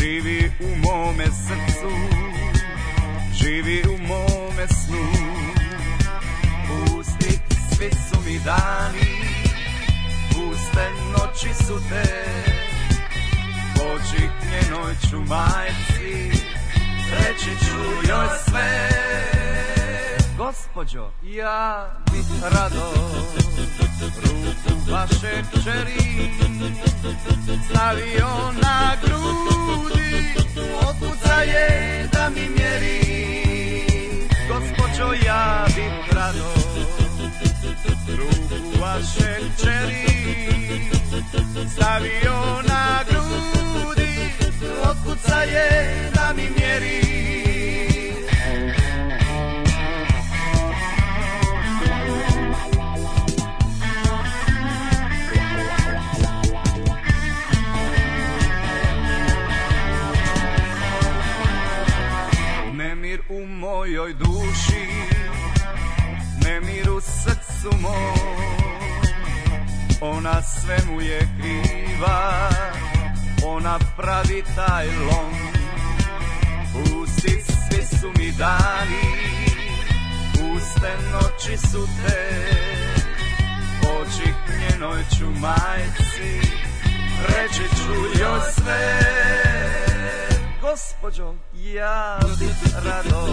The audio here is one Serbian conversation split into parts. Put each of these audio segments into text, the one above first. Živi u mome srcu Živi u mome snu Pusti, svi su mi dani Puste noći su te Počiknjenoj ću majci Reći ću joj sve gospođo, ja bih rado ruku vaše čeri stavio na grudi, otpuca je da mi mjeri. Gospođo, ja bih rado ruku vaše čeri stavio na grudi, otpuca je da mi mjeri. u mojoj duši Nemir u srcu moj Ona svemu je kriva Ona pravi taj lom Pusti svi su mi dani Puste noći su te Očih njenoj ću majci Reći ću joj sve gospođo, ja bih rado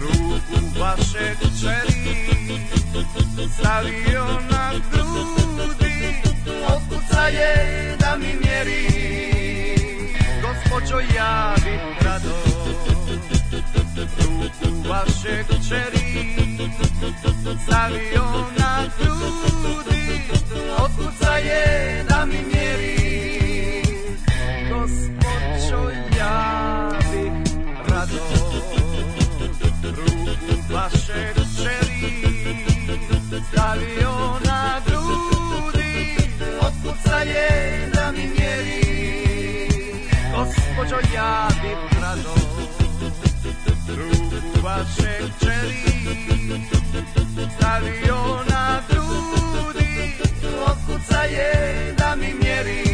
ruku vaše kćeri stavio na grudi, otkuca je da mi mjeri. Gospođo, ja bih rado ruku vaše kćeri stavio na grudi, otkuca je da mi mjeri. Gospođo, ja bih rado ruku vaše čeri stavio na grudi, otkuca je da mi mjeri. Gospođo, ja bih rado ruku vaše čeri stavio na grudi, otkuca je da mi mjeri.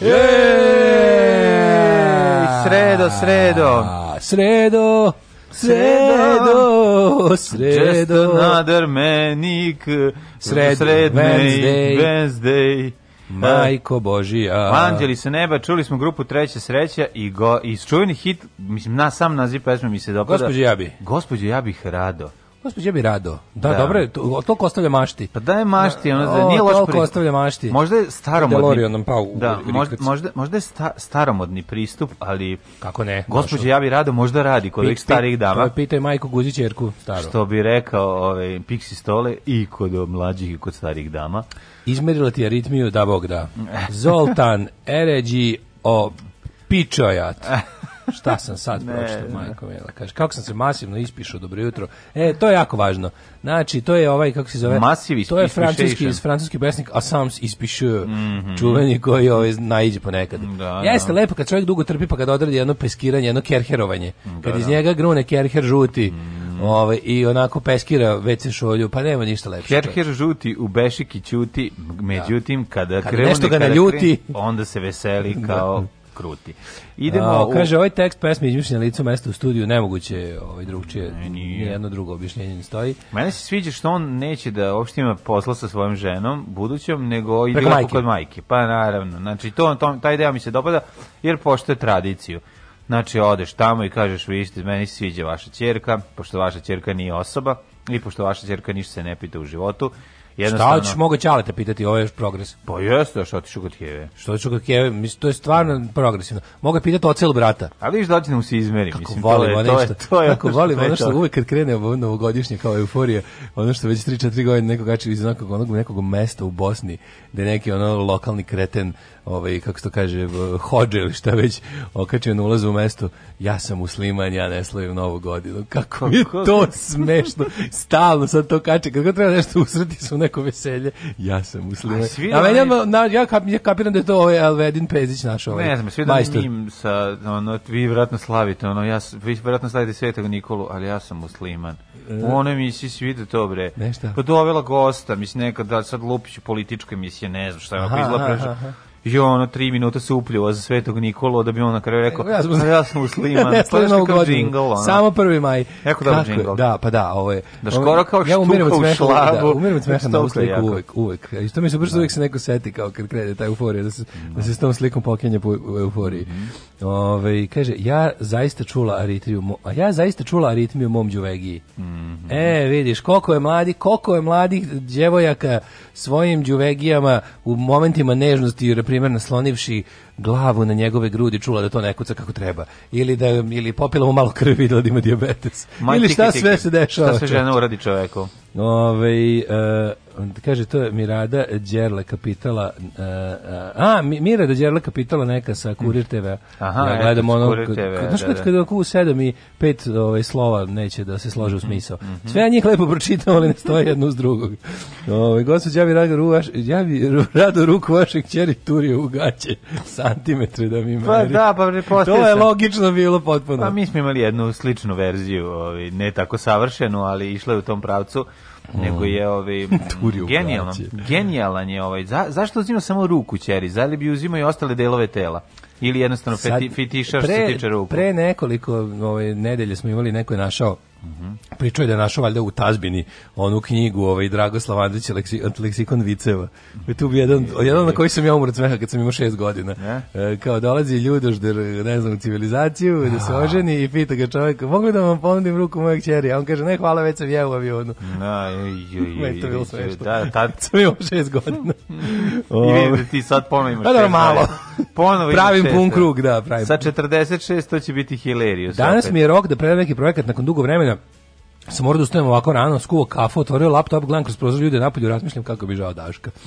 Yeah! Sredo, sredo. Sredo. Sredo, sredo. Just another manic. Sred, sred, Wednesday. Wednesday. Majko Božija. Uh, Anđeli se neba, čuli smo grupu Treća sreća i go, i čuveni hit, mislim, na sam naziv pesme mi se dopada. Gospodje Jabi. Gospodje bih rado. Gospodje ja bi rado. Da, da. dobro je, to, toliko ostavlja mašti. Pa da je mašti, ona da nije loš pristup. ostavlja mašti. Možda je staromodni. da, možda, možda, možda je sta, staromodni pristup, ali... Kako ne? Gospodje, ja bi rado možda radi kod ovih starih dama. To pitaj majku Guzićerku, staro. Što bi rekao ovaj, Pixi Stole i kod mlađih i kod starih dama. Izmerila ti aritmiju, da bog da. Zoltan Eređi o pičojat. Šta sam sad pročitao, majko mila. Kaže, kako sam se masivno ispišao, dobro jutro. E, to je jako važno. Znači, to je ovaj, kako se zove? Masiv To je francuski, iz francuski pesnik, a sam ispišao, mm -hmm. čuveni koji ovaj, naiđe ponekad. Da, da. Jeste da. lepo kad čovjek dugo trpi pa kad odradi jedno peskiranje, jedno kerherovanje. Da, kad da. iz njega grune kerher žuti. Mm. Ove, ovaj, I onako peskira WC šolju, pa nema ništa lepše. Kerher žuti u Bešiki ćuti, da. međutim, kada, kada krevne, nešto ga naljuti, onda se veseli kao kruti. Idemo A, u... kaže ovaj tekst pesme izmišljen licu mesta u studiju nemoguće, ovaj drugčije ne, jedno drugo objašnjenje ne stoji. Mene se sviđa što on neće da uopšte ima posla sa svojom ženom budućom nego ide kod majke. Pa naravno. Znači to, to taj ideja mi se dopada jer poštuje tradiciju. Znači, odeš tamo i kažeš, vi ste, meni sviđa vaša čerka, pošto vaša čerka nije osoba i pošto vaša čerka ništa se ne pita u životu, Jednostavno. Šta hoćeš mogu Ćaleta pitati, ovo je još progres. Pa jeste, što ti kod Kijeve. Što ti kod Kijeve, mislim, to je stvarno progresivno. Moga pitati o celu brata. A vidiš da će nam se izmeri, kako mislim, volim, to je, to je, to je kako volim, ono što uvek kad krene ovo novogodišnje kao euforija, ono što već 3-4 godine nekog gači iz nekog, onog nekog mesta u Bosni, da neki ono lokalni kreten ovaj kako se to kaže hodže ili šta već okačio na ulazu u mesto ja sam musliman ja ne slavim novu godinu kako mi je to smešno stalno sad to kače kako treba nešto usreti su neko veselje, ja sam musliman. A meni, na, ja, kap, ja kapiram da je to ovaj Alvedin Pezić naš ovaj. Ne znam, svi da mim sa, ono, vi vjerojatno slavite, ono, ja, vi vjerojatno slavite Svetog Nikolu, ali ja sam musliman. E. U onoj emisiji svi vide to, bre. Nešta? Pa dovela gosta, mislim, neka da sad lupiću političke emisije, ne znam šta je, ako izgleda jo, ono, tri minuta se upljuva za svetog Nikolu, da bi on na kraju rekao, ja sam, ja sam usliman, ja sam pa kao džingl, Samo prvi maj. Jako dobro džingl. Da, pa da, ovo je. Da škoro kao štuka ja od smeha, u šlabu. Da, umirim od smeha na ovu uvek, uvek. I što mi se brzo da. uvek se neko seti kao kad krede ta euforija, da se, mm. da se s tom slikom pokenja po euforiji. Mm. Ove, kaže, ja zaista čula aritmiju, a ja zaista čula aritmiju mom đuvegiji. Mm -hmm. E, vidiš, koliko je mladi, koliko je mladih djevojaka svojim đuvegijama u momentima nežnosti i primjer, naslonivši glavu na njegove grudi čula da to ne kako treba. Ili da ili popila mu malo krvi videla da ima dijabetes. ili šta tiki, sve se dešava. Šta se žena uradi čoveku? Ove, ovaj, e, kaže to je Mirada Đerle Kapitala uh, a Mirada Đerle Kapitala neka sa Kurir mm. TV Aha, ja gledam ono da, znaš kad da. kad u 7 i 5 ovaj slova neće da se slože u mhm, smisao mm -hmm. sve ja njih lepo pročitam ali ne stoje jedno uz drugog ovaj gospođa Javi Rado Ruvaš Javi Rado ruku vašeg ćeri turi u gaće centimetre da mi pa meri pa da pa ne to je logično bilo potpuno pa mi smo imali jednu sličnu verziju ovaj ne tako savršenu ali išla je u tom pravcu Mm. nego je ovaj genijalan. Genijalan je ovaj. Za, zašto uzima samo ruku ćeri? Zali bi uzimao i ostale delove tela? Ili jednostavno Sad, feti, fetišar pre, što se tiče ruku? Pre nekoliko ovaj, nedelje smo imali, neko je našao Pričao je da je našao valjda u Tazbini onu knjigu ovaj, Dragoslav Andrić leksi, leksikon viceva. Tu jedan, jedan na koji sam ja umrat smeha kad sam imao šest godina. E, kao dolazi ljudoš da ne znam civilizaciju, da se oženi i pita ga čovjek, mogu da vam ponudim ruku mojeg čeri? A on kaže, ne hvala, već sam ja u avionu. Na, je to bilo smešno. Da, tad... sam imao šest godina. I vidite da ti sad ponovno imaš šest malo. Ponovo pravim pun krug, da, pravim. Sa 46 to će biti hileriju. Danas opet. mi je rok da predam neki projekat nakon dugo vremena sam morao da ustanem ovako rano, skuo kafu, otvorio laptop, gledam kroz prozor ljude napolju, razmišljam kako bi žao Daška.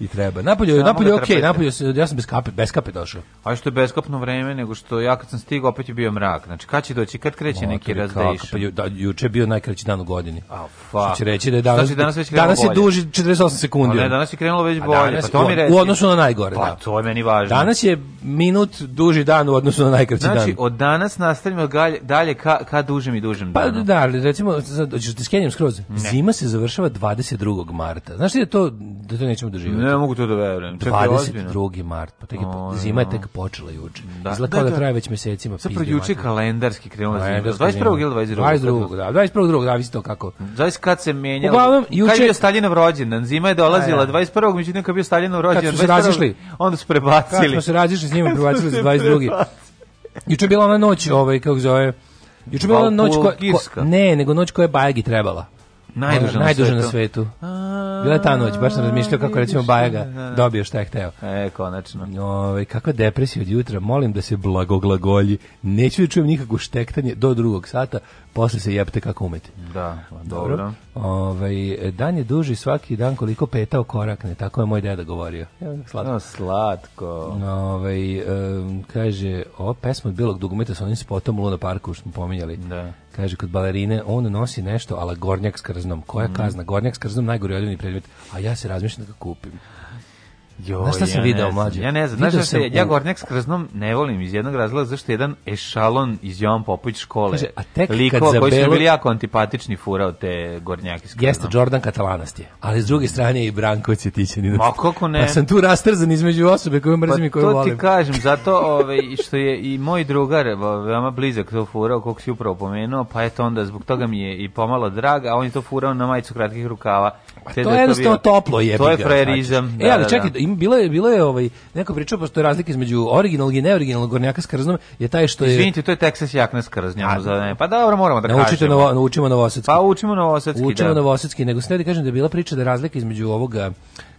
I treba. Napolju, da napolju, ok, napolju, ja sam bez kape, bez kape došao. A što je beskapno vreme, nego što ja kad sam stigao, opet je bio mrak. Znači, kad će doći, kad kreće Motor, neki razdejš? Pa ju, da, juče je bio najkraći dan u godini. A, oh, fuck. Što će reći da je danas, znači, danas, već danas je duži 48 sekundi. Pa ne, danas je krenulo već bolje, pa to mi reći. U odnosu na najgore, pa, da. to je meni važno. Danas je minut duži dan u odnosu na najkraći znači, dan. Znači, od danas nastavimo dalje ka, ka duži dužem i dužem pa, danu. da, ali recimo, sad, hoćeš da skenjam skroz, ne. zima se završava 22. marta. Znaš li da to, da to nećemo doživjeti? Ne mogu to da verujem. 22. mart, pa tek je, o, zima je tek počela juče. Da, Izgleda da, da, da, traje već mesecima. Sad projuče kalendarski krenuo zima. 21. ili 22. 22. da, 21. da, visi to kako. Zavis kad se menjalo. Uglavnom, juče... Kad je bio Staljinov rođendan, zima je dolazila 21. međutim kad je bio Staljinov rođendan. Kad su se razišli. Onda su prebacili. Kad smo se razišli s njima, prebacili za 22. Juče je bila ona noć, ovaj, kako zove, Juče bila noć koja... Ne, nego noć koja je Bajagi trebala. Najduža, najduža na svetu. Bila je ta noć, baš sam razmišljao kako recimo Bajaga dobio šta je hteo. E, konačno. Ove, ovaj, kakva depresija od jutra, molim da se blagoglagolji. Neću da čujem nikakvo štektanje do drugog sata, posle se jepte kako umete. Da, dobro. dobro. Ovaj dan je duži svaki dan koliko petao korakne, tako je moj deda govorio. Slatko. No, slatko. Ovaj um, kaže, o pesma od bilog dugmeta sa onim spotom u Luna Parku što smo pominjali. Da. Kaže kod balerine on nosi nešto ala gornjak s krznom. Koja mm. kazna? Gornjak s krznom najgori odjevni predmet, a ja se razmišljam da ga kupim. Jo, znaš šta sam ja video, mlađe? Ja ne znam, znaš šta, se, u... ja Gornjak s krznom ne volim iz jednog razloga, zašto jedan ešalon iz Jovan Popović škole, Kaže, a tek likova zabelo... koji su bili jako antipatični furao te Gornjaki s krznom. Jeste, Jordan Katalanast je, ali s druge strane je i Branko Cetićanin. Ma kako ne? Pa sam tu rastrzan između osobe koju mrzim pa, i koju volim. Pa to ti kažem, zato ove, ovaj, što je i moj drugar, veoma blizak to furao, koliko si upravo pomenuo, pa eto onda zbog toga mi je i pomalo drag, a on je to furao na majicu kratkih rukava. A da to je jednostavno toplo je. To je frerizam. Da, e, ali da, čekaj, da im bilo je bilo je ovaj neko pričao je razlike između originalnog i neoriginalnog gornjaka s krznom je taj što je Izvinite, to je Texas jakna s krznjom za ne. Pa dobro, moramo da naučite kažemo. Novo, naučimo novosadski. Pa učimo novosadski. Učimo da. novosadski, nego sledi kažem da je bila priča da razlika između ovoga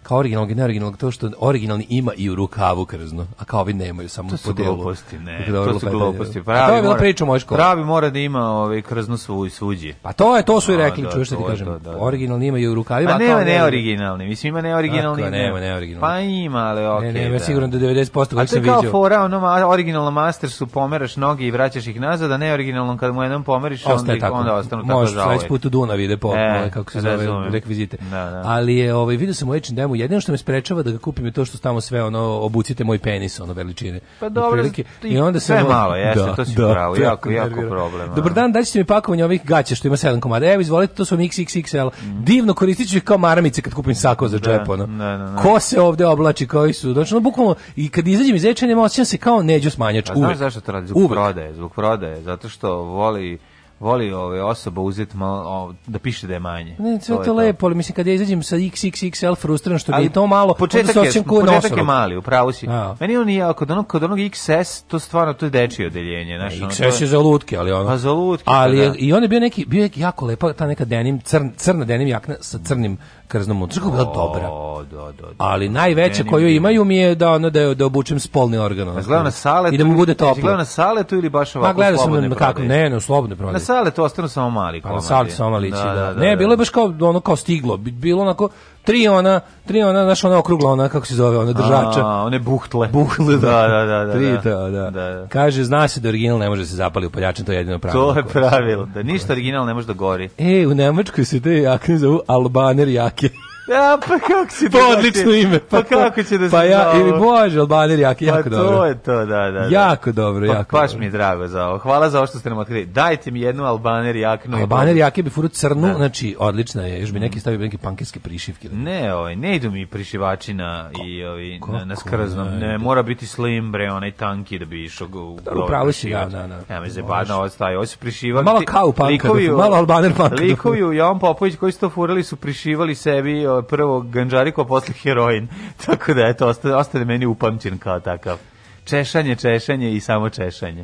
kao original, ne original, to što originalni ima i u rukavu krzno, a kao vi nemaju samo to su po Gluposti, ne, da to su gluposti. Pravi, a to je bila priča moj školi. Pravi mora da ima ovaj krzno svu, svuđi. Pa to je, to su i rekli, da, čuješ što ti kažem. Da, da, da. Originalni ima i u rukavima. Pa nema originalni, mislim ima neoriginalni. Tako, nema neoriginalni. Pa ima, ali okej. Okay, ne, nema, da. sigurno da 90% kojih sam vidio. A to kao fora, ono, originalno master su pomeraš noge i vraćaš ih nazad, a neoriginalno kad mu jednom pomeriš, onda, onda ostanu tako žalove. Možeš sledeći ovaj. put u Dunavi ide po, e, ovaj, kako se zove, rekvizite. Da, da. Ali je, ovaj, vidio sam u H&M jedino što me sprečava da ga kupim je to što tamo sve ono obucite moj penis ono veličine. Pa dobro, i onda sve ono, malo, jeste, da, to si da, pravo, jako, jako problem. Dobar da. dan, daći ćete mi pakovanje ovih gaća što ima 7 komada. Evo, izvolite, to su XXXL. Mm. Divno koristit ću ih kao maramice kad kupim sako za da, džep, ono. Ne, ne, ne. Ko se ovde oblači, koji su, znači, ono, bukvalno, i kad izađem iz ečenja, osjećam se kao neđu smanjač, uvek. znaš zašto to radi? Zbog prodaje, zbog prodaje, zato što voli voli ove osobe uzeti malo da piše da je manje. Ne, sve to, to lepo, ali mislim kad ja izađem sa XXXL frustriran što ali, mi je to malo, početak je, početak da. je mali, upravo si. A. Meni on je kod onog kod onog XS to stvarno to je dečije odeljenje, znači. XS ono, je, je za lutke, ali ono. Pa za lutke. Ali da. je, i on je bio neki bio je jako lepa ta neka denim crn, crna denim jakna sa crnim krznom unutra. Kako je bila dobra. Do, do, da, do, da, da. Ali najveće koju imaju mi je da ono da da obučem spolni organ. Ono. Gledao na saletu. I da mu bude toplo. Gledao na saletu ili baš ovako. Ma gledao sam na kako, ne, ne, slobodne prodaje. Na saletu ostanu samo mali komadi. Pa na saletu samo malići, da, da, da. Ne, bilo je baš kao ono kao stiglo, bilo onako tri ona, tri ona, znaš, ona okrugla, ona, kako se zove, ona držača. A, one buhtle. Buhtle, da. Da, da, da. da tri da. to, da. da. da. Kaže, zna se da original ne može se zapali u paljačin, to je jedino pravilo. To je pravilo, da ništa original ne može da gori. E, u Nemačkoj se te jakne zovu Albaner jake. Ja, pa kako će to pa da odlično ime. Pa, pa, pa kako će da se Pa ja ili bože, Albanir jak, jako pa dobro. Pa to je to, da, da, da. Jako dobro, pa, jako. Baš mi je drago za ovo. Hvala za ovo što ste nam otkrili. Dajte mi jednu Albanir jaknu. Albanir jake bi furu crnu, da. znači odlična je. Još bi mhm. neki stavio neke pankerske prišivke. Ne, oj, ovaj, ne idu mi prišivači na i ovi ovaj, na, na skrznom. Ne, mora biti slim bre, onaj tanki da bi išao u. Da, upravo si, da, da, da. Ja mi se badna ostaje. Hoće prišivati. Malo kao pankovi, malo Albanir pankovi. Likovi u Jan Popović koji su to furali su prišivali sebi ovaj prvo ganđariko, posle heroin. Tako da eto ostane, ostane meni upamćen kao takav. Češanje, češanje i samo češanje.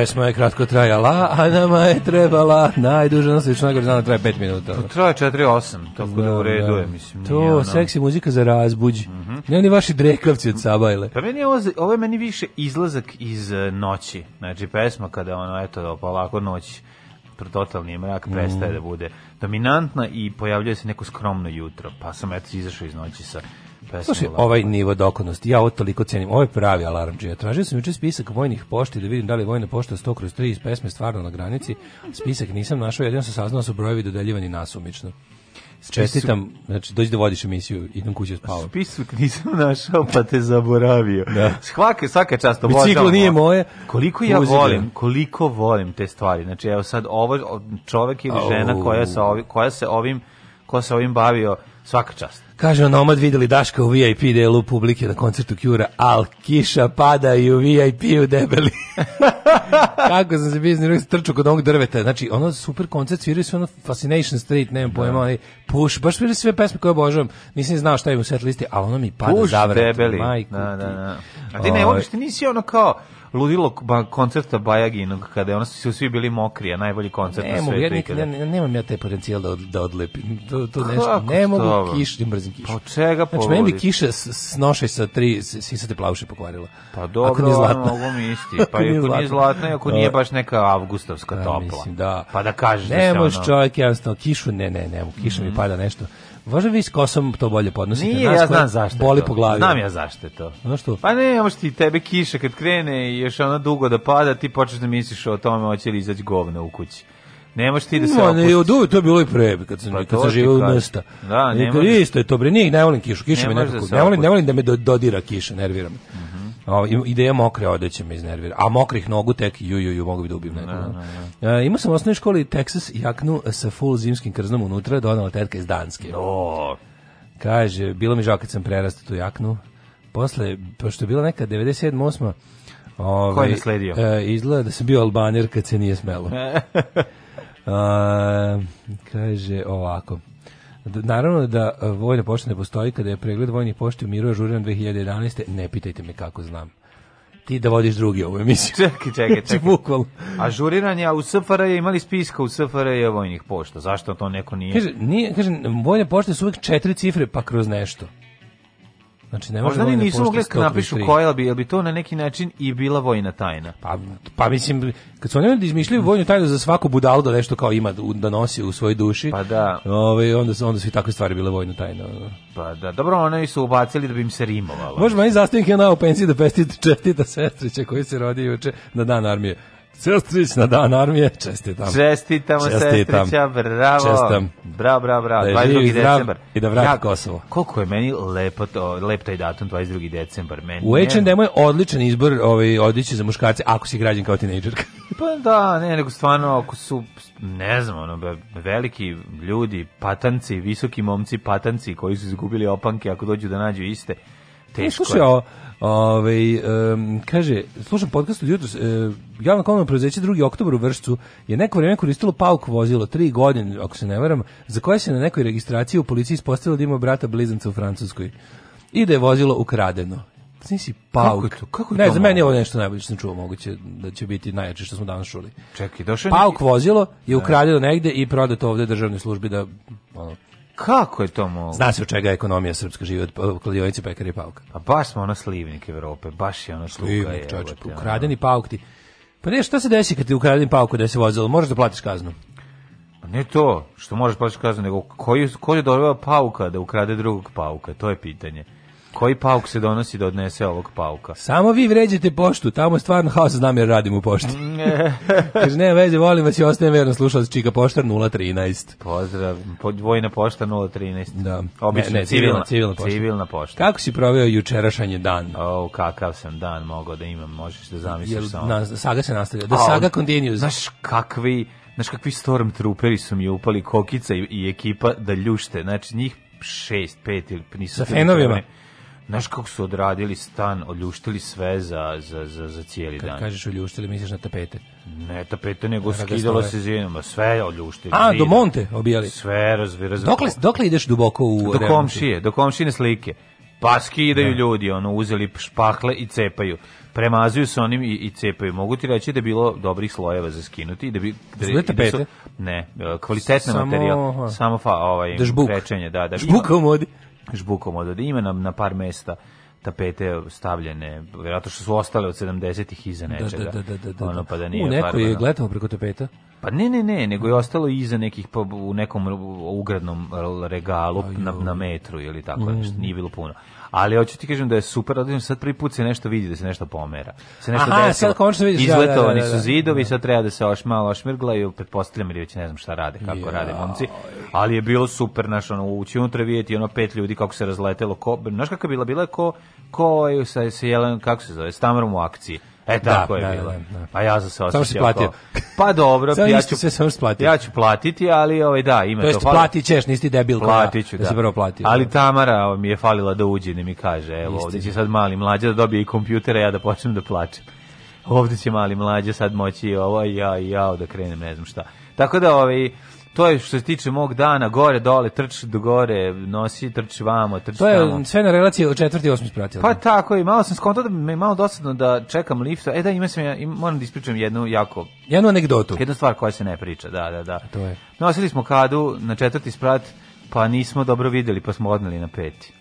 pesma je kratko trajala, a nama je trebala najduža naslična Nagorana traje 5 minuta. To Traje 4-8, tako da u redu da. je, mislim. To, ono... seksi muzika za razbuđ. Mm -hmm. Ne oni vaši drekavci od Sabajle. Pa meni je ovo, ovo je meni više izlazak iz e, noći. Znači, pesma kada ono, eto, da polako noć totalni mrak mhm. prestaje mm. da bude dominantna i pojavljuje se neko skromno jutro. Pa sam eto izašao iz noći sa Slušaj, ovaj nivo dokonosti, ja ovo toliko cenim. Ovo je pravi alarm džija. Tražio sam juče spisak vojnih pošti da vidim da li vojna pošta 100 kroz 3 iz pesme stvarno na granici. Spisak nisam našao, jedino sam saznao da su brojevi dodeljivani nasumično. Čestitam, znači dođi da vodiš emisiju, idem kući da spavam. Spisak nisam našao, pa te zaboravio. Da. Svake, svaka čast obožavam. Biciklo nije moje. Koliko ja Uzigram. volim, koliko volim te stvari. Znači evo sad ovo čovek ili žena koja se ovim, koja se ovim, ko se ovim bavio, svaka čast. Kaže Nomad videli Daška u VIP delu publike na koncertu Kjura, al kiša pada i u VIP u debeli. Kako sam se bizni trčao kod onog drveta. Znači, ono super koncert, sviraju su ono Fascination Street, nemam pojma, onaj da. Push, baš svirali sve pesme koje obožavam. Nisam znao šta je u set listi, ali ono mi pada za vrat. Push debeli. Majku, na, da, da, da. A ti ne voliš, ti nisi ono kao ludilo koncerta Bajaginog, kada ona su svi bili mokri, a najbolji koncert ne na svetu. Ja nikada, ne, nemam ja taj potencijal da, od, da odlepim. To, to nešto, ne mogu kiš, ne mrzim kišu. Pa čega povoliš? Znači, meni bi kiša snoše sa tri sisate plavuše pokvarila. Pa dobro, ako nije zlatna. mogu misliti. Pa ako nije, nije zlatna, i ako nije da. baš neka avgustovska da, topla. Mislim, da. Pa da kažeš da ne da se ono... Ne čovjek jednostavno, kišu ne, ne, ne, kiša mm -hmm. mi mhm. pada nešto. Možda vi s kosom to bolje podnosite. Nije, Nas ja znam zašto Boli po glavi. Znam ja zašto je to. Znaš što? Pa ne, možeš ti tebe kiša kad krene i još ona dugo da pada, ti počneš da misliš o tome hoće li izaći govna u kući. Ne možeš ti da se Ma, ne, od uvijek to je bilo i pre, kad sam, pa kad sam živio u mesta. Da, ne možeš. Isto je to, bre, nije, ne volim kišu, kiša me nekako, da ne volim, ne volim da me dodira kiša, nervira me. Mm O, ideja mokre odeće me iznervira. A mokrih nogu tek ju ju ju mogu bi da ubijem da, nekoga. Ne, da, ne. Da. E, imao sam u osnovnoj školi Texas jaknu sa full zimskim krznom unutra, donala tetka iz Danske. No. Kaže, bilo mi žao kad sam prerastao tu jaknu. Posle, pošto je bila neka 97. 8. Ove, Ko je nasledio? E, izgleda da sam bio albanjer kad se nije smelo. e, kaže ovako. Naravno da e, vojna pošta ne postoji kada je pregled vojnih pošti u miru ažuriran 2011. Ne pitajte me kako znam ti da vodiš drugi ovu emisiju. Čekaj, čekaj, znači, čekaj. Ažuriran je, a u SFR je imali spiska u SFR je vojnih pošta. Zašto to neko nije? Kaže, nije, kaže, vojne pošte su uvek četiri cifre pa kroz nešto. Znači ne Možda ni nisu mogli da napišu koja bi, jel bi to na neki način i bila vojna tajna. Pa, pa mislim, kad su oni izmišljali vojnu tajnu za svaku budalu da nešto kao ima da nosi u svojoj duši, pa da. Ovaj, onda, su, onda su i takve stvari bile vojna tajna. Pa da, dobro, oni su ubacili da bi im se rimovalo. Možda i zastavnik je na u pensiji da pestite čestita sestrića koji se rodi juče na dan armije. Sestrić na dan armije, čestitam. Čestitamo, čestitam. Sestrića, bravo. Čestam. Bravo, bravo, bravo. Da 22. decembar. I da vrati ja, Kosovo. Koliko je meni lepo to, lep taj datum 22. decembar. Meni U H&M je odličan izbor ovaj, odiće za muškarce, ako si građan kao tinejdžerka. pa da, ne, nego stvarno, ako su, ne znam, ono, veliki ljudi, patanci, visoki momci, patanci koji su izgubili opanke, ako dođu da nađu iste, Teško je. Ove, ovaj, um, kaže, slušam podcast od jutro, uh, e, javno komunalno preuzeće 2. oktober u Vršcu je neko vrijeme koristilo palku vozilo, tri godine, ako se ne varam, za koje se na nekoj registraciji u policiji ispostavilo da ima brata blizanca u Francuskoj i da je vozilo ukradeno. Znači pauk. Kako to? Kako ne, to za meni je ovo nešto najbolje što sam čuo, moguće da će biti najjače što smo danas čuli. Čekaj, došao Pauk vozilo je da. ukradeno negde i prodato ovde državnoj službi da ono, Kako je to moguće? Zna se od čega ekonomija srpska živi od pa, kladionice pekara i pauka. Pa A baš smo ona slivnik Evrope, baš je ona sluka je. ukradeni pauk ti. Pa ne, šta se desi kad ti ukradeni pauk da se vozilo? Možeš da platiš kaznu. Pa ne to, što možeš da platiš kaznu, nego koji, koji je doveo pauka da ukrade drugog pauka, to je pitanje. Koji pauk se donosi da odnese ovog pauka? Samo vi vređate poštu, tamo je stvarno haos znam jer radim u pošti. Kaže, ne veze, volim vas i ostajem verno slušalac Čika Poštar 013. Pozdrav, po, vojna pošta 013. Da. Obično, ne, ne, civilna, civilna, pošta. civilna pošta. Kako si proveo jučerašanje dan? O, oh, kakav sam dan mogao da imam, možeš da zamisliš samo. Na, saga se nastavlja, da oh, saga continues. Znaš kakvi... Znaš kakvi stormtrooperi su mi upali, Kokica i, i ekipa da ljušte, znači njih šest, pet ili nisam... Sa fenovima? Truperi. Znaš kako su odradili stan, odljuštili sve za, za, za, za cijeli Kad dan. Kad kažeš odljuštili, misliš na tapete? Ne tapete, nego skidalo se zinom, sve odljuštili. A, do monte obijali? Sve razvi, razvi. Dokle, dokle ideš duboko u... Do komšije, do komšine slike. Pa skidaju da. ljudi, ono, uzeli špahle i cepaju. Premazuju se onim i, i cepaju. Mogu ti reći da je bilo dobrih slojeva za skinuti da bi da, tapete? Da su, ne, e, kvalitetan Samo, materijal. Aha. Samo fa, ovaj, Žbuk. krečenje, da, da. Žbuka u modi žbukom od ima na, na par mesta tapete stavljene, vjerojatno što su ostale od 70-ih iza da, nečega. Da, da, da, da, Ono, pa da, da. nije U, neko je gledamo preko tapeta. Pa ne, ne, ne, nego je ostalo iza nekih, pa, u nekom ugradnom regalu na, na metru ili tako mm. nešto, nije bilo puno ali hoću ti kažem da je super, odlično, sad prvi put se nešto vidi da se nešto pomera. Se nešto Aha, sad končno vidiš, Izletovani da, da, da, su da, da. zidovi, sad treba da se oš malo ošmirglaju, pretpostavljam ili već ne znam šta rade, kako yeah. rade momci, ali je bilo super, naš, ono, ući unutra vidjeti ono pet ljudi kako se razletelo, ko, znaš kako je bila, bila je ko, ko je sa, sa jelen, kako se zove, s u akciji. E, da, tako da, je bilo. A da, da, pa ja sam se osjećao. Samo se platio. pa dobro, ja ću, se samo splatiti. ja ću platiti, ali ovaj, da, ima to. To jest hvala. platit ćeš, nisi debil. Platit da. da. si prvo platio. Ali Tamara ovaj, mi je falila da uđe, ne mi kaže, evo, Isti. će sad mali mlađa da dobije i kompjutera, ja da počnem da plačem. Ovde će mali mlađa sad moći ovo, ovaj, ja ja, da krenem, ne znam šta. Tako da, ovaj, to je što se tiče mog dana, gore, dole, trči do gore, nosi, trči vamo, trči To je tamo. sve na relaciji od četvrti i osmi spratila. Pa tako, i malo sam skontao da me malo dosadno da čekam lifta. E da, ima sam ja, im, moram da ispričam jednu jako... Jednu anegdotu. Jednu stvar koja se ne priča, da, da, da. to je. Nosili smo kadu na četvrti sprat, pa nismo dobro videli, pa smo odneli na peti.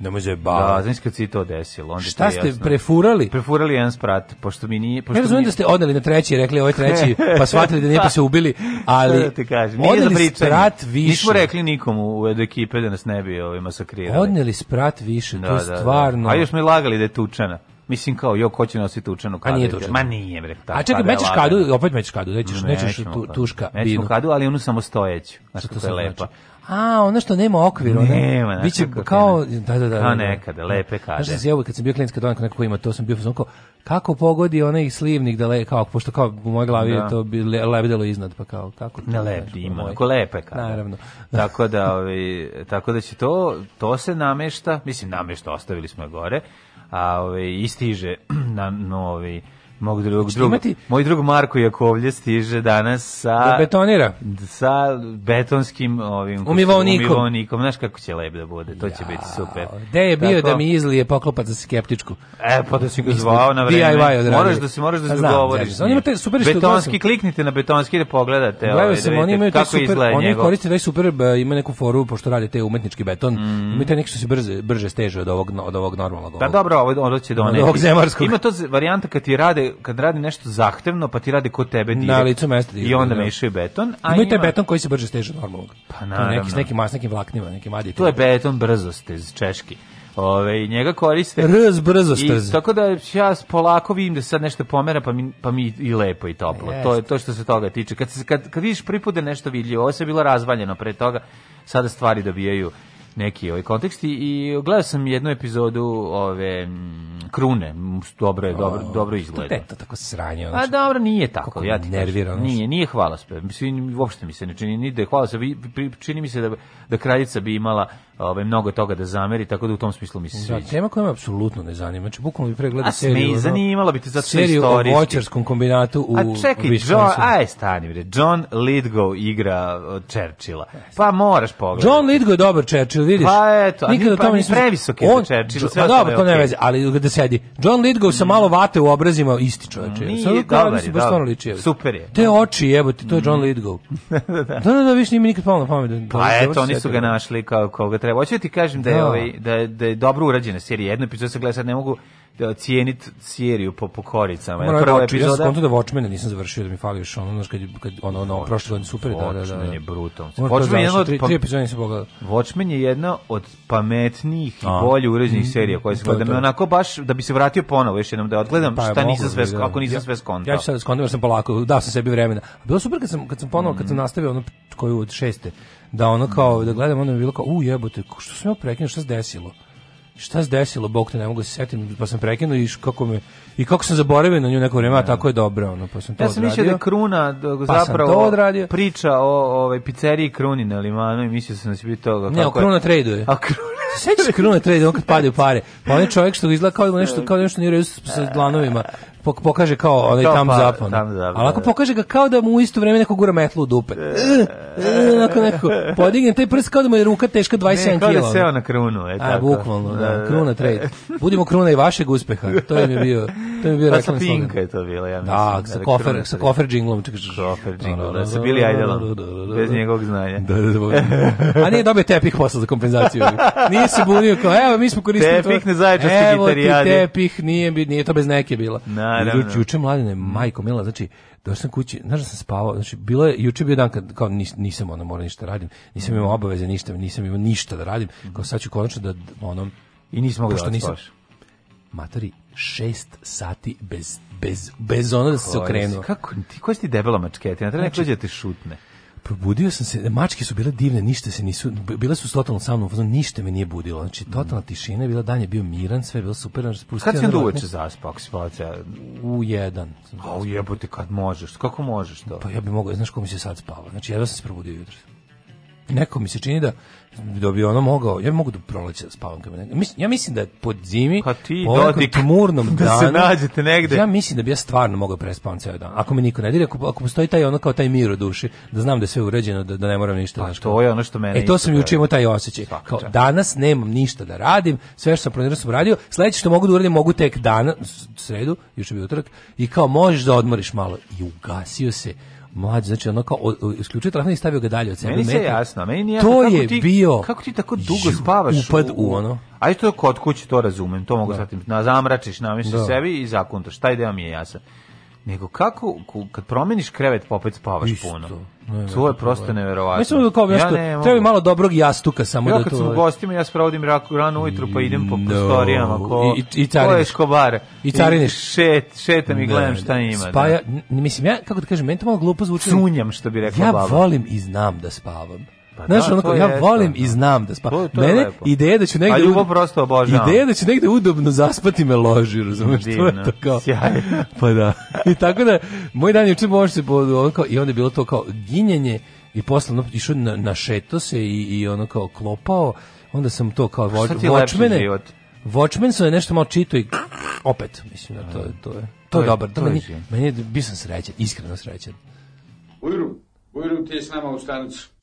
Ne može ba. Da, znači kad se to desilo, onda Šta ste jasno. prefurali? Prefurali jedan sprat, pošto mi nije, pošto ne razumijem da ste odneli na treći, rekli ovaj treći, pa shvatili da nije pa se ubili, ali da ti kažem, nije odneli za pričanje. sprat više. Nismo rekli nikomu u ekipe da nas ne bi ovaj masakrirali. Odneli sprat više, da, to je da, da. stvarno. A još mi lagali da je tučena. Mislim kao, jo, ko će nositi tučenu kadu? A nije tučena. Ma nije, bre. Ta, A čekaj, mećeš kadu, opet mećeš kadu, nećeš, nećeš tu, tuška. Mećemo kadu, ali onu samo stojeću. Znaš kako je lepa. Znači? A, ono što nema okvir, ona. Nema, biće kao da da da. Kao da, da. nekada lepe kaže. Znaš, ja uvek kad sam bio klinska donka neko ima, to sam bio znači kako pogodi onaj slivnik da le kao pošto kao u mojoj glavi da. je to bi le, lebdelo iznad pa kao kako to ne lepi ima, kako lepe kaže. Naravno. tako da, ovi, ovaj, tako da će to to se namešta, mislim namešta ostavili smo je gore, a ovi, ovaj, i stiže na novi Mog drugog, drug, imati... moj drug Marko Jakovlje stiže danas sa... Da betonira. Sa betonskim ovim... Umivonikom. Umivonikom. Znaš kako će lep da bude, to ja. će biti super. Gde je bio Tako... da mi izlije poklopac za skeptičku? E, pa da si ga zvao na vreme. Moraš da se, moraš da se dogovoriš. Znam, imate super što Betonski, kliknite na betonski da pogledate. Gledao ovaj, da sam, oni imaju kako super, oni koriste taj super, e, ima neku foru, pošto radi te umetnički beton, mm. imaju taj neki što se brže, brže steže od ovog, od ovog normalnog. Pa dobro, ovo će doneti. Od ovog zemarskog. Ima to varijanta kad ti rade kad radi nešto zahtevno, pa ti radi kod tebe direkt. Na licu mesta direkt. I onda da. mešaju beton. A Imaju ima... taj beton koji se brže steže od normalnog. Pa naravno. neki, s nekim mas, nekim vlaknima, nekim aditivima. To je beton brzo stez, češki. Ove, njega koriste. Rz, brzo strz. I, tako da ja polako vidim da se sad nešto pomera, pa mi, pa mi i lepo i toplo. Yes. To je to što se toga tiče. Kad, kad, kad vidiš prvi nešto vidljivo, ovo se bilo razvaljeno pre toga, sada stvari dobijaju neki ovaj kontekst i gledao sam jednu epizodu ove krune dobro je dobro dobro izgleda to tako sranje znači, a pa dobro nije tako ja ti nerviram nije nije hvala sve mislim uopšte mi se ne čini ni da hvala se čini mi se da da kraljica bi imala ovaj mnogo toga da zameri tako da u tom smislu mi se da, sviđa da, tema koja me apsolutno ne zanima znači bukvalno bi pregledao seriju a zanimala bi te za zato seriju o voćarskom kombinatu u a čekaj John aj stani bre John Lidgo igra Churchilla pa moraš pogledati John Lidgo je dobar Churchill vidiš. Pa eto, nikad o tome pa nisam previsoke on, Churchill, sve pa dobro, to ne veze, ali da sedi. John Lithgow sa mm. malo vate u obrazima isti čovjek. Samo kao da se baš stvarno liči. Super je. Te oči, jebote, to je John mm. Lithgow. Da, da, da. da, da, da, više mi nikad palo na pamet. Pa eto, oni su ga našli kao koga treba. Hoću ti kažem da je ovaj da da je dobro urađena serija. Jedno epizodu se gleda, sad ne mogu Da cijenit seriju po pokoricama. Ja prva epizoda. Ja sam konto da Watchmen nisam završio da mi fali još ono, znaš, kad, kad ono, ono, prošle godine super, da, da, da. Watchmen je brutalno. Watchmen je da jedna od... Tri, pa- tri epizode nisam pogledao. Watchmen je jedna od pametnijih i bolje uređenih mm, serija koje mm, se gleda. Me onako baš, da bi se vratio ponovo, još jednom da odgledam pa, šta nisam da sve, kako nisam sve skontao. Ja ću sad skontao, jer sam polako, dao sam sebi vremena. Bilo super kad sam, kad sam ponovo, kad sam mm. nastavio ono koju od šeste, da ono kao, da gledam, onda mi bilo kao, u jebote, što se ja prekinuo, šta se desilo? šta se desilo, Bog te ne mogu da se setim, pa sam prekinuo i kako me i kako sam zaboravio na nju neko vreme, a tako je dobro, ono, pa sam to Ja sam mislio da je Kruna pa zapravo priča o ovaj pizzeriji Kruni na limanu i mislio sam da će biti toga. Ne, o Kruna je... traduje. A Kruna Sećaš se Kruna trade, on kad pade u pare. Pa onaj čovjek što izgleda kao da nešto kao da nešto nije u redu sa dlanovima pokaže kao onaj tam pa, zapon. Ali ako da. pokaže ga kao da mu u isto vrijeme neko gura metlu u dupe. E. E, onako neko podigne taj prst kao da mu je ruka teška 27 kg. Ne, kao da seo na krunu, je tako. A, bukvalno, da, e. kruna trade. Budimo kruna i vašeg uspeha. To im je bio, to je bio pa reklam slogan. Pinka je to bilo, ja mislim. Da, sa kofer, sa kofer džinglom. Kofer džinglom, da, se da, da, bili Idolom. Bez njegovog znanja. Da, da, da. A nije dobio tepih posla za kompenzaciju. Nije se bunio kao, evo, mi smo koristili to. Tepih ne zajedno Evo ti tepih, nije, nije to bez neke bila. Da. Naravno. Juče, juče mladine, majko mila, znači, došao sam kući, znaš da sam spavao, znači, bilo je, juče bio dan kad, kao nis, nisam ono, mora ništa da radim, nisam imao obaveze, ništa, nisam imao ništa da radim, mhm. kao sad ću konačno da, ono, I nisam mogao da nisam, Matori, šest sati bez, bez, bez ono da se okrenuo. Kako, ti, koja si ti debela mačketina, treba znači, neko da te šutne. Probudio sam se, mačke su bile divne, ništa se nisu, bile su totalno sa mnom, ništa me nije budilo. Znači, totalna mm. tišina bila, dan je bio miran, sve je bilo super. Znači, kad si onda uveče zaspao, ako si spavao U jedan. A u jebote, kad možeš, kako možeš to? Pa ja bi mogao, znaš ko mi se sad spava, znači jedva sam se probudio jutro. Neko mi se čini da da bi ono mogao, ja mogu da proleće da spavam kad mislim, ja mislim da pod zimi pa ti dodik, murnom da danu, se nađete negde ja mislim da bi ja stvarno mogao prespavam ceo dan ako me niko ne dira, ako, ako postoji taj ono kao taj mir u duši, da znam da je sve uređeno da, da ne moram ništa, pa znaš, to je ono što mene e to sam juče imao taj osećaj. kao čast. danas nemam ništa da radim, sve što sam planirao da sam radio sledeće što mogu da uradim mogu tek dana sredu, juče bio utorak, i kao možeš da odmoriš malo i ugasio se Mlađe, znači ono kao o, isključio trafne i stavio ga dalje od sebe. Meni se jasno, meni nije to je ti, bio... Kako ti tako dugo spavaš? Upad u, u ono. Ajde to kod kuće to razumem, to mogu da. shvatiti. Na zamračiš, namisliš da. sebi i zakuntaš. Taj deo mi je jasan nego kako kad promeniš krevet popet spavaš Isto. puno. Ne, to je prosto neverovatno. Mislim da kao nešto, ja treba malo dobrog jastuka samo ja, da to. Ja kad sam u gostima ja sprovodim raku rano ujutru pa idem po prostorijama ko i i cariniš. Ko je škobare. I cariniš šet, šetam i gledam šta ima. Da. Spaja, da. mislim ja kako da kažem, meni to malo glupo zvuči. Sunjam što bi rekla ja baba. Ja volim i znam da spavam. Pa da, Znaš, da, onako, ja je volim to, i znam da spavam. Mene lepo. ideja da ću negde... A ljubav prosto obožavam. Ideja da ću negde udobno zaspati me loži, razumeš? Divno, to to kao... Sjajno. Pa da. I tako da, moj dan je učin se onako, i onda je bilo to kao ginjenje i posle ono, išao na, na šeto se i, i ono kao klopao, onda sam to kao... Vo, Šta ti vočmene, život? Watchmen sam je nešto malo čito i opet, mislim da to, je, to je... To, to je, dobar, to meni, meni je, bio sam srećan, iskreno srećan. Ujru, ujru ti je s nama u stanicu.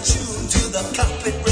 is to the carpet.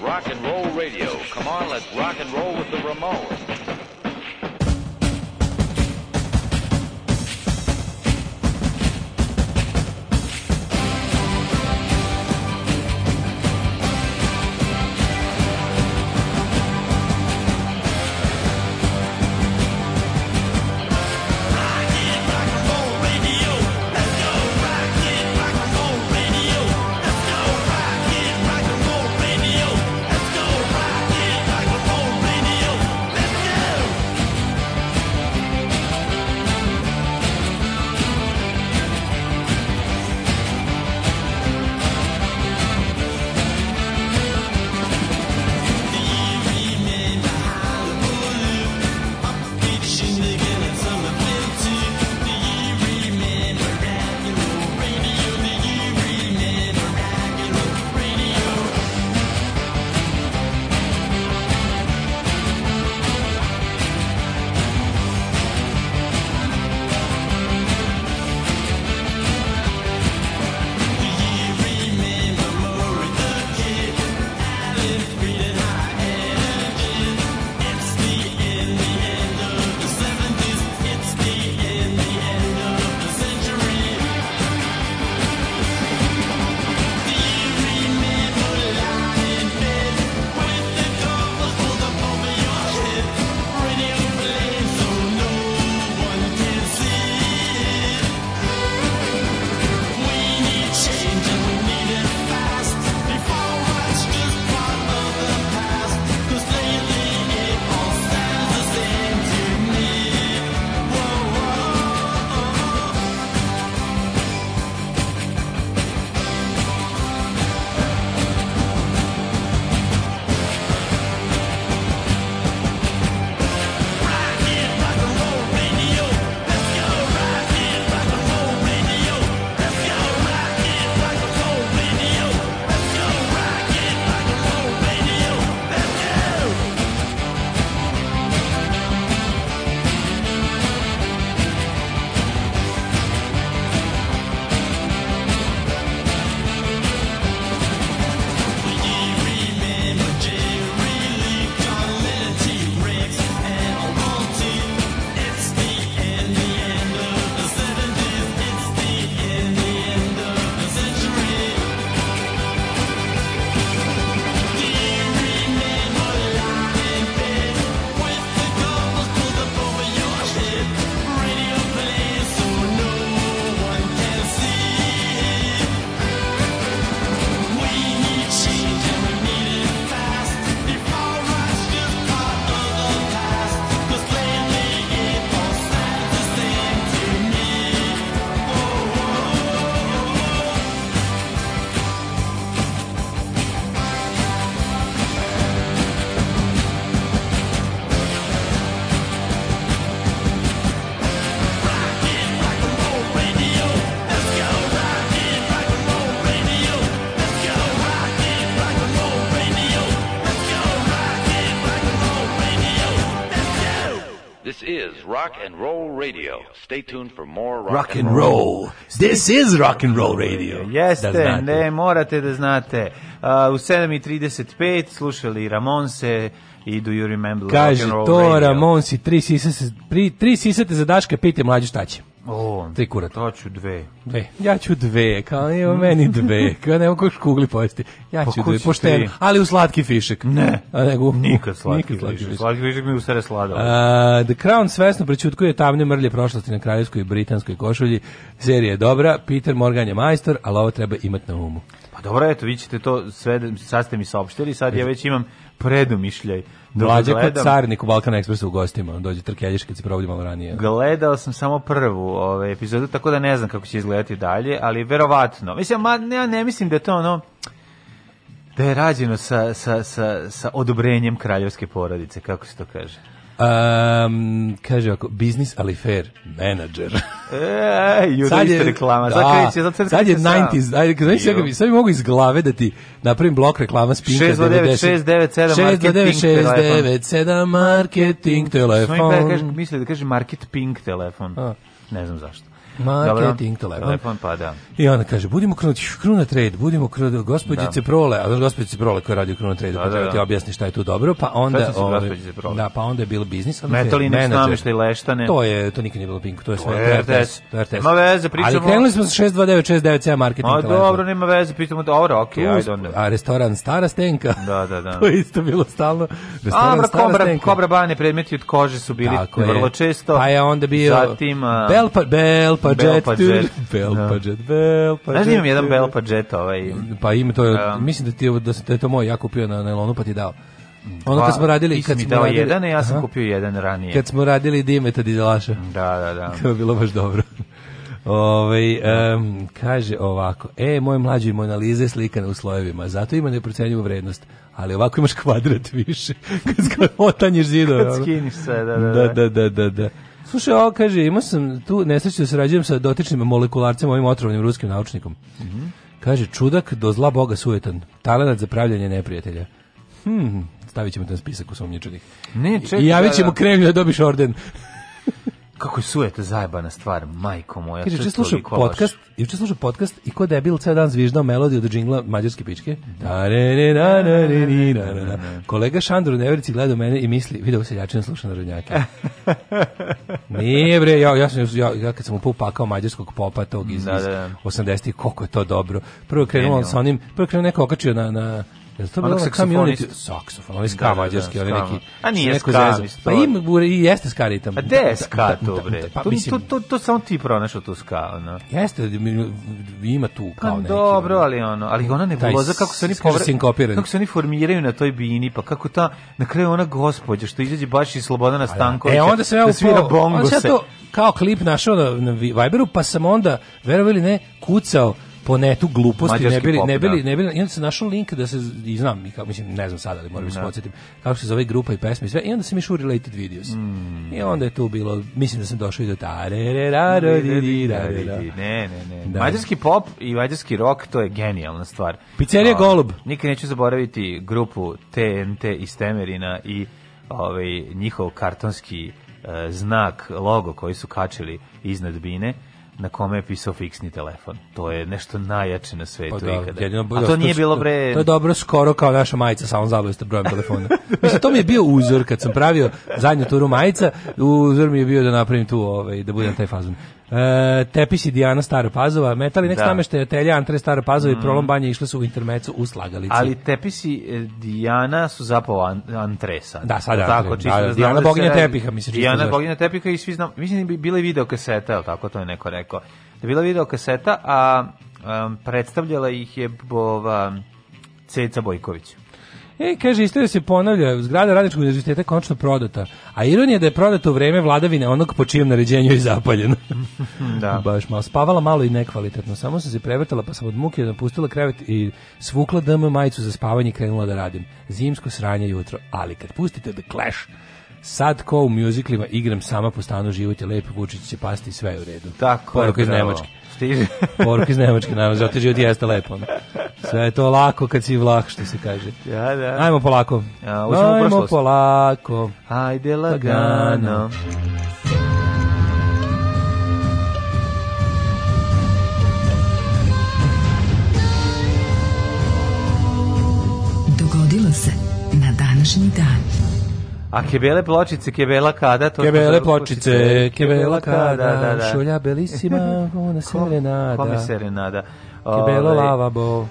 rock and roll radio. Come on, let's rock and roll with the Ramones. Stay tuned for more rock, rock and, roll. roll. This is rock and roll radio. Jeste, da ne, morate da znate. Uh, u 7.35 slušali Ramonse i Do You Remember Kaže, rock and roll to radio. Ramonsi, tri sisate, tri, tri sisate za Daška, pite mlađu šta će. O, tri kurata. To ću dve. Dve. Ja ću dve, kao i mm. meni dve. Kao nema koš škugli pojesti. Ja pa ću dve, pošteno. Ali u slatki fišek. Ne. A nego, nikad slatki, nikad slatki fišek. Slatki fišek mi u sere sladao. Uh, The Crown svesno prećutkuje tamne mrlje prošlosti na kraljevskoj i britanskoj košulji. Serija je dobra, Peter Morgan je majstor, ali ovo treba imati na umu. Pa dobro, eto, vi ćete to sve, da- sad ste mi saopštili, sad ja već imam predomišljaj Mlađe kod carnik u Balkan Ekspresu u gostima, dođe Trkeljiš kad se provodi malo ranije. Gledao sam samo prvu ovaj, epizodu, tako da ne znam kako će izgledati dalje, ali verovatno. Mislim, ma, ne, ne mislim da to ono da je rađeno sa, sa, sa, sa odobrenjem kraljevske porodice, kako se to kaže. Um, kaže ako biznis ali fair menadžer. Ej, ju sad je reklama. Sad da, kreće, sad sad, sad je 90s. Ajde, znači sad bi sad mogu iz glave da ti napravim blok reklama s Pinka 62967 marketing telefon. Što mi da kaže, misli da kaže market pink telefon. A. Ne znam zašto. Marketing Dobro. telefon. Telefon, pa da. I ona kaže, budimo kruna trade, budimo kruna gospodice da. prole, a gospodice prole koja radi kruna trade, da, pa da, da. ti objasni šta je tu dobro, pa onda... Ove, ovaj, da, pa onda je bilo biznis. Metaline, namještaj, leštane. To je, to nikad nije bilo pink to je sve to RTS. je RTS. Nema veze, pričamo... Ali krenuli smo sa 629697 marketing telefon. A dobro, nema veze, pitamo, da, dobro, okej, okay, ajde onda. A restoran Stara Stenka? Da, da, da. to je isto bilo stalno. Restoran Abra, Stara kobra, Stenka. Kobra bane, predmeti od kože su bili vrlo često. Pa je onda bio... Zatim... Belpa, Belpa, pa jet, pa bel pa jet, bel pa jet. Da. Znaš da imam jedan bel pa ovaj. Pa ima to, um. mislim da ti da, da je to moj ja kupio na nailonu pa ti dao. Ono pa, kad smo radili, kad smo radili, jedan, ja sam kupio jedan ranije. Kad smo radili Dimeta Dizelaša. Da, da, da. To je bilo baš dobro. Ove, ovaj, um, kaže ovako, e, moj mlađi Mona Lisa je slikana u slojevima, zato ima neprocenjivu vrednost, ali ovako imaš kvadrat više, kad otanješ zidove. Kad skiniš sve, da, da, da. da, da, da, da. da. Slušaj, ovo kaže, imao sam tu nesreću da sarađujem sa dotičnim molekularcem, ovim otrovnim ruskim naučnikom. Mm -hmm. Kaže, čudak do zla boga sujetan, talenat za pravljanje neprijatelja. Hmm, stavit ćemo ten spisak u sumnjičanih. Ne, čekaj. I javit da, ćemo da, da. Kremlju da dobiš orden. Kako je sujeta zajebana stvar, majko moja. Kaže, juče slušao podcast, juče slušao podcast i ko debil ceo dan zviždao melodiju od džingla mađarske pičke. Da, re, re, da, da, re, re, da, da, da. Kolega Šandro Neverici gleda mene i misli, video se jačina sluša na rodnjake. Nije bre, ja, ja, sam, ja, ja kad sam upakao mađarskog popa tog iz, da, da, da. 80-ih, koliko je to dobro. Prvo krenuo sa onim, prvo krenuo neko okačio na, na Jel to bilo kamionit? Saksofon, onaj ska da, da, da, mađarski, onaj neki... A nije ska, Pa ima, i jeste ska ritam. A pa gde je ska to, bre? Pa to, to, to, samo ti pronašao tu ska, ono. Jeste, ima tu pa kao neki... dobro, ali ono, ali ona ne nebuloza, kako se oni povre... Kako se oni formiraju na toj bini, pa kako ta, na kraju ona gospođa, što izađe baš iz Slobodana Stankovića, e, onda se ja da svira bongose. Onda to kao klip našao na, Viberu, pa sam onda, verovili ne, kucao po netu gluposti ne bili, ne bili, da. ne bili, i onda se našao link da se, i znam, i kao, mislim, ne znam sada, ali moram da se da. podsjetim, kako se zove grupa i pesme i sve, i onda mi išao related videos. Mm. I onda je to bilo, mislim da sam došao i do ta, re, re, ra, ro, di, di, ra, re, Ne, ne, ne. Da. Mađarski pop i mađarski rock, to je genijalna stvar. Pizzerija um, Golub. Nikad neću zaboraviti grupu TNT iz Temerina i ovaj, njihov kartonski eh, znak, logo koji su kačili iznad bine na kome je pisao fiksni telefon. To je nešto najjače na svetu pa, da, ikada. Jedino, A to nije bilo bre... To je dobro skoro kao naša majica sa onom zabavu brojem telefona. Mislim, to mi je bio uzor kad sam pravio zadnju turu majica, uzor mi je bio da napravim tu, ovaj, da budem taj fazon. E, Tepis da. i Dijana Staropazova, metali nek nameštaja Telja, Antre Staropazova mm. i Prolom Banja išle su u intermecu u slagalici. Ali Tepis i e, Dijana su zapravo an, Antresa. Da, sada. Tako, čisto da, da, da Dijana da Boginja Tepiha, mislim. Dijana Boginja Tepiha i svi znam, mislim da bi bila i video kaseta, ali tako to je neko rekao. Da bila video kaseta, a um, predstavljala ih je bova Ceca Bojković. E, kaže, istorija da se ponavlja, zgrada Radničkog univerziteta je konačno prodata, a ironija da je prodata u vreme vladavine onog po čijem naređenju je zapaljena. da. Baš malo, spavala malo i nekvalitetno, samo sam se prevrtala pa sam od muke napustila krevet i svukla DM majicu za spavanje i krenula da radim. Zimsko sranje jutro, ali kad pustite The Clash, sad ko u muziklima igram sama po stanu život je lep, Vučić će pasti sve u redu. Tako Poruka je, iz Nemačke. Stiže. Poruk iz Nemačke, naravno, zato život jeste lepo. Sve je to lako kad si vlah, što se kaže. Ja, da. Ajmo polako. Ja, Ajmo polako. Ajde lagano. Dogodilo se na današnji dan. A kebele pločice, kebela kada? To kebele pločice, kebela kada, da, da. šolja belisima, ona serenada. Kome serenada? Kebelo lavabo.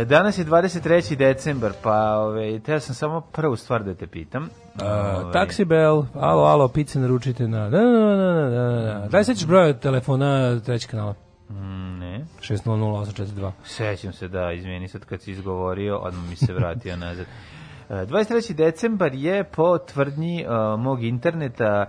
E, danas je 23. decembar, pa ove, teo sam samo prvu stvar da te pitam. Uh, taksi bel, alo, alo, pice naručite na... Da, da, da, da, da. Daj sećaš broj telefona trećeg kanala. Mm, ne. 600842. Sećam se, da, izmeni sad kad si izgovorio, odmah mi se vratio nazad. 23. decembar je po tvrdnji uh, mog interneta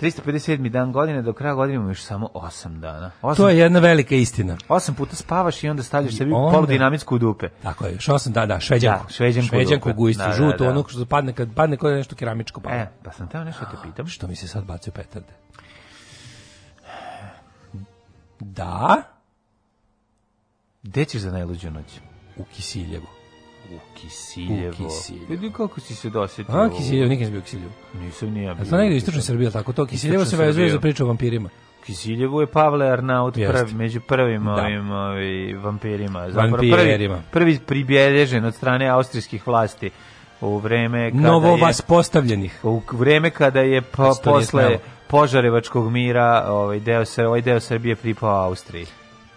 357. dan godine, do kraja godine imamo još samo 8 dana. 8, to je jedna velika istina. 8 puta spavaš i onda stavljaš sebi onda, polu dinamitsku dupe. Tako je, još 8 dana, da, šveđanku. Da, šveđanku, šveđanku u isti da, žuto, da, da. da. ono što padne, kad padne kod nešto keramičko padne. E, pa sam teo nešto da te pitam. Što mi se sad bacio petarde? Da? Gde ćeš za najluđu noć? U Kisiljevu. U Kisiljevo. U Kisiljevo. Vidi kako si se dosetio. A, Kisiljevo, nikad bio Kisiljevo. Nisam ni ja bio. A to negdje istočna Srbija, tako to. Kisiljevo se vezuje za priču o vampirima. Kisiljevo je Pavle Arnaut prvi, među prvim da. ovim ovi, vampirima. Zapravo, vampirima. Prvi, prvi pribjelježen od strane austrijskih vlasti u vreme kada Novo je, vas postavljenih. U vreme kada je po, posle požarevačkog mira ovaj deo, ovaj deo Srbije pripao Austriji.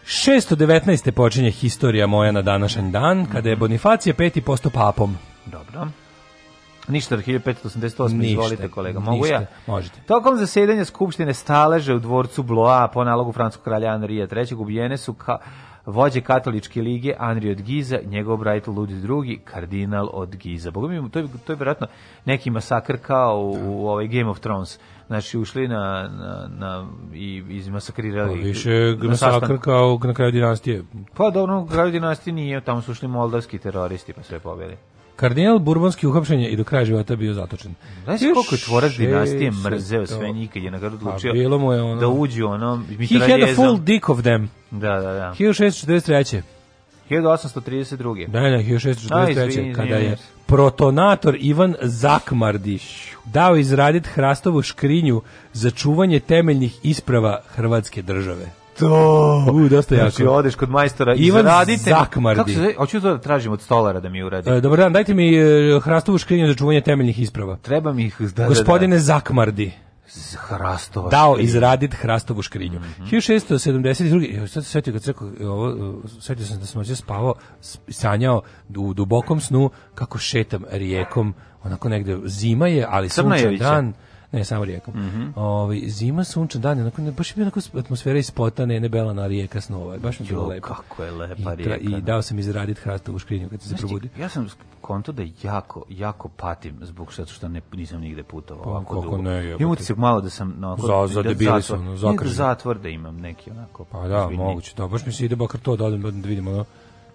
619. počinje historija moja na današnji dan, kada je mhm. Bonifacije peti posto papom. Dobro. Ništa, 1588, ništa, izvolite kolega, mogu ništa, ja? Možete. Tokom zasedanja Skupštine staleže u dvorcu Bloa po nalogu francuskog kralja Andrija III. ubijene su ka, vođe katoličke lige Andri od Giza, njegov brat Lud II, kardinal od Giza. Boga mi, to je, to je vjerojatno neki masakr kao u, u ovaj Game of Thrones znači ušli na, na, na i izmasakrirali. Pa, više masakr kao na kraju dinastije. Pa dobro, na kraju dinastije nije, tamo su ušli moldavski teroristi pa sve pobjeli. Kardinal Burbonski uhapšen je i do kraja života bio zatočen. Znaš koliko je tvorac dinastije mrzeo sve njih kad je na kraju pa odlučio pa, bilo mu je ono, da uđu ono He had a full dick of them. Da, da, da. 1643. 1832. Da, da, 1643. kada je protonator Ivan Zakmardiš dao izraditi hrastovu škrinju za čuvanje temeljnih isprava Hrvatske države. To. U, dosta znači, jako. Znači, odeš kod majstora i Ivan Zakmardi. Kako se zove? Hoću to da tražim od stolara da mi uradi. E, dobar dan, dajte mi e, hrastovu škrinju za čuvanje temeljnih isprava. Treba mi ih da, Gospodine da, da. Zakmardi. Hrastova dao izraditi hrastovu škrinju. Mm -hmm. 1672. Jo, sad se sjetio kad rekao, e, ovo, e, sjetio sam da sam ja spavao, sanjao u dubokom snu kako šetam rijekom, onako negde zima je, ali sunčan dan. Ne, samo rijekom. Mm -hmm. Ove, ovaj, zima, sunčan dan, onako, ne, baš je bila atmosfera ispota, ne, ne bela na rijeka snova. Baš mi je bilo lepo. kako je lepa rijeka. I, tra, da. i dao sam izraditi hrastu u škrinju kad sam se probudi. Ja sam konto da jako, jako patim zbog što ne, nisam nigde putovao. Pa, ovako kako dugo. ne, Imam utisak malo da sam... No, za, za debili sam, no, zatvor da imam neki onako. Pa da, moguće, da, baš mi se ide bakar to da odem, da, da vidim ono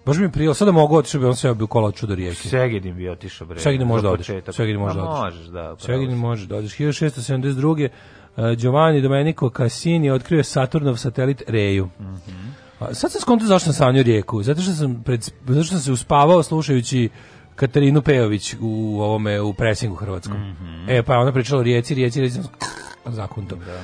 Baš mi je prijelo, sada da mogu otišao bi on sve bi u kola čudo rijeke. Segedin bi otišao bre. Segedin može da odeš. Segedin može pa da Možeš, da. Segedin može da odeš. 1672. Uh, e, Giovanni Domenico Cassini otkrio Saturnov satelit Reju. Mm -hmm. A, sad sam skonto zašto sam sanio rijeku. Zato što sam, pred, zato što sam se uspavao slušajući Katarinu Pejović u ovome u presingu hrvatskom. Mm -hmm. E pa ona pričala rijeci, rijeci, rijeci, to. Da.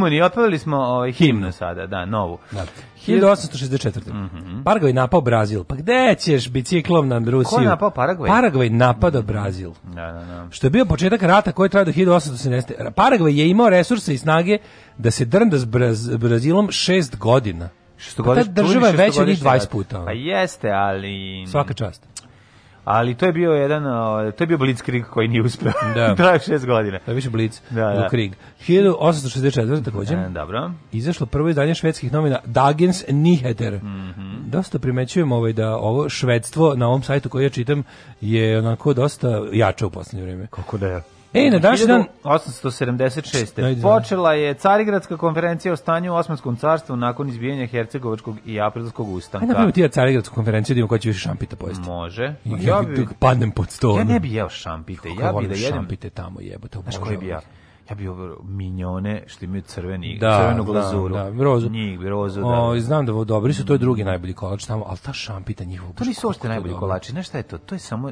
filharmoniji, otpevali smo ovaj, himnu sada, da, novu. Da. 1864. Mm -hmm. Paragvaj napao Brazil. Pa gde ćeš biciklom na Rusiju? Ko je napao Paragvaj? Paragvaj napada mhm. Brazil. Da, da, da. Što je bio početak rata koji je trajao do 1870. Paragvaj je imao resurse i snage da se drnda s Braz, Brazilom šest godina. Što pa ta država je veća od njih 20 puta. Pa jeste, ali... Svaka čast ali to je bio jedan to je bio blitzkrieg koji nije uspeo. Da. Traje 6 godina. To je više blitz, da, da. krieg. 1864 takođe. E, dobro. Izašlo prvo izdanje švedskih novina Dagens Nyheter. Mm Dosta primećujem ovaj da ovo švedstvo na ovom sajtu koji ja čitam je onako dosta jače u poslednje vreme. Kako da je? E, na daš dan... 876. Počela je Carigradska konferencija o stanju u Osmanskom carstvu nakon izbijanja Hercegovačkog i Aprilskog ustanka. Ajde, napravimo ti ja Carigradsku konferenciju da imamo koja će više šampita pojesti. Može. I ja bi... Padnem pod stol. Ja ne bih jeo šampite. Kako ja bih da jedem... šampite tamo jebote. Znaš koji bi ja? ja bi minjone što imaju crveni, da, crvenu da, glazuru. Da, da, rozu. Njih, rozu, da. O, znam da dobri su, to je drugi najbolji kolač tamo, ali ta šampita njihovog. To nisu ošte najbolji kolači, znaš šta je to? To je samo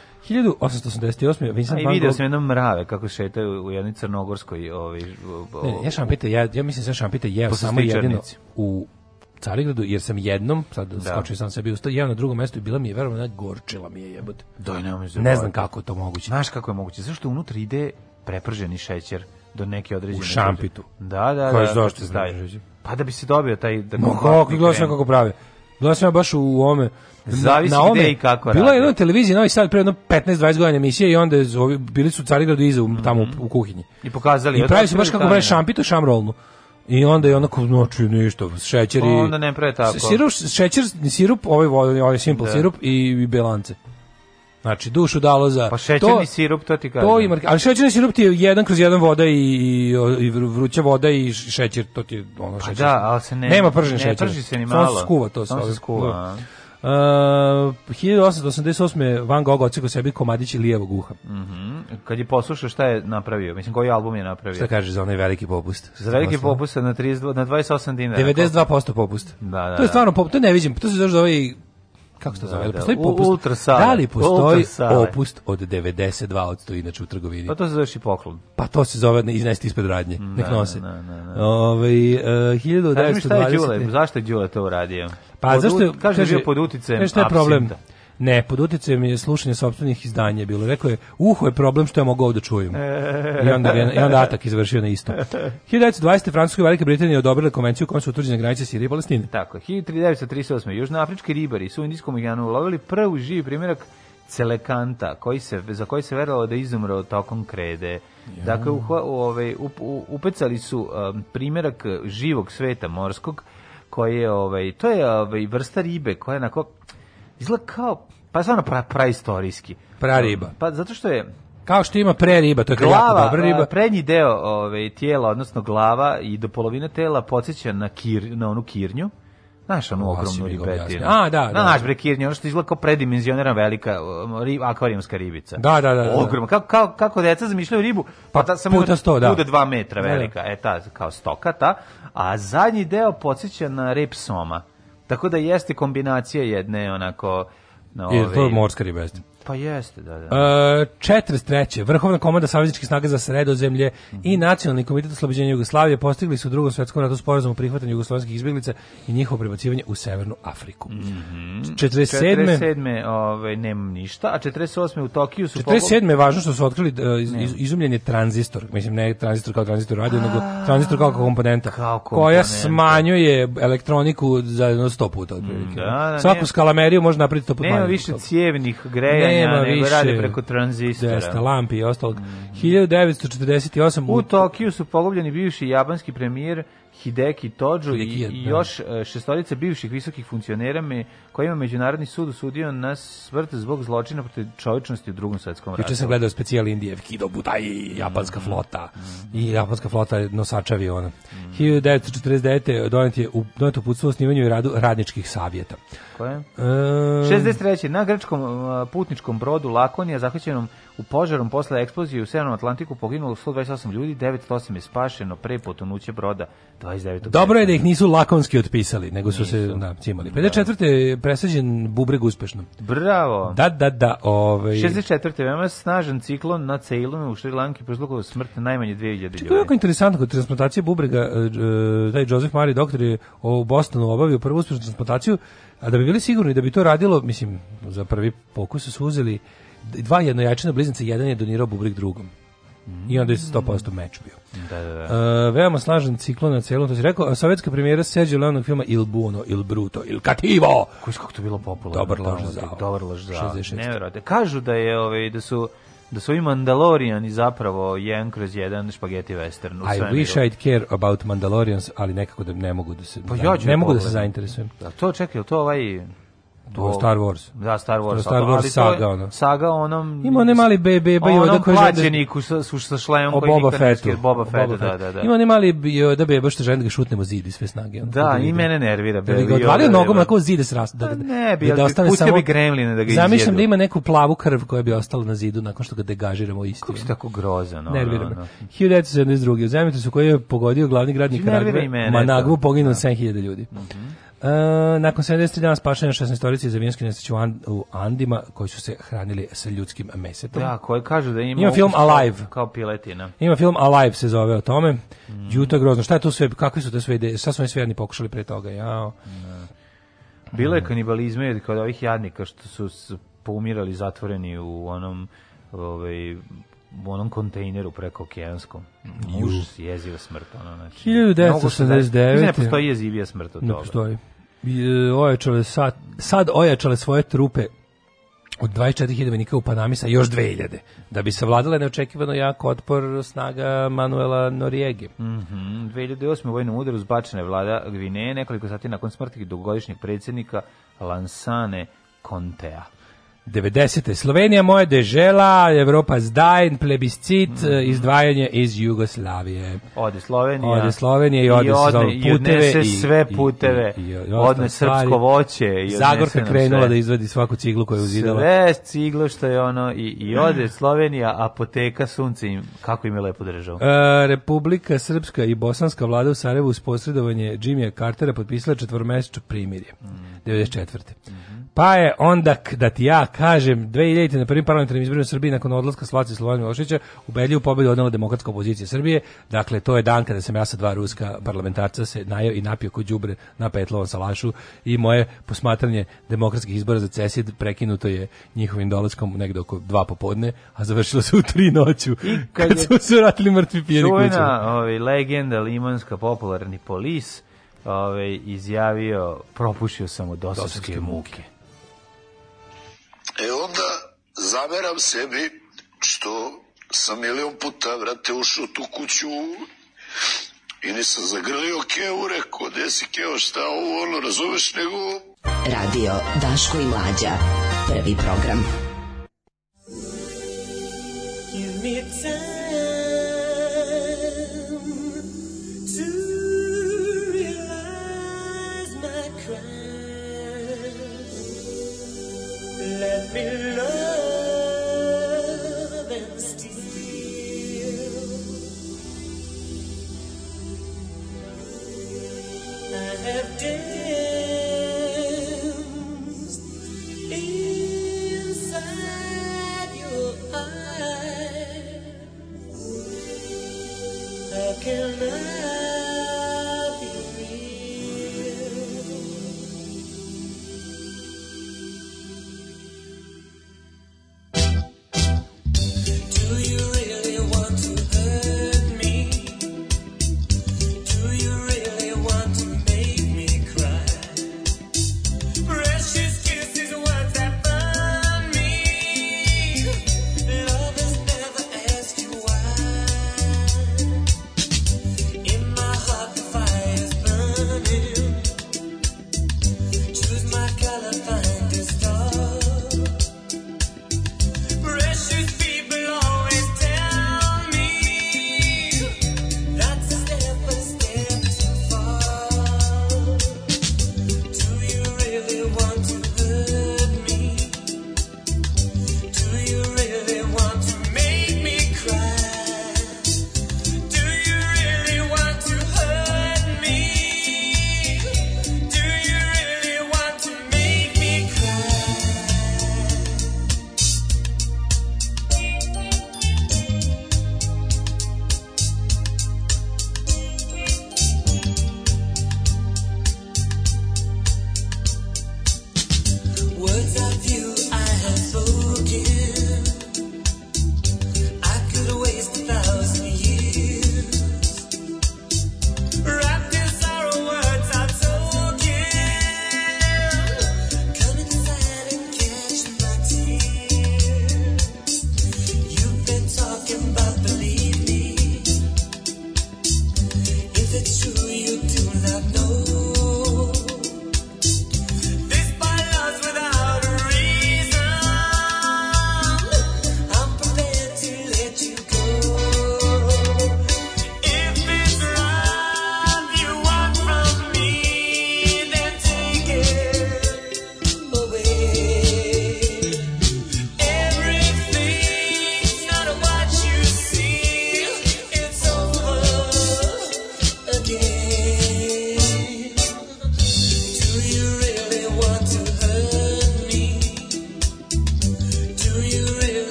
1888. Vincent A, i vidio sam jednom mrave kako šetaju u jednoj crnogorskoj... Ovi, ovaj, o, ne, ne, ja šampite, ja, ja mislim da sam šampite jeo samo jedino u Carigradu, jer sam jednom, sad da. skočio sam sebi usta, jeo na drugom mestu i bila mi je verovno najgorčila mi je jebote. Doj, ne, da ne znam kako je to moguće. Znaš kako je moguće, zašto unutra ide preprženi šećer do neke određene... U šampitu. Da, da, da Koji da. zašto Pa da bi se dobio taj... Da no, kako, gledao sam kako pravi. Gledao sam baš u ome Zavisi na ome, gde i kako radi. Bilo je jedna televizija Novi Sad pre jedno 15-20 godina emisije i onda bili su u Carigradu iza mhm. tamo u kuhinji. I pokazali. I pravi su baš kako pravi šampito, šamrolnu. I onda je onako noću znači, ništa, šećer i... Onda ne pre tako. Sirup, šećer, sirup, ovaj, ovaj simple da. sirup i, i belance. Znači, dušu dalo za... Pa šećerni to, sirup, to ti kažem. To ima, ali šećerni sirup ti je jedan kroz jedan voda i, i, i vruća voda i šećer, to ti je ono pa šećer. da, ali se ne... Nema pržen ne šećer. Ne prži se ni malo. Samo se skuva to. Samo se skuva. Da. Uh, 1888. Van Gogh ocekao sebi komadići lijevog uha. Mm -hmm. Kad je poslušao šta je napravio, mislim koji album je napravio. Šta kaže za onaj veliki popust? Za veliki popust na, 32, na 28 dinara. 92% popust. Da, da, to je da. stvarno, popust. to ne vidim, to se zove ovaj kako se to da, zove? Da, postoji popust, ultra sala, da li postoji opust od 92% inače u trgovini? Pa to se zove poklon. Pa to se zove ne iznesti ispred radnje. Mm, da, Nek nose. Da, da, da. Ovaj uh, e, 1920. Šta je Đule? Zašto je Đule to uradio? Pa pod, zašto kaže, kaže bio pod uticajem? Šta je problem? Absinta. Ne, pod uticajem je slušanje sopstvenih izdanja bilo. Rekao je, uho je problem što ja mogu ovdje da čujem. I onda, je, i onda atak izvršio na isto. 1920. Francuska i Velika Britanija odobrila konvenciju u kojoj su utvrđene granice Sirije i Palestine. Tako, 1938. Južnoafrički ribari su u Indijskom okeanu ulovili prvi živi primjerak celekanta koji se, za koji se verovalo da izumro tokom krede. Ja. Dakle, u, ove, ovaj, up, upecali su um, primjerak živog sveta morskog koji je, ovaj, to je ovaj, vrsta ribe koja je ko izgleda kao, pa stvarno pra, praistorijski. Prariba. Pa zato što je, kao što ima pre riba, to je glava, jako dobra riba. Prednji deo ove, ovaj, tijela, odnosno glava i do polovine tela podsjeća na, kir, na onu kirnju. Znaš onu ogromnu ribetinu. A, da, da. Znaš bre kirnju, ono što izgleda kao predimenzionirana velika um, rib, akvarijumska ribica. Da, da, da. da, da. Ogromna. Kako, kako, kako deca zamišljaju ribu? Pa, pa ta samo puta sto, da. Bude dva metra velika. Da, da. E, ta, kao stoka ta. A zadnji deo podsjeća na rep soma. Tako da jeste kombinacija jedne onako... Na ove, I to morska riba jeste. Pa jeste, da, da. Uh, e, 43. Vrhovna komanda savezničkih snaga za sredozemlje mm -hmm. i mhm. Nacionalni komitet oslobođenja Jugoslavije postigli su u drugom svjetskom ratu sporazumu o prihvatanju jugoslovenskih izbjeglica i njihovo prebacivanje u Severnu Afriku. Mm -hmm. 47. 47. Ove, nemam ništa, a 48. u Tokiju su... 47. Pobog... je važno što su otkrili uh, iz, iz, izumljen je tranzistor, mislim ne tranzistor kao tranzistor radio, a, nego tranzistor kao komponenta, kao komponenta, koja smanjuje elektroniku za jedno 100 puta. Mm, da, da, Svaku skalameriju može napraviti to pod Nema više cijevnih greja nema nego više. rade preko tranzistora. Desna, lampi i ostalog. Mm. 1948. U Tokiju su pogubljeni bivši japanski premijer Hideki Tojo i, i, da. još e, šestorica bivših visokih funkcionera me, kojima Međunarodni sud usudio na smrt zbog zločina protiv čovječnosti u drugom svetskom ratu. Juče sam gledao specijal Indije, Kido Butai, mm. japanska flota. Mm. I japanska flota je nosač aviona. Mm. 1949. donet je, donet uputstvo osnivanju i radu radničkih savjeta. Tako je. E... 63. Na grčkom putničkom brodu Lakonija, zahvaćenom u požarom posle eksplozije u Severnom Atlantiku, poginulo 128 ljudi, 908 je spašeno pre potonuće broda 29. Dobro je da ih nisu lakonski otpisali, nego su nisu. se da, cimali. 54. Da. je presađen bubreg uspešno. Bravo. Da, da, da. Ovaj... 64. veoma snažan ciklon na Ceylonu u Šrilanki prouzrokovao smrt najmanje 2000 ljudi. To je jako interesantno, kod transplantacije bubrega, e, e, taj Joseph Mari doktor je u Bostonu obavio prvu uspešnu transplantaciju A da bi bili sigurni da bi to radilo, mislim, za prvi pokus su uzeli dva jednojačina bliznice, jedan je donirao bubrik drugom. I onda je 100% meč bio. Da, da, da. E, veoma slažen ciklon na celom, to si rekao, a sovjetska premijera Sergio Leonog filma Il Buono, Il Bruto, Il Cativo. Kako to bilo popularno? Dobar lož za. Dobar lož za. zao. Kažu da je, ovaj, da su da su i Mandaloriani zapravo jedan kroz jedan špageti western. U I svemiru. wish I'd care about Mandalorians, ali nekako da ne mogu da se, pa ja ne mogu da se zainteresujem. Da, to čekaj, to ovaj To je Star Wars. Da, Star Wars. Star Wars ali saga, ono. Saga onom... Ima onaj mali bebe, beba Yoda koji želi... Onom da- plaćeniku sa, sa šlejom koji Boba Fettu. Boba Fettu, da, da, da. Ima onaj mali Yoda beba što želi da ga šutnemo zid i sve snage. Ono, da, i da mene nervira. Da ga odvalio nogom ako zide srast. Pa da, ne, bi, da ostane samo... bi gremline da ga izjedu. Zamišljam da ima neku plavu krv koja bi ostala na zidu nakon što ga degažiramo isti. Kako si tako grozan, ono. Nervira me. 1972. U zemljitu su koji je pogodio glavni grad Nikaragve, Managvu, poginulo 7000 ljudi. Mhm. E, nakon 70 dana spašanja 16-torice za avijanske nesreće u, Andima koji su se hranili sa ljudskim mesetom. Da, koji kaže da ima, ima film Alive. Kao piletina. Ima film Alive se zove o tome. Mm. Juto grozno. Šta je to sve? Kakve su to sve ideje? Šta su oni sve jadni pokušali pre toga? Jao. Mm. Bilo je kanibalizme kod ovih jadnika što su poumirali zatvoreni u onom ovaj u onom kontejneru preko okeanskom. Muž jeziva smrt. Ono, znači, 1989. Ne, da- ne postoji jezivija smrt od ne toga. Ne postoji. E, ojačale sad, sad ojačale svoje trupe od 24.000 vojnika u Panami sa još 2000, da bi savladala neočekivano jak otpor snaga Manuela Noriege. Mm -hmm. 2008. vojnom udaru zbačena je vlada Gvineje nekoliko sati nakon smrti dugogodišnjeg predsjednika Lansane Kontea. 90. Slovenija moja dežela, Evropa zdajn, plebiscit, mm -hmm. izdvajanje iz Jugoslavije. Ode Slovenija. Ode Slovenija i ode, I odne, i puteve. I sve puteve. I, i, i odne srpsko voće. I Zagorka krenula sve. da izvadi svaku ciglu koju je uzidala. Sve ciglo što je ono i, i ode Slovenija, apoteka, sunce im, kako im je lepo držao. E, Republika Srpska i Bosanska vlada u Sarajevu uz posredovanje Jimmyja Cartera potpisala četvormesečno primirje. Mm. -hmm. 94. Mm -hmm. Pa je onda, da ti ja kažem, 2000. na prvim parlamentarnim izborima Srbije nakon odlaska Slavice Slovanja Miloševića ubedljivu pobedu odnela demokratska opozicija Srbije. Dakle, to je dan kada sam ja sa dva ruska parlamentarca se najao i napio kod đubre na petlovom salašu i moje posmatranje demokratskih izbora za CESID prekinuto je njihovim dolaskom negde oko dva popodne, a završilo se u tri noću I kad, kad smo se vratili mrtvi pijeni kućama. Ovaj, legenda limanska popularni polis ovaj, izjavio propušio sam od dosovske muke. E onda zameram sebi što sam milion puta, vrate, ušao tu kuću i nisam zagrlio Keo, rekao, gde si Keo, šta ovo, ono, razumeš, nego... Radio Daško i Mlađa, prvi program. Give me time. mil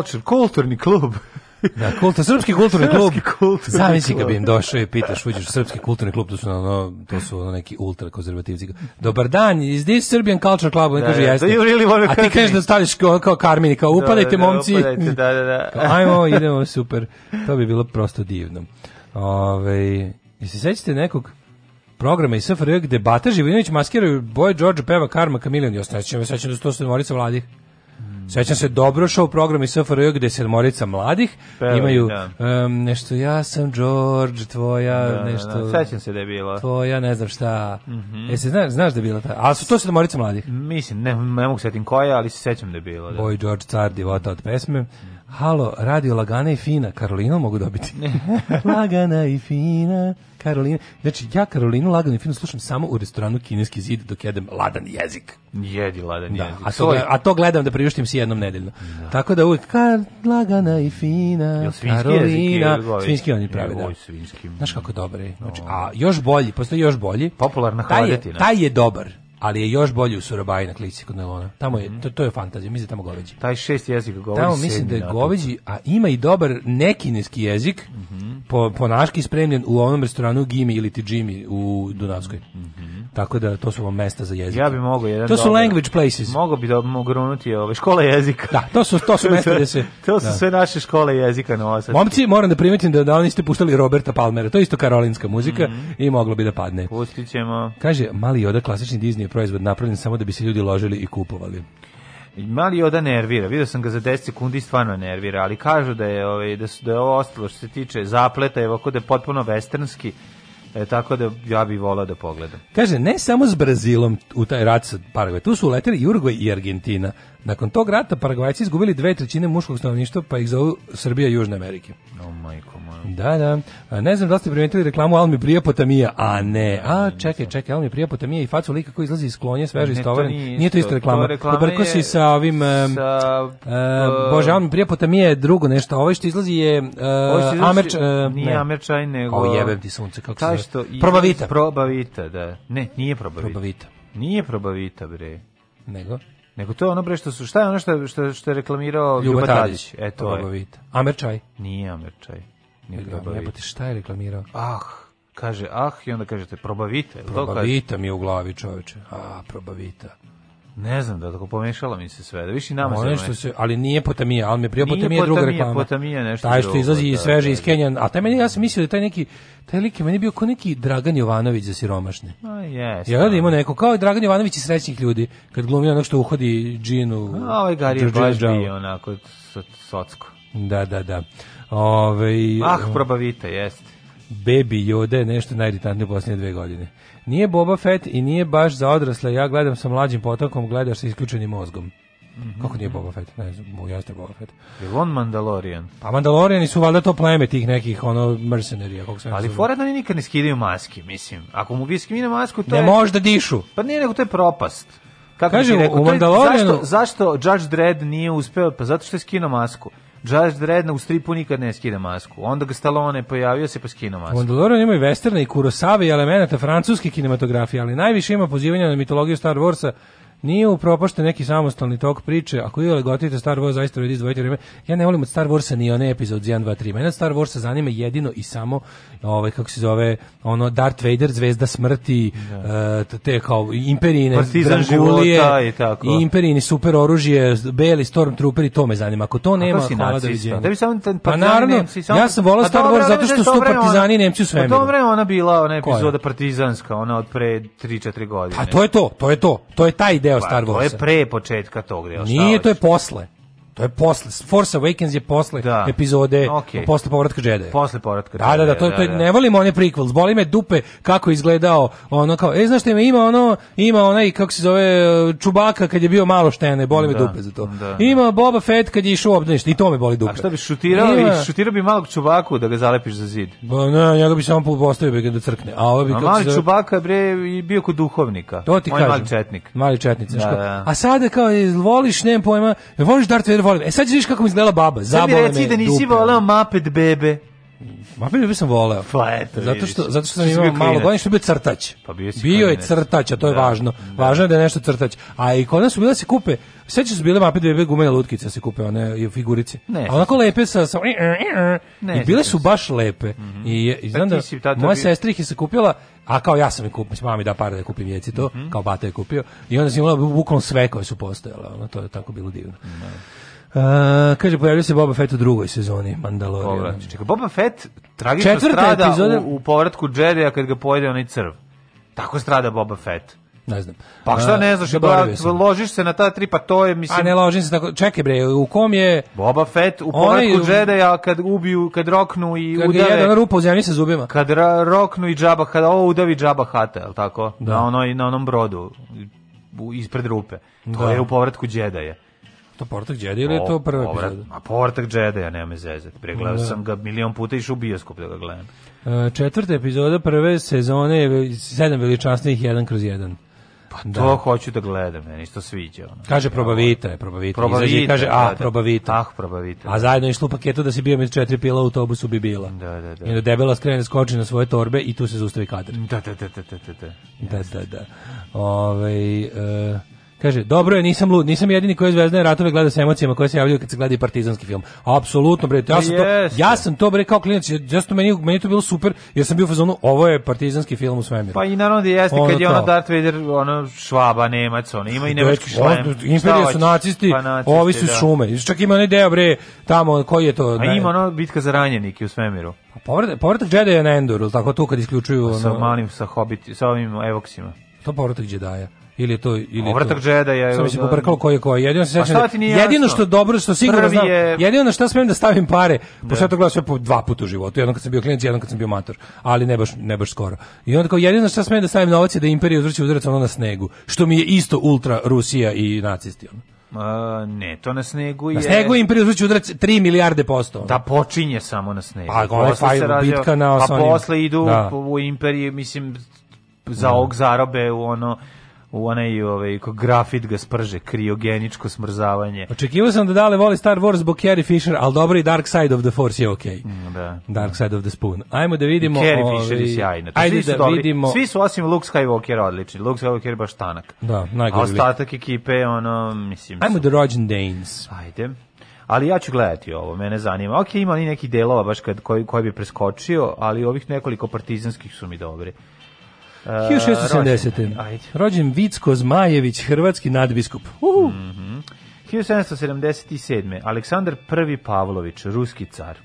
Culture, kulturni klub. Da, kulta, srpski kulturni klub. Srpski Zamisli kad bi im došao i pitaš, uđeš u srpski kulturni klub, to su ono, to su ono neki ultra konzervativci. Dobar dan, is this Serbian Culture Club? Oni da, kaže da, jeste. Da, A ti kažeš da staviš kao, kao Karmini, kao upadajte momci. Da, da, da. Ajmo, idemo, super. To bi bilo prosto divno. Ove, jesi sećate nekog programa i SFRJ debata Bata Živinović maskiraju Boje Đorđe peva Karma Kamilion i ostaćemo sećam da su to su morica vladih. Mm. Sećam se dobro show program iz SFRJ gde se morica mladih Pevali, imaju da. um, nešto ja sam George, tvoja da, da, da. nešto. Da, sećam se da je bila. Tvoja ne znam šta. Mm -hmm. E, Jesi znaš, znaš da je bila ta. a su to se morica mladih? Mislim, ne, ne mogu setim koja, ali se sećam da je bila. Da. Boy George car divota od pesme. Mm Halo, radio Lagana i Fina, Karolina mogu dobiti. Lagana i Fina, Karolina. Znači, ja Karolinu Laganu i Finu slušam samo u restoranu Kineski zid dok jedem ladan jezik. Jedi ladan da, jezik. A to, a to gledam da priuštim si jednom nedeljno. Da. Tako da uvijek, kar, Lagana i Fina, Karolina. Jezik, svinski oni pravi, da. Znaš kako dobar Znači, a još bolji, postoji još bolji. Popularna hladetina. Taj je, taj je dobar ali je još bolje u Surabaya na klici kod Nelona. Tamo je, to, to je fantazija, mislim da tamo goveđi. Taj šest jezika govori Tamo mislim da je goveđi, a ima i dobar nekineski jezik, mm -hmm. po, po naški spremljen u onom restoranu Gimi ili ti Jimmy u Dunavskoj. Mm -hmm. Tako da to su vam mesta za jezik. Ja bi mogao jedan To su dobar, language places. Mogu bi da mogu grunuti ove škole jezika. Da, to su, to su mesta gde se... to su da. sve naše škole jezika na Osadu. Momci, moram da primetim da, da oni ste puštali Roberta Palmera, to je isto karolinska muzika mm -hmm. i moglo bi da padne. Pustit ćemo. Kaže, mali Joda, klasični Disney proizvod napravljen samo da bi se ljudi ložili i kupovali. Mali Oda nervira, vidio sam ga za 10 sekundi i stvarno nervira, ali kažu da je, ovaj, da, su, da je ovo ostalo što se tiče zapleta, evo kod je potpuno westernski, E, tako da ja bih volao da pogledam. Kaže, ne samo s Brazilom u taj rat sa Paragvaj, tu su uleteli i Uruguay i Argentina. Nakon tog rata Paragvajci izgubili dve trećine muškog stanovništva, pa ih zovu Srbija Južne Amerike. Oh majko moja. Da, da. A, ne znam da ste primetili reklamu Almi Prijapotamija, a ne. A čekaj, čekaj, Almi Prijapotamija i facu lika koji izlazi iz klonje, sveže istovaren. Nije, nije to isto reklama. Pobrko si sa ovim... Sa, uh, uh, Bože, Almi Prijapotamija je drugo nešto. Ovo ovaj što izlazi je... Uh, Amerč, uh, nije ne. Amerčaj, nego... O, jebem ti sunce, kako se što, Probavita. Probavita, da. Ne, nije probavita. Probavita. Nije probavita, bre. Nego? Nego to je ono bre što su, šta je ono što, što, što je reklamirao Ljuba Tadić? E, to Amerčaj? Nije Amerčaj. Nije Probavita. šta je reklamirao? Ah, kaže ah i onda kažete probavita. Probavita mi je u glavi čoveče. Ah, probavita. Ne znam da tako pomešalo mi se sve. Da više nama Ono što se ali nije potamija, al me prije potamija druga reklama. Potamija nešto. Taj što izlazi da, da, sveže da, iz Kenja, a taj meni ja sam mislio da taj neki taj lik meni bio kao neki Dragan Jovanović za siromašne. A jes. Ja da ima neko kao Dragan Jovanović iz srećnih ljudi kad glumi onog što uhodi džinu. A ovaj Gari je baš bio onako socko. Da, da, da. Ove, ovaj, ah, probavite, jeste. Baby Yoda je nešto najiritantnije u posljednje dve godine. Nije Boba Fett i nije baš za odrasle, ja gledam sa mlađim potokom, gledaš sa isključenim mozgom. Mm -hmm. Kako nije Boba Fett? Ne znam, mu jeste Boba Fett. Je on Mandalorian? Pa Mandaloriani su valjda to pleme tih nekih ono mercenarija, kako se Ali fora da nikad ne skidaju maske, mislim. Ako mu vi skine masku, to ne je... Ne može da dišu. Pa nije nego to je propast. Kako Kaže, rekao, u Mandalorianu... Zašto, zašto Judge Dredd nije uspeo? Pa zato što je skinuo masku. Judge Dredd u stripu nikad ne skida masku. Onda ga Stallone pojavio se pa skino masku. Mandalorian ima i westerne i kurosave i elemenata francuske kinematografije, ali najviše ima pozivanja na mitologiju Star Warsa Nije upropašten neki samostalni tok priče. Ako je legotite Star Wars, zaista vredi izdvojiti vreme. Ja ne volim od Star Warsa ni one epizod 1, 2, 3. Mene od Star Warsa zanima jedino i samo ovaj, kako se zove, ono Darth Vader, zvezda smrti, ja. Da. uh, eh, te kao imperine, Partizan života i tako. I imperini, super oružje, beli stormtrooper i to me zanima. Ako to nema, si hvala da Da bi samo ten pa, pa naravno, nemci, sam... ja sam volao pa Star Wars zato što su partizani i nemci u pa svemiru. Pa dobro je ona bila, ona epizoda partizanska, ona od pre 3-4 godine. A to je to, to je to. To je taj deo pa, Star Warsa. To je pre početka tog dela. Nije, to je posle. To je posle. Force Awakens je posle da. epizode, okay. posle povratka Jedi. Posle povratka Da, da, da, to, da, to je, da, ne volim one prequels, boli me dupe kako izgledao ono kao, ej znaš šta ima, ima ono, ima onaj, kako se zove, Čubaka kad je bio malo štene, boli me da, dupe za to. Da, da. Ima Boba Fett kad je išao obdanište, i to me boli dupe. A šta bi šutirao, ima... I šutirao bi malog Čubaku da ga zalepiš za zid? Ba, ne, njega bi samo postavio bi ga da crkne. A, ovo ovaj bi, A mali zove... Čubaka, bre, i bio kod duhovnika. To ti On kažem. mali četnik. Mali četnik. Da, da. A sada kao, voliš, nemam pojma, voliš Darth Vader dalje volim. E sad ćeš kako mi izgledala baba. Zabole me. Sad mi reci da nisi dupe. voleo Muppet Bebe. Muppet Bebe sam voleo. Pa eto, zato što, zato što sam imao bio malo godina, što je bio crtač. Pa bio, bio je crtač, a to je da, važno. Da. Važno je da je nešto crtač. A i kod nas su bile da se kupe, sećaš su bile Muppet Bebe gumene lutkice da se kupe, one figurice. Ne, a onako lepe sa... sa ne, I bile su baš lepe. Mhm. I, i pa znam da moja sestra ih je se kupila, a kao ja sam je kupio, mislim, mami da para da kupim jeci to, mm -hmm. kao bata je kupio. I onda sam imala bukvalno sve koje su postojale. Ono, to je tako bilo divno. Mm -hmm. Uh, kaže, pojavio se Boba Fett u drugoj sezoni Mandalorian. Čekaj, Boba Fett tragično Četvrta strada epizoda... u, u povratku Jedi-a kad ga pojede onaj crv. Tako strada Boba Fett. Ne znam. Pa šta ne znaš, da, ložiš se na ta tri, pa to je, mislim... A ne ložim se tako, čekaj bre, u kom je... Boba Fett u povratku Jedi-a kad ubiju, kad roknu i kad udave... Kad je jedan rupa u zemlji sa zubima. Kad ra, roknu i džaba, kad ovo udavi džaba hata, je tako? Da. Na, onoj, na onom brodu, ispred rupe. To da. je u povratku Jedi-a to Portak Jedi ili je to prva epizoda? A Portak Jedi, ja nemam zezet. Pregledao da. sam ga milion puta i u bioskop da ga gledam. E, četvrta epizoda prve sezone je sedam veličanstvih jedan kroz jedan. Pa da. to hoću da gledam, meni se to sviđa. Ono. Kaže probavita je, probavita. probavita Izađe kaže, a, da, probavita. Ah, da. probavita. Ah, a zajedno je išlo u paketu da si bio med četiri pila u autobusu bi bila. Da, da, da. I da debela skrene, skoči na svoje torbe i tu se zustavi kadar. Da, da, da, da, da, da. Da, da, da. Ove, ovaj, uh, Kaže, dobro je, nisam lud, nisam jedini koji zvezdane ratove gleda sa emocijama koje se javljaju kad se gleda i partizanski film. Apsolutno, bre, ja sam to, ja sam to bre kao klinac, jasno meni, meni to bilo super, jer sam bio u fazonu, ovo je partizanski film u svemiru. Pa i naravno da jeste, ono kad je ono Darth Vader, ono švaba, Nemac, ono, ima i nemački šlem. Imperije su nacisti, pa nacisti ovi su da. šume. Čak ima onaj ideja, bre, tamo, koji je to? A da ima ono bitka za ranjenike u svemiru. Pa povratak, povratak Jedi na Endoru, tako tu kad isključuju... Pa ono, sa malim, sa hobiti, sa ovim evoksima. To povratak jedi ili to ili Povratak Jedi-a. Samo se pobrkalo koji je koji. Jedino se pa sećam. Da- jedino što dobro što sigurno znam, je... jedino na šta smem da stavim pare, pošto da. to gledam sve po dva puta u životu, jednom kad sam bio klinac, jednom kad sam bio mator, ali ne baš ne baš skoro. I onda kao jedino što smem da stavim novac da Imperija uzvrće udarac ono na snegu, što mi je isto ultra Rusija i nacisti ono. A, ne, to na snegu je... Na snegu je Imperiju zvuči udarac 3 milijarde posto. Da, počinje samo na snegu. Pa, posle fajl, bitka na Pa posle idu da. u Imperiju, mislim, za da. og zarobe u ono u onaj ovaj ko grafit ga sprže kriogeničko smrzavanje. Očekivao sam da dale voli Star Wars zbog Carrie Fisher, al dobro i Dark Side of the Force je okej. Okay. Mm, da. Dark Side of the Spoon. Ajmo da vidimo. I Carrie ovi, Fisher je sjajna. Pa ajde svi da dobri. vidimo. Svi su osim Luke Skywalker odlični. Luke Skywalker je baš tanak. Da, najgore. A ostatak ekipe ono mislim. Ajmo the da Rogen Danes. Ajde ali ja ću gledati ovo, mene zanima. Ok, ima li neki delova baš kad, koji, koji bi preskočio, ali ovih nekoliko partizanskih su mi dobri. Uh, 1770. Rođen, rođen Vicko Zmajević, hrvatski nadbiskup. Uhu. Mm -hmm. 1777. Aleksandar I. Pavlović, ruski car.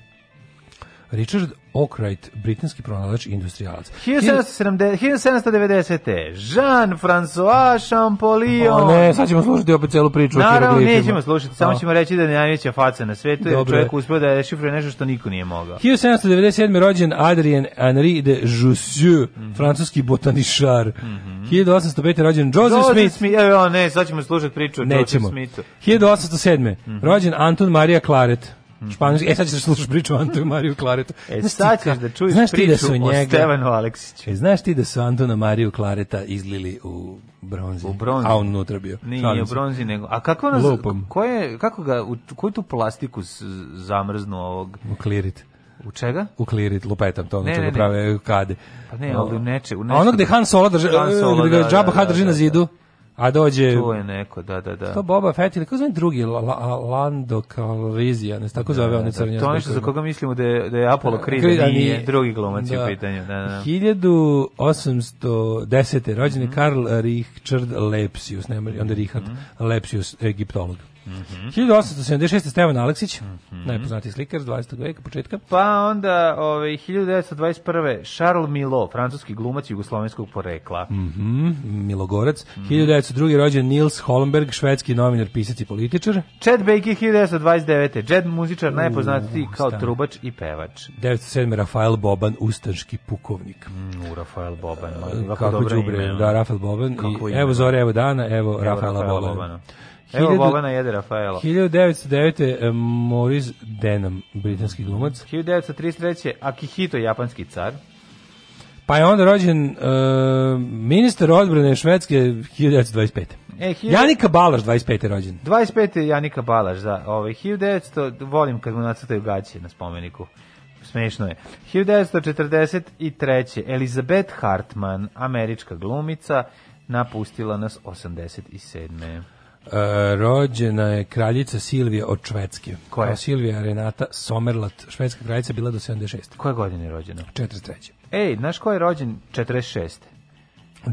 Richard Oakright, britanski pronalač i industrijalac. 1790. Jean-François Champollion. O ne, sad ćemo slušati opet celu priču Naravno, o hieroglifima. nećemo slušati, samo ćemo reći da je najveća faca na svetu, jer čovjek uspio da dešifruje nešto što niko nije mogao. 1797. rođen Adrien Henri de Jussieu, mm -hmm. francuski botanišar. Mm -hmm. 1805. rođen Joseph, Joseph Smith. Smith. Evo, ne, sad ćemo slušati priču o Joseph Smithu. 1807. Mm -hmm. rođen Anton Maria Claret. Mhm. Španski, e sad ćeš da slušaš priču o Antonu Mariju Klaretu. E sad ćeš da čuješ znaš da priču da su njega, o Stevanu Aleksiću. E, znaš ti da su Antona Mariju Klareta izlili u bronzi, u bronzi. a on unutra bio. Nije u bronzi, nego... A kako, nas, koje, kako ga, u koju tu plastiku zamrznu ovog? U klirit. U čega? U klirit, lupetam to, ono čega ne, prave kade. Pa ne, ali u neče. U nešto... A ono gde Han Solo drži, Han Solo, gde ga Jabba da, drži da, da, na da, zidu. A dođe... Tu je neko, da, da, da. To Boba Fett ili kako zove drugi, La, La, Lando Calrissian, ne tako da, zove da, on da. crnjac. To je nešto za koga mislimo da je, da je Apollo Creed, da nije, nije drugi glumac da. u pitanju. Da, da. 1810. rođen je mm -hmm. Karl Richard Lepsius, ne, onda Richard mm -hmm. Lepsius, egiptolog. Mm -hmm. 1876. Stevan Aleksić, mm -hmm. najpoznatiji slikar 20. veka, početka. Pa onda ovaj, 1921. Charles Milo, francuski glumac jugoslovenskog porekla. Mm -hmm. Milogorac. Mm -hmm. 1902. rođen Nils Holmberg, švedski novinar, pisac i političar. Chad Baker, 1929. Jed muzičar, najpoznatiji uh, kao trubač i pevač. 1907. Rafael Boban, ustanški pukovnik. Mm, u Rafael Boban. Uh, kako dobro Da, Rafael Boban. Kako I, ime, evo zore, evo dana, evo, evo Rafaela Bobana. Bobana. Evo Bogana jede Rafaela. 1909. E, Moris Denham, britanski glumac. 1933. Akihito, japanski car. Pa je onda rođen uh, ministar odbrane Švedske 1925. E, 1000... Janika Balaš 25. je rođen. 25. je Janika Balaš, da. Ove, 1900, volim kad mu nacrtaju gaće na spomeniku. Smešno je. 1943. Elizabeth Hartman, američka glumica, napustila nas 87. Eh, rođena je kraljica Silvija od Švedske. Koja je? Silvija Renata Somerlat, švedska kraljica, bila do 76. Koje godine je rođena? 43. Ej, znaš ko je rođen 46.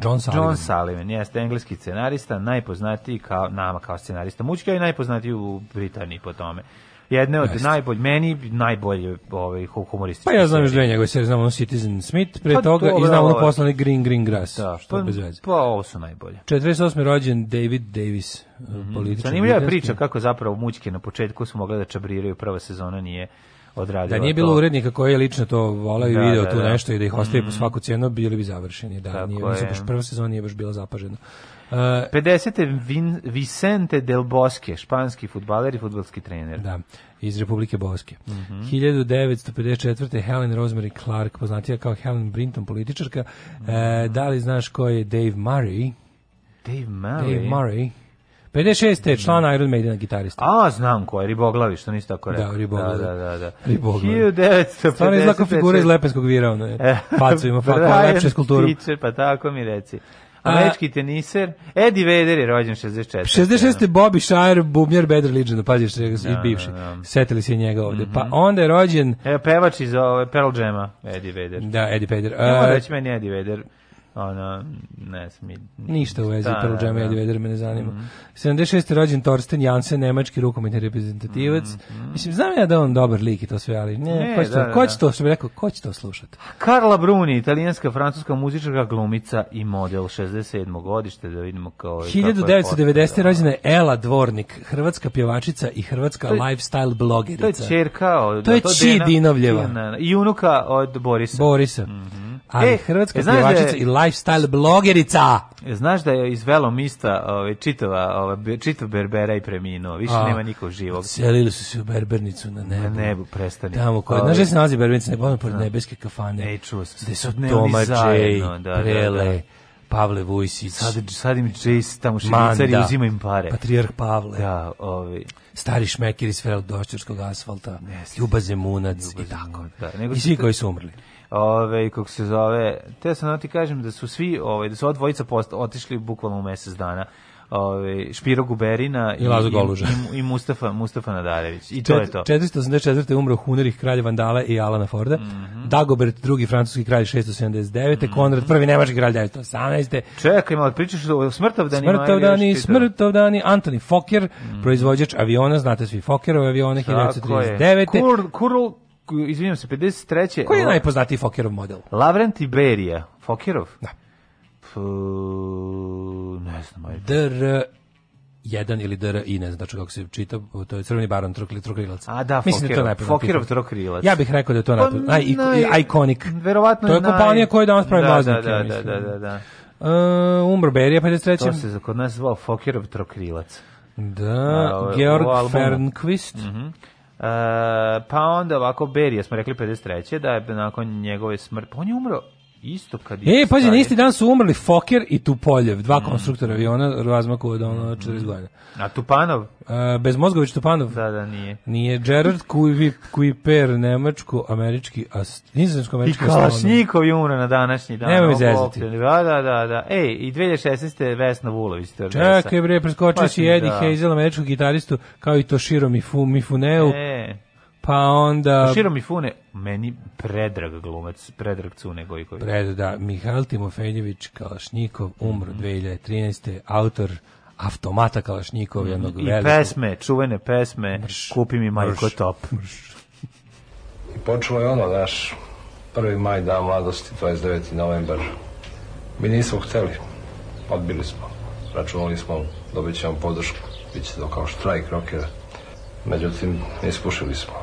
John Sullivan. John Sullivan, jeste engleski scenarista, najpoznatiji kao nama kao scenarista mučka i najpoznatiji u Britaniji po tome jedne od Jeste. najbolj meni najbolje ovaj humoristički. Pa ja znam još dve njegove serije, znam ono Citizen Smith, pre pa, toga dobra, i znam ono poslani Green Green Grass, da, što pa, bez veze. Pa ovo su najbolje. 48. rođen David Davis, mm -hmm. političar. Zanimljiva priča kako zapravo mućke na početku su mogli da čabriraju, prva sezona nije odradila. Da nije bilo to. urednika koji je lično to volao i da, video da, tu da. nešto i da ih ostavi mm. po mhm. svaku cenu, bili bi završeni. Da, Tako nije, je. baš prva sezona nije baš bila zapažena. 50. Uh, Vin, Vicente del Bosque, španski futbaler i futbalski trener. Da, iz Republike Boske. Mm -hmm. 1954. Helen Rosemary Clark, poznatija kao Helen Brinton, političarka. Mm -hmm. e, mhm. da li znaš ko je Dave Murray? Dave Murray? Dave Murray. 56. Mhm. član Iron Maidena gitarista. A, znam ko je, Riboglavi, što niste tako rekao. Da, Riboglavi. Da, da, da. da. Riboglavi. 1950. Stvarno je znako figura iz Lepenskog vira, ono je. Pacu ima, pa, lepše skulpturu. pa tako mi reci. Američki teniser. Eddie Vedder je rođen 64. 66. Da. Bobby Shire, bubnjar Bader Religion, da, pazi što je no, da, bivši. No, no. Setili se njega ovde. Mm -hmm. Pa mhm. onda je rođen... E, pevač iz ove Pearl Jam-a, Eddie Vedder. Da, Eddie Vedder. Uh, ja, reći meni Eddie Vedder ono, ne znam, ništa u vezi da, Pearl da, Jam da. Eddie Vedder me ne zanima. Mm -hmm. 76. rođen Torsten Jansen, nemački rukometni reprezentativac. Mm -hmm. Mislim, znam ja da on dobar lik i to sve, ali ne, ne ko će da, to, da, ko će to, što bi rekao, ko će to slušati? Karla Bruni, italijanska, francuska muzičarka, glumica i model 67. godište, da vidimo kao... 1990. Je rođena je Ela Dvornik, hrvatska pjevačica i hrvatska je, lifestyle blogerica. To je čerka od... To je to Či Dinovljeva. I unuka od Borisa. Borisa. Mm -hmm. Ali e, hrvatska e, pjevačica i lifestyle blogerica. E, znaš da je iz Velomista ovaj, čitava, ovaj, čitav Berbera i preminuo, više A, nema nikog živog. Selili su se u Berbernicu na nebu. Na nebu, prestani. Tamo kod, znaš gde se ovaj, nalazi Berbernica, ne povijem, pored da. nebeske kafane. Ej, čuo sam. Gde su Tomačej, da, da, Prele, da, da. Pavle Vujsić. Sad, sad im Jace tamo šibicari da. uzima im pare. Patrijarh Pavle. Da, ovi. Stari šmekir iz Frel Došćurskog asfalta. Yes. Ljuba Zemunac Ljuba i tako. Da, nego I svi koji su umrli. Ove, kako se zove, te sam da ti kažem da su svi, ove, da su od dvojica posta, otišli bukvalno u mjesec dana ovaj Špiro Guberina i, i i, i Mustafa Mustafa Nadarević i to Čet, je to 484 umro Hunerih kralj Vandala i Alana Forda mm -hmm. Dagobert drugi francuski kralj 679 mm -hmm. Konrad prvi nemački kralj 918 Čekaj malo pričaš o smrtovdani smrtovdani smrtovdani Antoni Fokker mm -hmm. proizvođač aviona znate svi Fokkerove avione 1939 Kurl Kurl izvinjam se, 53. Koji je najpoznatiji Fokerov model? Lavrent Iberija. Fokerov? Da. P, ne znam. Ajde. Dr jedan ili dr i ne znam tačno kako se čita, to je crveni baron trokli trokrilac. A da, Mislim Fokirov, da to Fokirov trokrilac. Ja bih rekao da je to pa, naj, naj iconic. Verovatno to je kompanija naj... koja danas pravi da, da, maznike, da, da, da, da, da, e, da. Uh, umro Berija 53. To se kod nas zvao Fokirov trokrilac. Da, A, ovaj, Georg Fernqvist. Mhm. Mm E, pa onda ovako Berija smo rekli 53. da je nakon njegove smrti, pa on je umro Isto kad je E, pazi, na isti dan su umrli Fokker i Tupoljev, dva mm. konstruktora aviona razmaku od ono 40 mm. godina. A Tupanov? E, Bezmozgović Tupanov? Da, da, nije. Nije Gerard Kuiper, nemačko-američki, a nizozemsko-američki. I Kalašnikov je umro na današnji dan. Nemoj zezati. Da, da, da, da. Ej, i 2016. Vesna Vulović. Čekaj, bre, preskočio pa si Eddie da. Hazel, američkog gitaristu, kao i Toshiro Mifu, Mifuneu, e. Pa onda... Pa Širo Mifune, meni predrag glumac, predrag Cune Gojković. Pred, da, Mihajl Timofejljević Kalašnikov, umro mm -hmm. 2013. Autor Automata Kalašnikov, mhm. jednog I velikog... pesme, čuvene pesme, mrš, kupi mi Majko mrš, Top. Mrš. I počelo je ono, naš prvi maj, dan mladosti, 29. novembar. Mi nismo hteli, odbili smo. Računali smo, dobit ćemo podršku, bit će to kao štrajk rokera. Međutim, ispušili smo.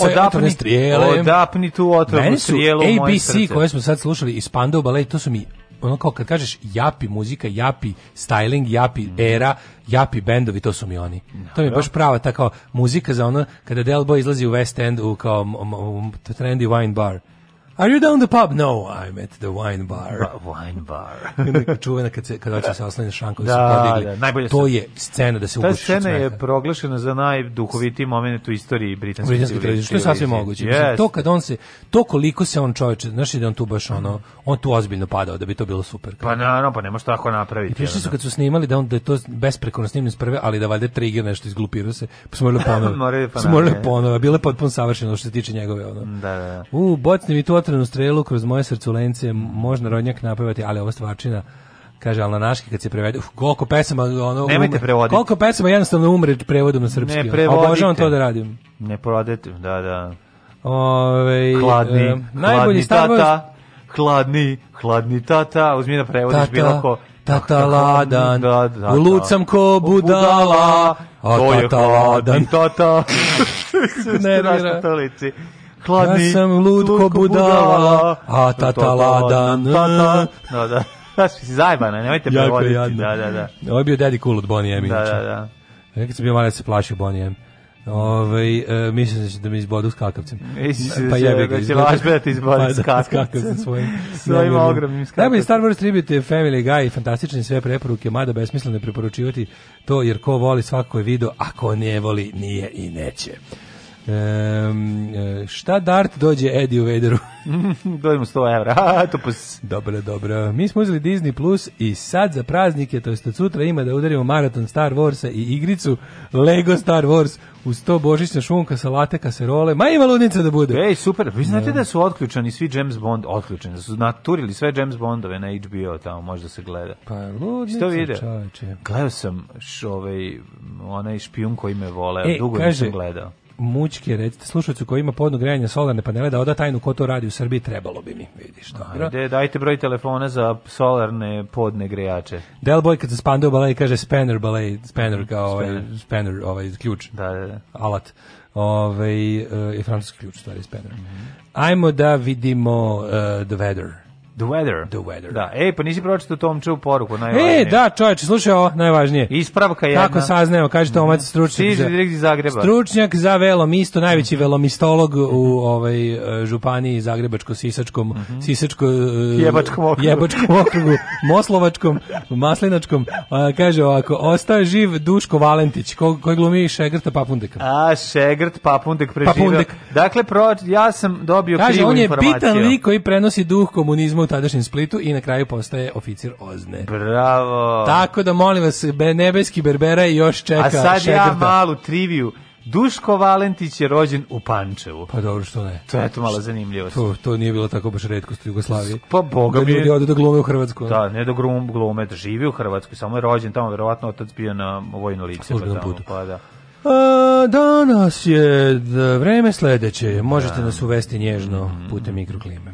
odapni, strijele. Odapni tu otrovnu strijelu moje ABC koje smo sad slušali iz Pandau Ballet, to su mi ono kao kad kažeš japi muzika, japi styling, japi mhm. era, japi bendovi, to su mi oni. No, da, to mi je da. baš prava ta kao muzika za ono kada Del Boy izlazi u West End u kao u, u, u Trendy Wine Bar. Are you down the pub? No, I'm at the wine bar. Ba wine bar. čuvena kad se kad hoće da se oslanje šanko da, da, podigli. Da, to je scena da se uguši. Ta scena je proglašena za najduhoviti momenat u istoriji britanske televizije. Što je sasvim moguće. Yes. Mislim, to kad on se to koliko se on čoveče, znaš da on tu baš ono, on tu ozbiljno padao da bi to bilo super. Pa naravno, pa nema šta ako napraviti. Piše se kad su snimali da on da je to besprekorno snimljeno s prve, ali da valjda trigger nešto izglupirao se, pa smo morali ponovo. morali ponovo. Bile potpuno savršeno što se tiče njegove ono. Da, da. da. U bocni mi to vatrenu strelu kroz moje srculence možda rodnjak napevati, ali ova stvarčina kaže al na naški kad se prevede uf, koliko pesama ono nemojte prevoditi koliko pesama jednostavno umre prevodom na srpski ne obožavam to da radim ne prevodite da da Ove, e, hladni, e, najbolji hladni tata, hladni, hladni tata, uzmi da prevodiš tata, bilo ko. Tata ladan, da, da, da, lucam ko budala, a tata je ladan. Tata, ne, ne, ne, hladni. Ja sam lud ko budala, a tata ladan. Tata, da, da. Da, si zajbana, nemojte prevoditi. Da, da, da. Ovo je bio Daddy Cool od Bonnie M. Da, da, da. Ja kad sam bio malo ja da se plašio Bonnie M. Ove, e, mislim da će da me izbodu s kakavcem. Mislim da pa da će, jebi, da će lažbe da te izbodu pa, s kakavcem. Da, s svojim. svojim ogromnim skakavcem. Najbolji Star Wars tribute Family Guy, fantastični sve preporuke, mada besmisleno ne preporučivati to, jer ko voli svako je video, a ko ne voli nije i neće. Um, šta Dart dođe Edi u Vaderu? Dođemo 100 evra. to pos... Dobro, dobro. Mi smo uzeli Disney Plus i sad za praznike, to jest da sutra ima da udarimo maraton Star Warsa i igricu Lego Star Wars uz 100 božićna šunka, salate, kaserole. Ma ima ludnica da bude. Ej, super. Vi znate da, da su otključani svi James Bond otključeni. Da su naturili sve James Bondove na HBO tamo, možda se gleda. Pa ludnica, Gledao sam š, ovaj, onaj špijun koji me vole. E, Dugo kaže, nisam gledao mučke, recite slušalcu koji ima podno grejanje solarne panele da oda tajnu ko to radi u Srbiji, trebalo bi mi, vidiš. Dobro. Ajde, dajte broj telefona za solarne podne grejače. Del Boy kad se spande u balej kaže spanner balej, spanner kao ovaj, spanner, ovaj ključ. Da, da, da. Alat. Ove, ovaj, eh, je francuski ključ, stvari spanner. Mm -hmm. Ajmo da vidimo uh, the weather. The Weather. The Weather. Da, ej, pa nisi pročitao Tomčevu poruku, najvažnije. E, da, čoveče, slušaj ovo, najvažnije. Ispravka jedna. Kako saznajemo, kaže Tomac, stručnjak za... iz Zagreba. Stručnjak za velom, isto najveći velomistolog u ovaj, županiji Zagrebačko-Sisačkom, mm -hmm. Sisačko... E, jebačkom okrugu. Jebačkom okrugu, Moslovačkom, Maslinačkom. A, kaže ovako, ostaje živ Duško Valentić, ko, koji glumi Šegrta Papundeka. A, Šegrt Papundek preživio. Papundek. Dakle, pro, ja sam dobio kaže, krivu informaciju. Kaže, on je bitan lik koji prenosi duh komunizmu tadašnjem Splitu i na kraju postaje oficir Ozne. Bravo. Tako da molim vas, nebeski Berbera još čeka A sad šegrta. ja malu triviju. Duško Valentić je rođen u Pančevu. Pa dobro što ne. To je to malo zanimljivo. To, to nije bilo tako baš redkost u Jugoslaviji. Pa boga da ljudi ode da glume u Hrvatsku. Da, ne da glume, glume da živi u Hrvatskoj, samo je rođen tamo, verovatno otac bio na vojno lice pa tamo, putu. pa da. A, danas je vreme sledeće. Možete da. nas uvesti nježno putem mikroklime.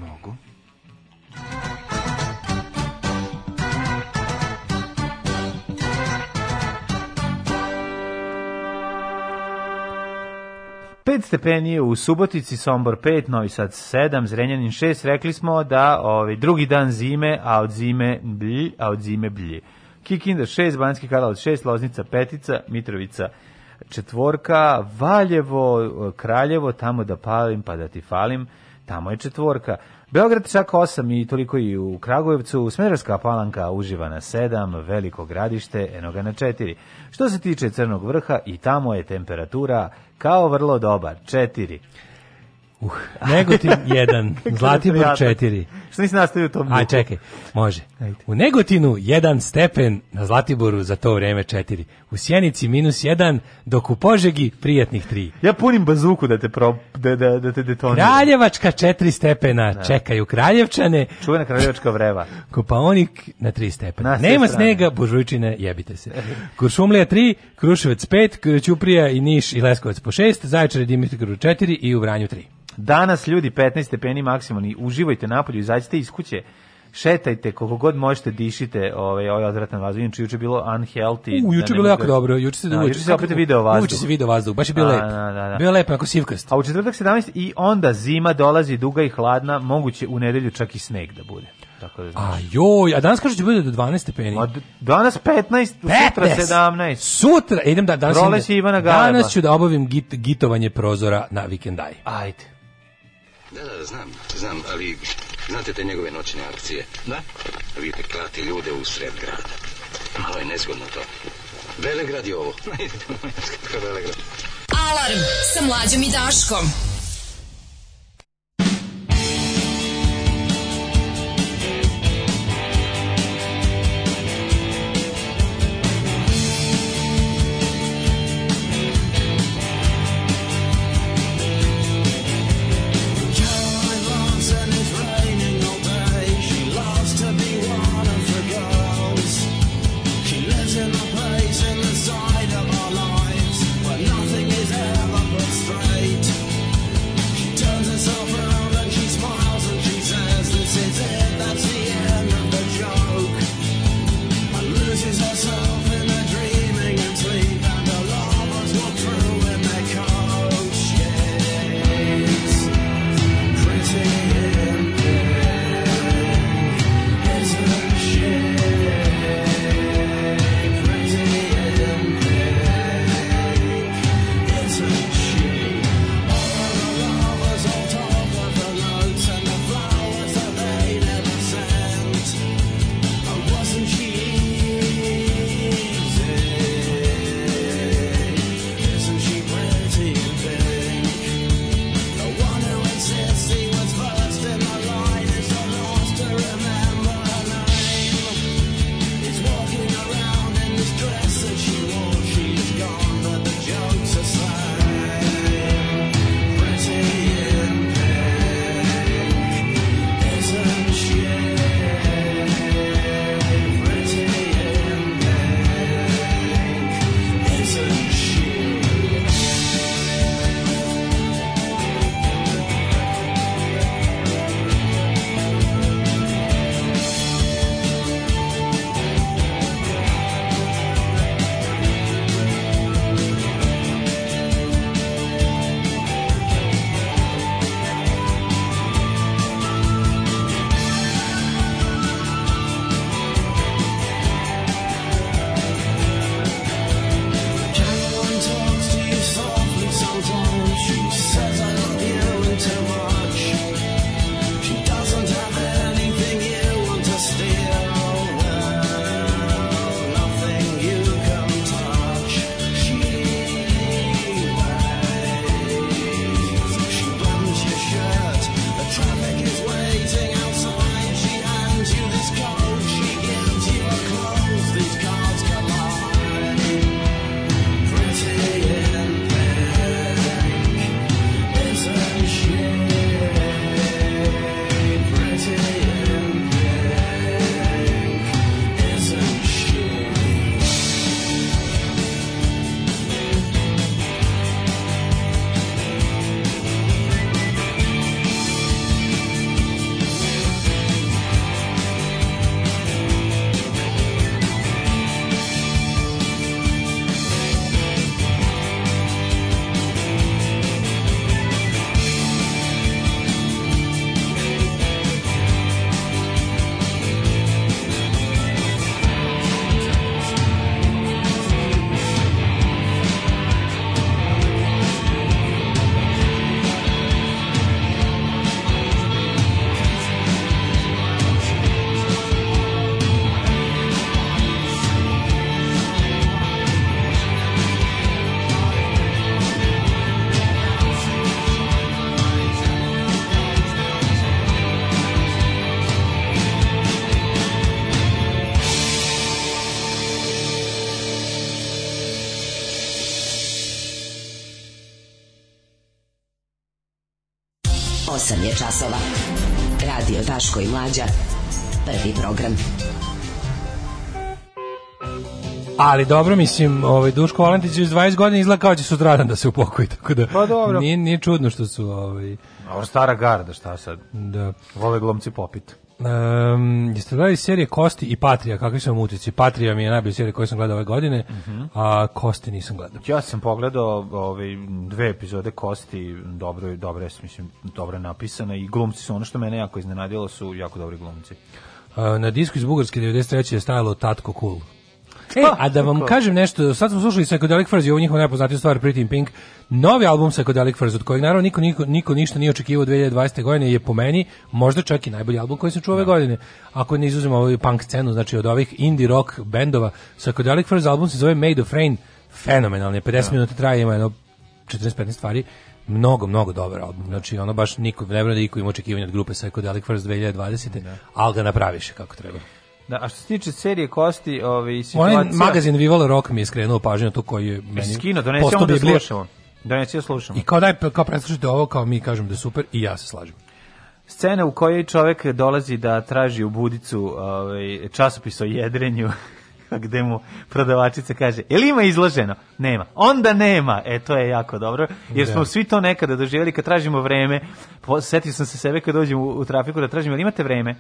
5 stepeni u Subotici, Sombor 5, Novi Sad 7, Zrenjanin 6. Rekli smo da ovaj, drugi dan zime, a od zime blj, a od zime blje. Kikinda 6, Banski Karlovac 6, Loznica 5, Mitrovica četvorka, Valjevo, Kraljevo, tamo da palim pa da ti falim, tamo je četvorka. Beograd čak 8 i toliko i u Kragujevcu, Smederska palanka uživa na 7, Veliko gradište, eno ga na 4. Što se tiče Crnog vrha, i tamo je temperatura Kao vrlo dobar. Četiri. Uh, Negotin 1, Zlatibor 4. Što nisi nastavio to? Aj, čekaj, može. Ajde. U Negotinu 1 stepen, na Zlatiboru za to vreme 4. U Sjenici minus 1, dok u Požegi prijatnih 3. Ja punim bazuku da te, pro, da, da, da te detoniram. Kraljevačka 4 stepena, da. čekaju Kraljevčane. Čuvena Kraljevačka vreva. Kopaonik na 3 stepena. Na Nema strane. snega, Božujčine, jebite se. Kuršumlija 3, Kruševac 5, Ćuprija i Niš i Leskovac po 6, Zaječar i Dimitrovgrad 4 i u Vranju 3. Danas ljudi 15 stepeni maksimalni, uživajte napolju, izađite iz kuće šetajte koliko god možete dišite ovaj ovaj odvratan vazduh inače juče bilo unhealthy u da juče da bilo jako dobro juče se da, juče se opet video vazduh juče se video vazduh baš je bilo lepo bio da, lepo ako sivkast a u četvrtak 17 i onda zima dolazi duga i hladna moguće u nedelju čak i sneg da bude tako da znaš. A joj, a danas kažu će bude do 12 stepeni. Ma danas 15, sutra 17. Sutra, e, idem da danas. Proleće Ivana Galeba. Danas ću da obavim git, gitovanje prozora na vikendaj. Ajde. Da, da, znam, znam, ali Znate te njegove noćne akcije? Da. Vidite, klati ljude u sred grada. Malo je nezgodno to. Velegrad je ovo. Kako Velegrad? Alarm sa mlađom i Daškom. Daško i Mlađa. Prvi program. Ali dobro, mislim, ovaj Duško Valentić iz 20 godina izgleda kao da će sutradan da se upokoji, tako da pa dobro. Nije, nije čudno što su... Ovaj... Ovo stara garda, šta sad? Da. Vole glomci popit. Um, jeste gledali serije Kosti i Patrija, kakvi su vam utici? Patrija mi je najbolja serija koju sam gledao ove godine, uh mhm. -huh. a Kosti nisam gledao. Ja sam pogledao ove ovaj, dve epizode Kosti, dobro, dobro, mislim, dobro napisana i glumci su ono što mene jako iznenadilo su jako dobri glumci. Uh, na disku iz Bugarske 93. je stajalo Tatko Cool. E, a da vam kažem nešto, sad smo slušali Psychedelic Furs i ovo njihova najpoznatija stvar Pretty in Pink. Novi album Psychedelic Furs od kojeg naravno niko, niko, niko ništa nije očekivao 2020. godine je po meni možda čak i najbolji album koji sam čuo no. ove da. godine. Ako ne izuzimo ovu punk scenu, znači od ovih indie rock bendova, Psychedelic Furs album se zove Made of Rain, fenomenalni, 50 no. Da. minuta traje, ima jedno 14-15 stvari, mnogo, mnogo dobar album. Znači, ono baš niko, ne vrlo da iko ima očekivanja od grupe Psychedelic Furs 2020. No. Da. ali ga napraviše kako treba. Da, a što se tiče serije Kosti, ovaj situacija... Onaj magazin Vival Rock mi je skrenuo pažnju na to koji je meni... Skino, donesemo da slušamo. Donesemo da slušamo. I kao daj, kao preslušajte ovo, kao mi kažem da super i ja se slažem. Scena u kojoj čovjek dolazi da traži u budicu ovaj, časopis o jedrenju gde mu prodavačica kaže, ili ima izloženo? Nema. Onda nema. E, to je jako dobro, jer smo da. svi to nekada doživjeli kad tražimo vreme. Setio sam se sebe kad dođem u, u trafiku da tražim, ili imate vreme?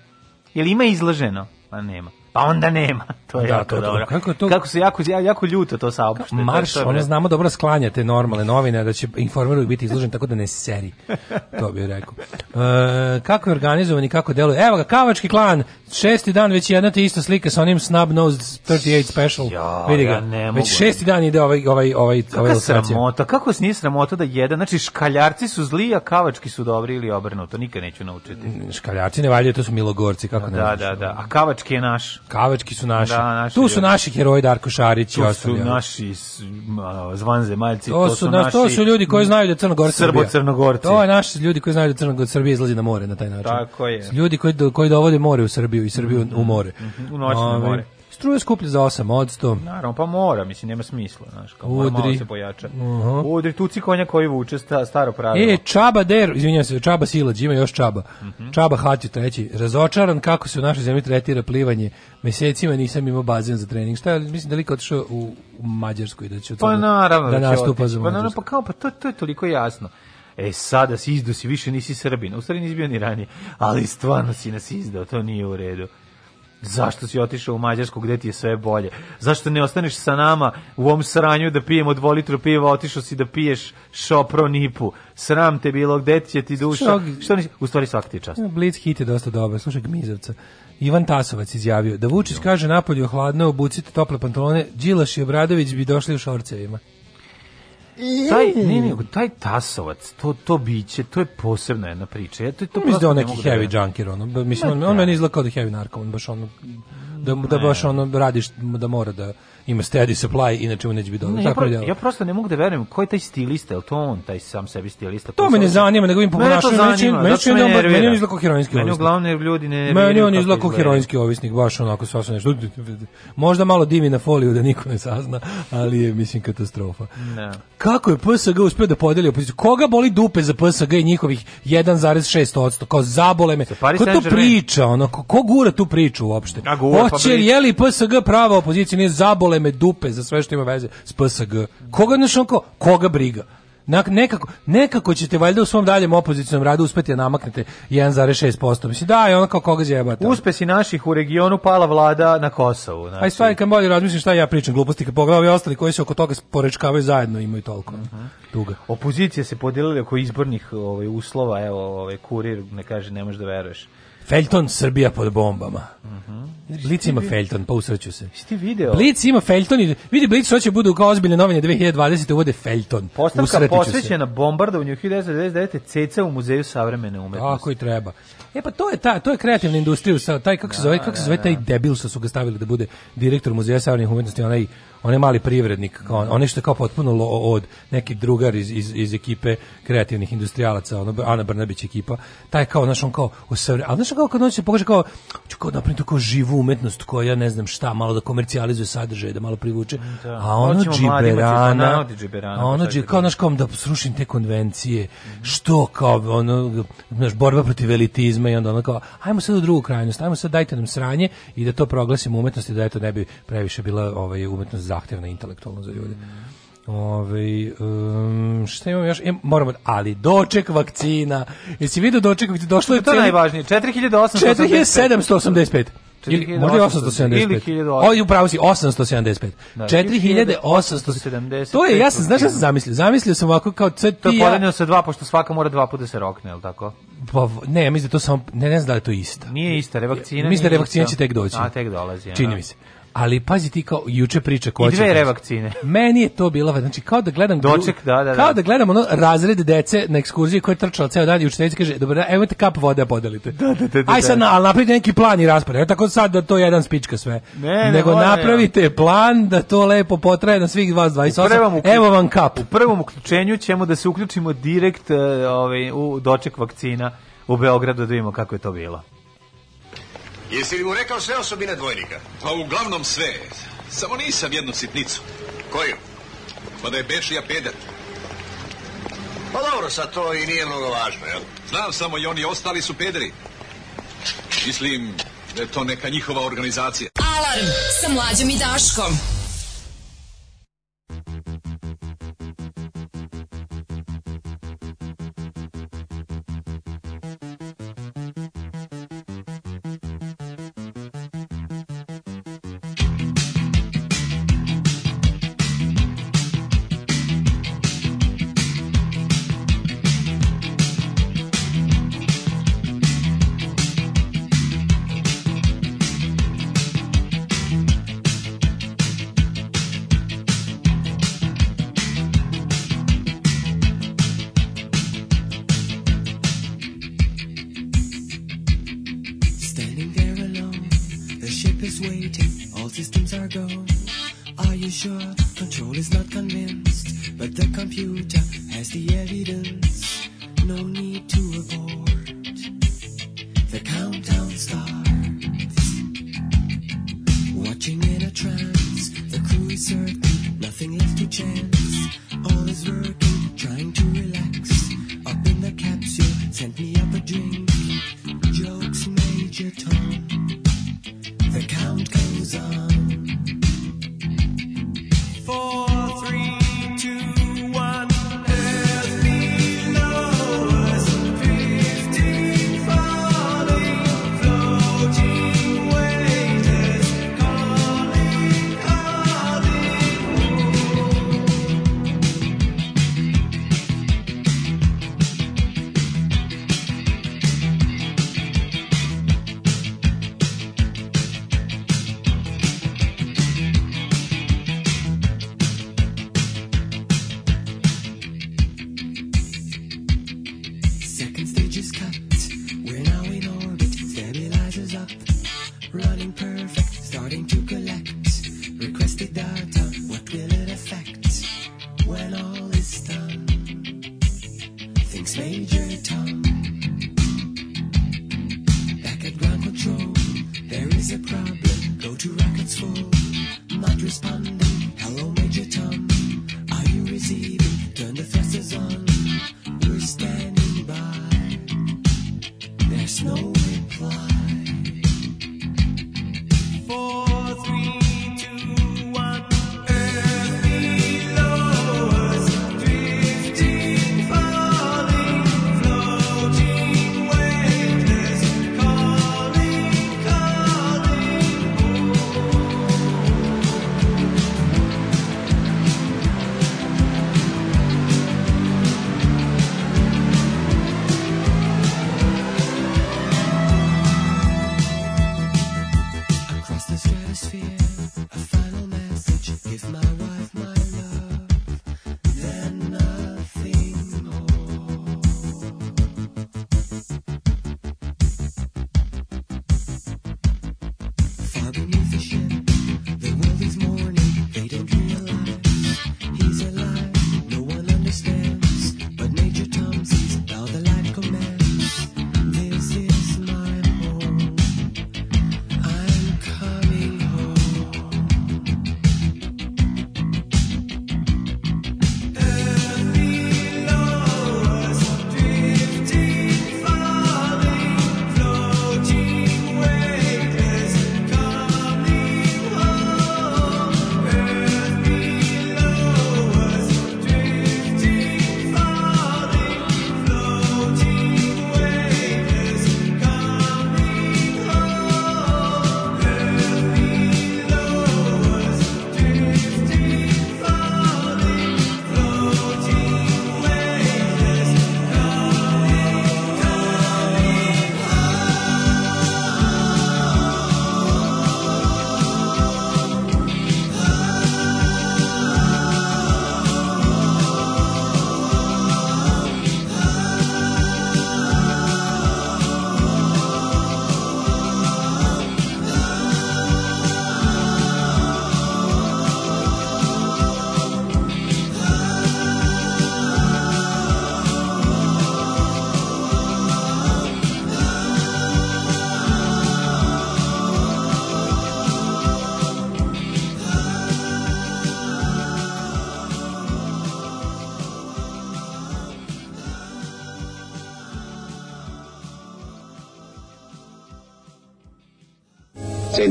Ili ima izloženo? pa nema. Pa onda nema. To je da, jako to, dobro. Kako, to... kako se jako, jako ljuto to saopšte. Marš, to to ono znamo dobro sklanjate te normalne novine, da će informer biti izložen tako da ne seri. To bih rekao. E, kako je organizovan i kako deluje? Evo ga, Kavački klan, šesti dan, već jedna te ista slika sa onim Snub-Nosed 38 Special. Jo, Vidi ga, ja ne mogu. već šesti dan ide ovaj, ovaj, ovaj, Kaka ovaj sramota, kako se nije sramota da jedan, znači škaljarci su zli, a kavački su dobri ili obrnuto, nikad neću naučiti. Škaljarci ne valjaju, to su milogorci, kako da, ne znaš. Da, da, da, a kavački Kavački je naš. Kavački su naši. Da, naši tu su naši heroji Darko Šarić i ostali. Tu su naši zvanzemaljci. To, to, su, naši, to su ljudi koji znaju da Crnogorci Srbo Crnogorci. To je naši ljudi koji znaju da Crnogorci Srbija izlazi na more na taj način. Tako je. Ljudi koji, koji dovode more u Srbiju i Srbiju mm -hmm. u mhm, more. Mm -hmm. U noćno ovaj, more struju skuplju za 8%. Naravno, pa mora, mislim, nema smisla, znaš, kao Udri. mora malo se pojača. Uh -huh. Udri, tuci konja koji vuče, sta, staro pravilo. E, Čaba Der, izvinjam se, Čaba Silađ, ima još Čaba. Uh mhm. -huh. Čaba Hatju treći, razočaran kako se u našoj zemlji tretira plivanje. Mesecima nisam imao bazen za trening. Šta, mislim da li liko otišao u, u Mađarsku i da će pa, da naravno, da, da nastupa za Pa naravno, pa kao, pa to, to je toliko jasno e sada si izdosi, više nisi Srbin, u stvari nisi bio ni ranije, ali stvarno si nas izdao, to nije u redu zašto si otišao u Mađarsku gdje ti je sve bolje? Zašto ne ostaneš sa nama u ovom sranju da pijemo dva litra piva, otišao si da piješ šopro nipu. Sram te bilo, gde će ti duša? Što, što ne, u stvari svaki ti čast. Blitz hit je dosta dobar, slušaj Gmizovca. Ivan Tasovac izjavio da Vučić kaže napolju hladno, obucite tople pantalone, Đilaš i Obradović bi došli u šorcevima taj, ne, ne, taj tasovac, to, to biće, to je posebna jedna priča. Ja to, to mislim da on neki da heavy da junker, ono, mislim, on, da. on meni izgleda kao da heavy narko, on baš ono, da, da baš ono radiš, da mora da ima steady supply, inače mu neće biti dobro. Ne, Tako ja, pro, da ja prosto ne mogu da verujem ko je taj stilista, je to on taj sam sebi stilista? To me ne zanima, nego im po ponašanju meni meni čini da meni on izlako heroinski ovisnik. Meni uglavnom ljudi ne Meni on izlako heroinski ovisnik, baš onako sasvim nešto. Možda malo dimi na foliju da niko ne sazna, ali je mislim katastrofa. Ne. Kako je PSG uspeo da podeli opoziciju? Koga boli dupe za PSG i njihovih 1,6% kao zabole me. Ko to priča, ono ko, ko gura tu priču uopšte? Pa Hoće je li PSG prava opozicija nije zabole bole me dupe za sve što ima veze s PSG. Koga ne šonko, koga briga? nekako, nekako ćete valjda u svom daljem opozicijnom radu uspeti da namaknete 1,6%. Mislim, da, je ono kao koga djebata. Uspesi naših u regionu pala vlada na Kosovu. Znači. Aj, stvari kad bolje razmislim šta ja pričam gluposti, kad pogledam ovi ostali koji se oko toga porečkavaju zajedno imaju toliko uh mhm. -huh. duga. Opozicija se podijelila oko izbornih ovaj, uslova, evo, ovaj, kurir ne kaže, ne možeš da veruješ. Felton Srbija pod bombama. Mhm. Blic ima Felton, pa usreću se. Jesi video? Blic ima Felton i vidi Blic hoće bude kao ozbiljne novine 2020. uvode Felton. Postavka posvećena bombardovanju 1999. Ceca u muzeju savremene umetnosti. Tako i treba. E pa to je ta, to je kreativna industrija, taj kako se da, zove, kako se zove da, taj da. debil što su ga stavili da bude direktor muzeja savremene umetnosti, onaj onaj mali privrednik, on, onaj što je kao potpuno lo, od neki drugar iz, iz, iz ekipe kreativnih industrijalaca, ono, Ana Brnabić ekipa, taj kao, znaš, on kao, osavre, ali znaš, kao kad on se pokaže kao, ću kao da napraviti kao živu umetnost koja, ja ne znam šta, malo da komercijalizuje sadržaj, da malo privuče, da. a ono džiberana, a ono pa džiberana, kao, da. znaš, kao da srušim te konvencije, što kao, ono, znaš, borba protiv elitizma i onda ono kao, ajmo sad u drugu krajnost, ajmo sad dajte nam sranje i da to proglasimo umetnosti, da eto ne bi previše bila ovaj, umetnost zahtevna intelektualno za ljude. Ove, um, šta imamo još? E, moramo, ali doček vakcina. Jesi vidio doček vakcina? Došlo je to je najvažnije. 4885. 4785. Ili, možda je 875. Ili 1875. Upravo si, 875. Da, 4870. To je, ja sam, znaš šta sam zamislio? Zamislio sam ovako kao CT... To je podeljeno sa dva, pošto svaka mora dva puta da se rokne, je li tako? Pa, ne, mislim da to samo, ne, ne znam da je to ista. Nije ista, revakcina. Mislim da revakcina će tek doći. A, tek dolazi. Čini da. mi se ali pazi ti kao juče priča ko I dve da- revakcine. Meni je to bilo znači kao da gledam doček, da, da, da. Kao da gledam ono razred dece na ekskurziji koje trčala ceo dan i učiteljica kaže: "Dobro, da, evo imate kap vode, da podelite." Da, da, da, da Aj sad, al ali napravite neki plan i raspored. Ne tako sad da to jedan spička sve. Ne, Nego ne, napravite ne, plan da to lepo potraje na svih vas 28. Evo vam kap. U prvom uključenju ćemo da se uključimo direkt e, ovaj u doček vakcina u Beogradu da vidimo kako je to bilo. Jesi li mu rekao sve osobine dvojnika? Pa uglavnom sve. Samo nisam jednu sitnicu. Koju? Pa da je Bešija pedat. Pa dobro, sad to i nije mnogo važno, jel? Znam samo i oni ostali su pederi. Mislim da je to neka njihova organizacija. Alarm sa mlađom i Daškom. Are you sure? Control is not convinced, but the computer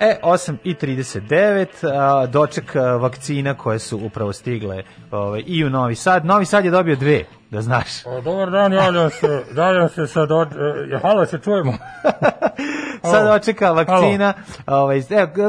E, 8 i 39, a, doček vakcina koje su upravo stigle ovaj, i u Novi Sad. Novi Sad je dobio dve da znaš. O, dobar dan, javljam se, javljam se sad, od, e, halo, se čujemo. sad očeka vakcina, halo. ovaj, e,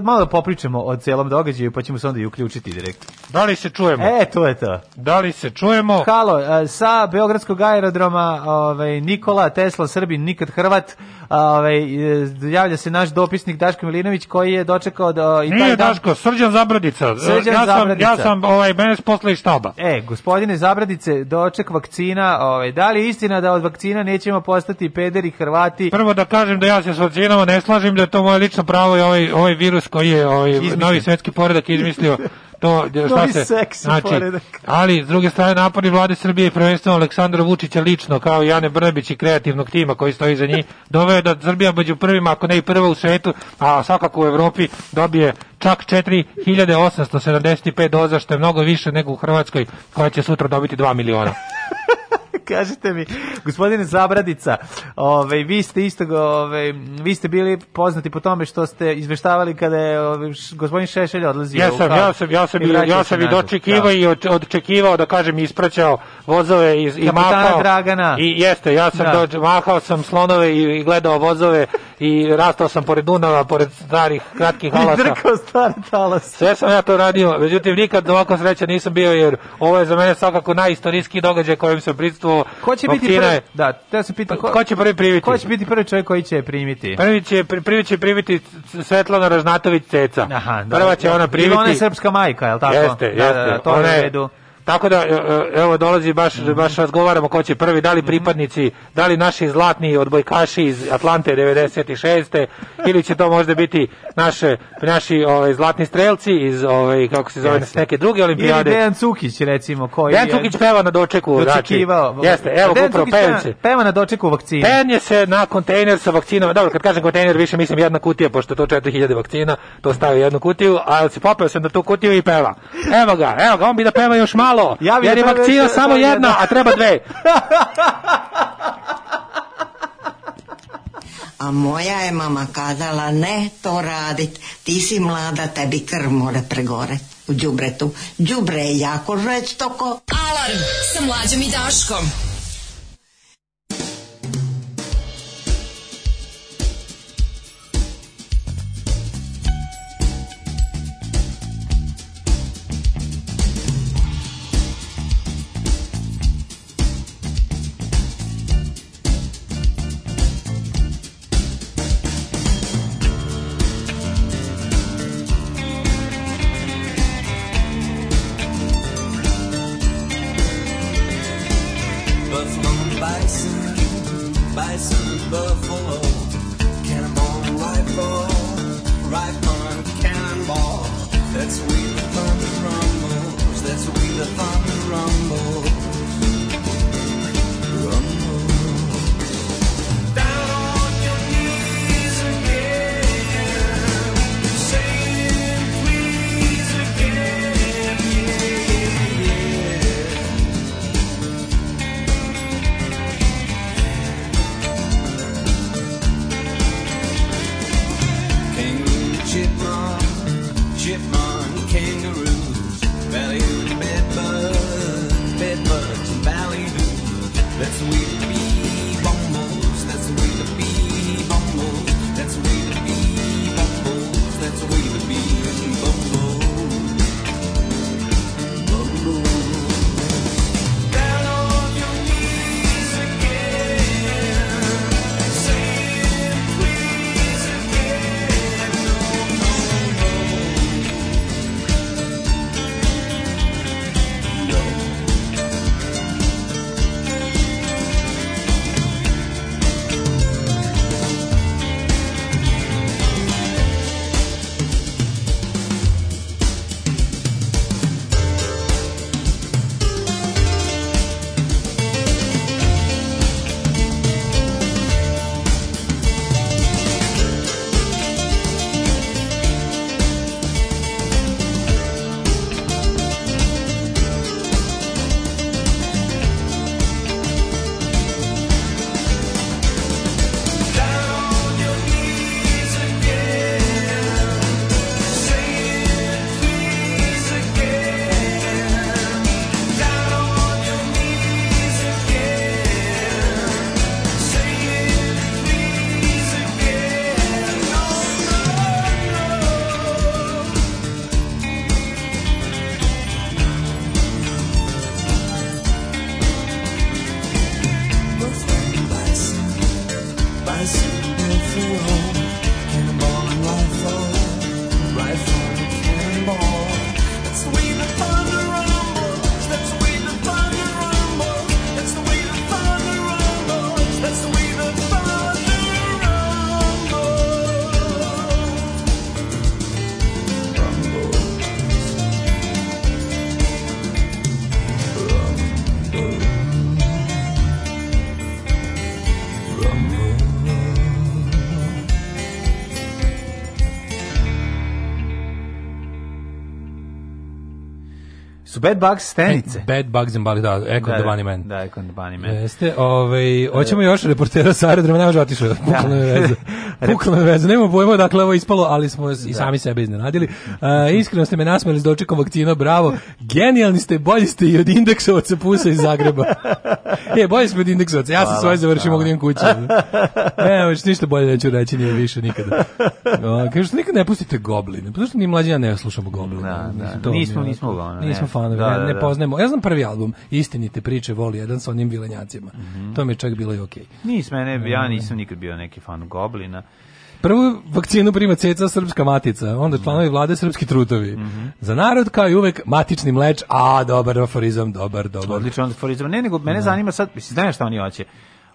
malo da popričamo o celom događaju, pa ćemo se onda i uključiti direktno. Da li se čujemo? E, to je to. Da li se čujemo? Halo, e, sa Beogradskog aerodroma, ovaj, Nikola Tesla, Srbin, nikad Hrvat, ovaj, e, javlja se naš dopisnik Daško Milinović, koji je dočekao da, i Nije taj dan... Daško, Srđan Zabradica. Srđan ja Zabradica. Sam, ja sam, ovaj, mene posle i štaba. E, gospodine Zabradice, doček vakcina vakcina, ovaj, da li je istina da od vakcina nećemo postati pederi Hrvati? Prvo da kažem da ja se s vakcinama ne slažem, da je to moje lično pravo i ovaj, ovaj virus koji je ovaj, Izmišljen. novi svetski poredak izmislio. to šta se znači poredak. ali s druge strane napori vlade Srbije prvenstveno Aleksandra Vučića lično kao i Jane Brnabić i kreativnog tima koji stoji za njih doveo da Srbija među prvima ako ne i prva u svetu a svakako u Evropi dobije čak 4875 doza što je mnogo više nego u Hrvatskoj koja će sutra dobiti 2 miliona Kažite mi, gospodine Zabradica, ovaj vi ste isto ovaj vi ste bili poznati po tome što ste izveštavali kada je ovaj, gospodin Šešelj odlazio. Ja sam, ja sam, ja sam, i ja sam i dočekivao da. i od, očekivao da kažem ispraćao vozove iz, i mahao. Dragana. I jeste, ja sam da. Do, mahao sam slonove i, i gledao vozove i rastao sam pored Dunava, pored starih kratkih halasa. I drkao stare talase. Sve sam ja to radio, međutim nikad ovako sreća nisam bio jer ovo je za mene svakako najistorijski događaj koji kojim se pristupo Ko će biti prvi, da, te se pitam pa ko, ko, će prvi primiti? Ko će biti prvi čovjek koji će primiti? Prvi će prvi će primiti Svetlana Ražnatović Ceca. Aha, da, Prva će ona primiti. Ona je srpska majka, je l' tako? Jeste, jeste. Da, da, da to ona je, redu. Tako da, e, e, evo, dolazi baš, baš razgovaramo ko će prvi, da li mhm. pripadnici, da li naši zlatni odbojkaši iz Atlante 96. ili će to možda biti naše, naši ovaj, zlatni strelci iz, ovaj, kako se zove, neke druge olimpijade. Ili Dejan Cukić, recimo, koji Dejan Cukić peva na dočeku. Znači. Dočekivao. Znači, jeste, evo, Dejan upravo, pevice. Peva na dočeku vakcina. Penje se na kontejner sa vakcinama. Dobro, kad kažem kontejner, više mislim jedna kutija, pošto to 4000 vakcina, to stavio jednu kutiju, ali se popeo sam na tu kutiju i peva. Evo ga, evo ga, on bi da peva još malo malo, ja jer je da vakcina već, samo jedna, jedna, a treba dve. A moja je mama kazala, ne to radit, ti si mlada, tebi krv mora pregore u džubretu. Džubre je jako žveć toko. Alarm sa mlađom i Daškom. Su Bad Bugs stenice? Bad Bugs and bugs, da, Echo da, the Bunny Man. Da, Echo the Bunny Man. Jeste, ovaj, hoćemo još reportera sa aerodroma, nema otišao, pukla me veza. Pukla me veza, nema pojma dakle, ovo ispalo, ali smo i da. sami sebe iznenadili. Uh, iskreno ste me nasmeli s dočekom vakcina, bravo. Genijalni ste, bolji ste i od indeksovaca pusa iz Zagreba. E, bolje smo od indeksovaca. Ja sam svoje završio, mogu da imam kuću. Ne, već ništa bolje neću reći, nije više nikada. O, kažu što nikad ne pustite gobline. Pa Zato što ni mlađina ne slušamo gobline. Da, da. To, nismo, mi, nismo, ono, nismo ne. fanovi, da, da ne, da, da. poznajemo. Ja znam prvi album, Istinite priče, voli jedan sa onim vilenjacima. Mm -hmm. To mi je čak bilo i okej. Okay. Nis, mene, ja ovaj. nisam nikad bio neki fan goblina. Prvu vakcinu prima ceca srpska matica, onda članovi mhm. vlade srpski trutovi. Mm -hmm. Za narod kao i uvek matični mleč, a dobar aforizam, dobar, dobar. Odličan aforizam. Ne, nego mene da. zanima sad, mislim, znaš šta oni hoće?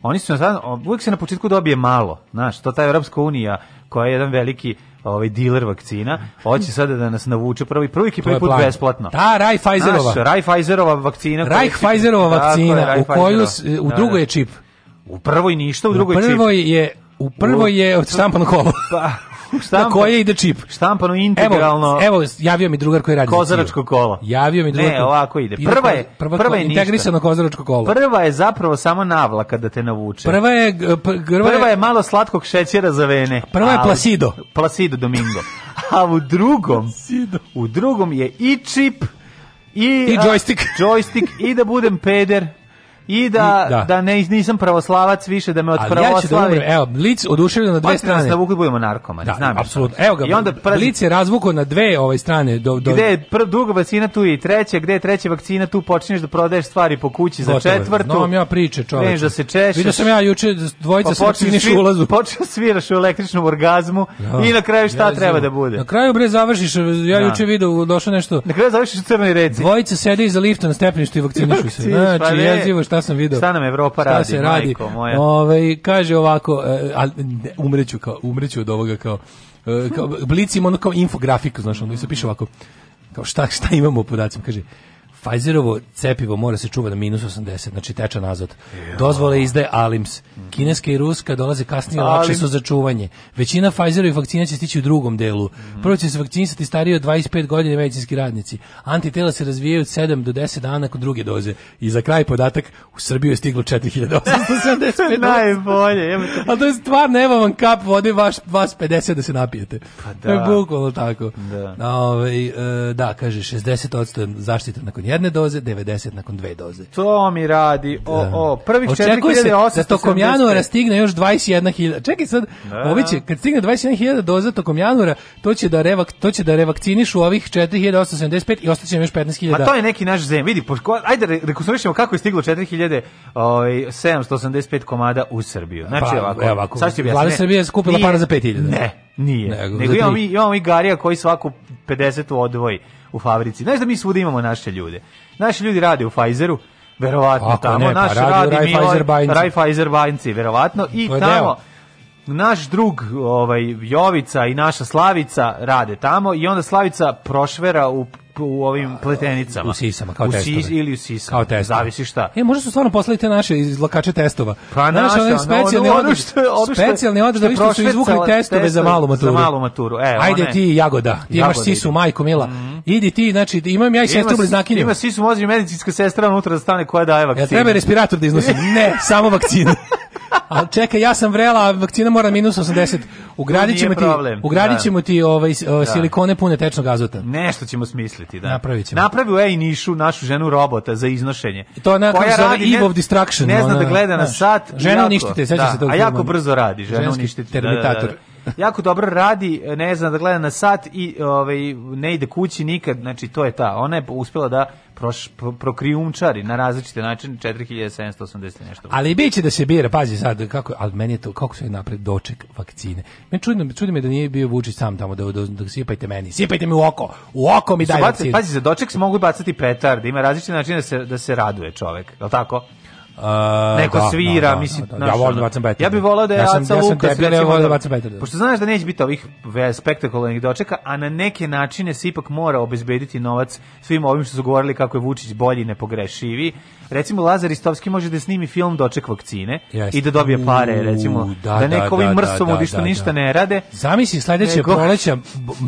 Oni su sad, uvek se na početku dobije malo, znaš, to ta Evropska unija koja je jedan veliki ovaj dealer vakcina, hoće sada da nas navuče prvi prvi i prvi put plan. besplatno. Ta da, Raj Pfizerova. Naš, Raj Pfizerova vakcina. Raj Pfizerova vakcina, je, u koju u da, drugoj je čip. U prvoj ništa, u drugoj čip. U prvoj čip. je U prvo je od štampano kolo. Pa, štampan, na koje ide čip. Štampano integralno. Evo, evo, javio mi drugar koji radi. Kozaračko kolo. Javio mi drugar. Ne, ovako ide. Prva je, prva, prva je integrisano kozaračko kolo. Prva je zapravo samo navlaka da te navuče. Prva je prva, prva je malo slatkog šećera za vene. Prva je Placido. Placido Domingo. A u drugom, Placido. u drugom je i čip i, I joystick. joystick i da budem peder i da, da. da ne, nisam pravoslavac više, da me od pravoslavi... Ja da evo, Blic oduševio na dve strane. strane. Hoćete budemo narkomani, da, znam. Apsolutno. Evo ga, I onda prvi... Blic je razvuko na dve ove ovaj, strane. Do, do... Gde je pr, druga vakcina, tu i treća, gde je treća vakcina, tu počinješ da prodaješ stvari po kući za četvrtu. No, ja priče, čoveče. Veš da se češeš. Vidio sam ja juče da dvojica pa se vakciniš ulazu. Počeo sviraš u električnom orgazmu ja, da. i na kraju šta ja, treba da bude. Na kraju, bre, završiš, ja da. juče vidio, došao nešto. Na kraju završiš u crnoj reci. Dvojica sede iza lifta na stepeništu i vakcinišu se. Pa znači, jezivo šta sam video. Šta nam Evropa šta radi, se radi. Majko moja. Ove, ovaj, kaže ovako, e, a, umreću, kao, umreću od ovoga kao, e, kao blicim ono kao infografiku, znaš, ono, i se piše ovako, kao šta, šta imamo u podacima, kaže, Pfizerovo cepivo mora se čuva na minus 80, znači tečan nazad. Dozvole izdaje Alims. Kineska i Ruska dolaze kasnije, Alim. lakše su za čuvanje. Većina Pfizerovih vakcina će stići u drugom delu. Mm. Prvo će se vakcinisati stariji od 25 godina medicinski radnici. Antitela se razvijaju od 7 do 10 dana kod druge doze. I za kraj podatak, u Srbiju je stiglo 4875 Najbolje. Ali to je stvar, nema vam kap vode vaš, vas 50 da se napijete. Pa da. Bukvalno tako. Da. Ove, ovaj, da, kaže, 60% zaštita nakon jedne doze, 90 nakon dve doze. To mi radi. O, da. o, prvih 4800. Da tokom januara stigne još 21.000. Čekaj sad, da. ovi kad stigne 21.000 doza tokom januara, to će da, revak, to će da revakcinišu ovih 4875 i ostaće još 15.000. Ma to je neki naš zem. Vidi, poško, ajde rekonstruišemo kako je stiglo 4785 ovaj, komada u Srbiju. Znači, pa, ovako, ovako, Vlada Srbije je skupila para za 5.000. Ne, nije. Nego, Nego imamo, mi, imamo i Garija koji svaku 50 odvoji u fabrici. Znaš da mi svuda imamo naše ljude. Naši ljudi rade u Pfizeru, verovatno Ako tamo. Ne, pa naš radi Raiffeisen Bajnci, verovatno. I tamo... Deo naš drug ovaj Jovica i naša Slavica rade tamo i onda Slavica prošvera u u ovim pletenicama. U sisama, kao u sis, ili u sisama. Kao testove. Zavisi šta. E, možda su stvarno poslali te naše izlakače testova. Pa naša, ono, specijalni ono, ono što, ono specijalni održ, što su izvukli testove za malu maturu. Za malu maturu. E, Ajde ti, Jagoda, ti imaš sisu, ide. majko mila. Mhm. Idi ti, znači, imam ja i sestru bliznakinju. Ima sisu, može medicinska sestra unutra da stane koja daje vakcinu. Ja e, treba respirator da iznosim. ne, samo vakcinu. Al čekaj, ja sam vrela, vakcina mora minus 80. Ugradit ćemo ti, ugradit da. ćemo ti ovaj, da. silikone pune tečnog azota. Nešto ćemo smisliti, da. Napravit ćemo. Napravi u Ej Nišu našu ženu robota za iznošenje. I to ona koja radi Eve of Distraction. Ne zna da gleda na sat. Žena uništite, seća se tog. Da, a jako brzo radi, žena uništite. Terminator jako dobro radi, ne znam da gleda na sat i ovaj, ne ide kući nikad, znači to je ta. Ona je uspela da proš, pro, prokrijumčari na različite načine 4780 nešto. Ali biće da se bira, pazi sad kako, al meni je to kako se napred doček vakcine. Me čudno, čudi me da nije bio Vučić sam tamo da, da, da sipajte meni, sipajte mi u oko. U oko mi daj vakcinu. Pazi, za doček se mogu bacati petarde, ima različite načine da se da se raduje čovjek, je l' tako? Uh, neko da, svira, da, da, mislim, da, da, naš, ja volim Vacan Better. Ja bih voleo da je ja sam, Aca ja sam Lukas, tebi, ja volim Vacan Da. Pošto znaš da neće biti ovih spektakularnih dočeka, a na neke načine se ipak mora obezbediti novac svim ovim što su govorili kako je Vučić bolji nepogrešivi. Recimo Lazar Istovski može da snimi film Doček vakcine yes. i da dobije pare, recimo, U, da, da, da neko ovim mrsom da, da, da, da, ništa da. ne rade. Zamisli sledeće nego... proleća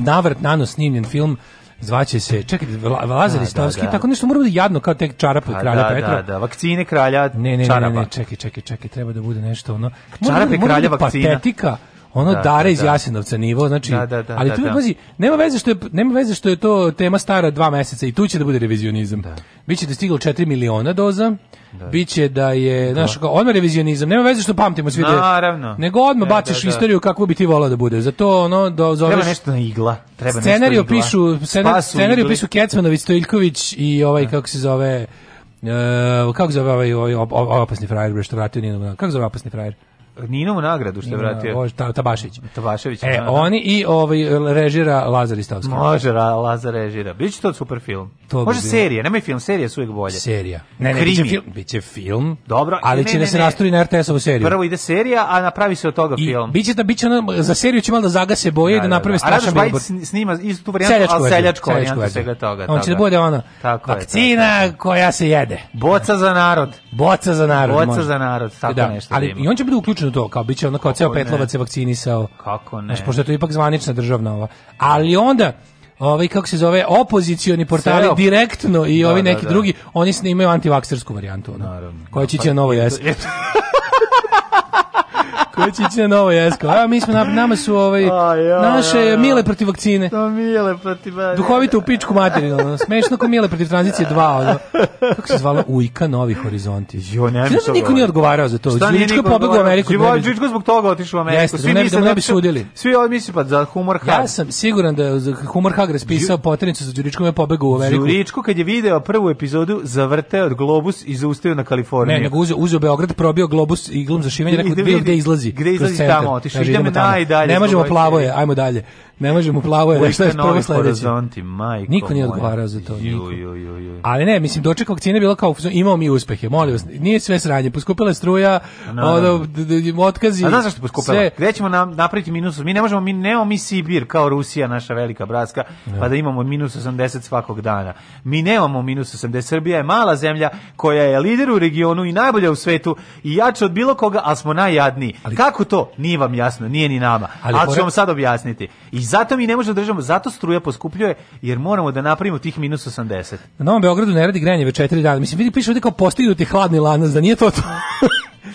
navrt nano snimljen film zvaće se, čekaj, Lazar da, da, Istovski, da, da. tako nešto mora da jadno kao tek čarape pa, kralja da, da Petra. Da, da, vakcine kralja ne, ne, čarapa. Ne, ne, čekaj, čekaj, čekaj, treba da bude nešto ono. Čarape kralja vakcina. Patetika, ono da, dare da, iz da. Jasenovca nivo, znači, da, da, da, ali da, tu da, pazi, nema veze što je nema veze što je to tema stara dva meseca i tu će da bude revizionizam. Da. Biće da stiglo 4 miliona doza. Da. Biće da je, da. znaš, da. odmah revizionizam, nema veze što pamtimo svi. Naravno. Nego odmah baciš da, istoriju kako bi ti volao da bude. Zato ono da zoveš Treba nešto na igla. Treba scenariju igla. pišu, scenar, scenariju pišu Kecmanović, Stojljković i ovaj kako se zove Uh, kako zove ovaj, ovaj, ovaj opasni frajer što vratio Ninu kako zove opasni frajer Ninovu nagradu što je vratio. Bož, ta, Tabašević. Tabašević. E, na, da. oni i ovaj režira Lazar Istovski. Može, Lazar režira. Biće to super film. To Može bi serija, nemoj film, serija su uvijek bolje. Serija. Ne, ne, Krimi. biće film, biće film. Dobro, ali ne, će ne, da ne, se nastoji na RTS-ovu seriju. Prvo ide serija, a napravi se od toga I film. Biće da biće ona, za seriju će malo da zagase boje da, da, da naprave da. strašan bilbor. snima istu tu varijantu, seljačko ali seljačko, varijantu svega toga. On će da bude ona vakcina koja se jede. Boca za narod. Boca za narod. Boca za narod, tako nešto. Ali i on će biti uključen zvanično to, kao biće ono kao ceo Petlovac se vakcinisao. Kako ne? Znaš, pošto je to ipak zvanična državna ova. Ali onda, ovaj kako se zove opozicioni portali Sve, direktno i da, ovi da, neki da, da. drugi oni snimaju antivaksersku varijantu ona koja će će pa novo jesti koji će ići na novo jesko? A mi smo, nama su ovaj, naše ja, ja. mile protiv vakcine. To mile protiv... Duhovito u pičku materinu. Smešno ko mile protiv tranzicije 2. Kako se zvalo Ujka Novi Horizonti? Jo, ne znam. Da niko nije odgovarao za to. Žičko je pobegao u Ameriku. Žičko zbog toga otišao u Ameriku. Jeste, da svi misle da ne bi sudili. Svi oni misle pa za humor Hag. Ja sam siguran da je humor Hag raspisao poternicu za Đuričkom je pobegao u Ameriku. Đuričko kad je video prvu epizodu zavrteo od globus i zaustavio na Kaliforniju. Ne, nego uzeo, uzeo Beograd, probio globus iglom za šivenje, rekao da gde izlazi izlazi gde izlazi centar, tamo otišao idemo, idemo najdalje ne možemo plavoje, ajmo dalje ne možemo plavoje, je šta je prvo sledeće majko niko nije odgovarao za to niko. Ju, ju, ju. ali ne mislim doček vakcine bila kao imao mi uspehe molim vas nije sve sranje poskupela struja no, otkazi a znaš zašto poskupela sve... gde ćemo nam napraviti minus mi ne možemo mi nemamo mi Sibir kao Rusija naša velika braska, no. Da. pa da imamo minus 80 svakog dana mi nemamo minus 80 Srbija je mala zemlja koja je lider u regionu i najbolja u svetu i jača od bilo koga ali smo najjadniji Ali, Kako to? Nije vam jasno, nije ni nama. Ali, ću vam sad objasniti. I zato mi ne možemo da držamo, zato struja poskupljuje, jer moramo da napravimo tih minus 80. Na Novom Beogradu ne radi grejanje već 4 dana. Mislim, vidi, piše ovde kao postignuti hladni lanac, da nije to to.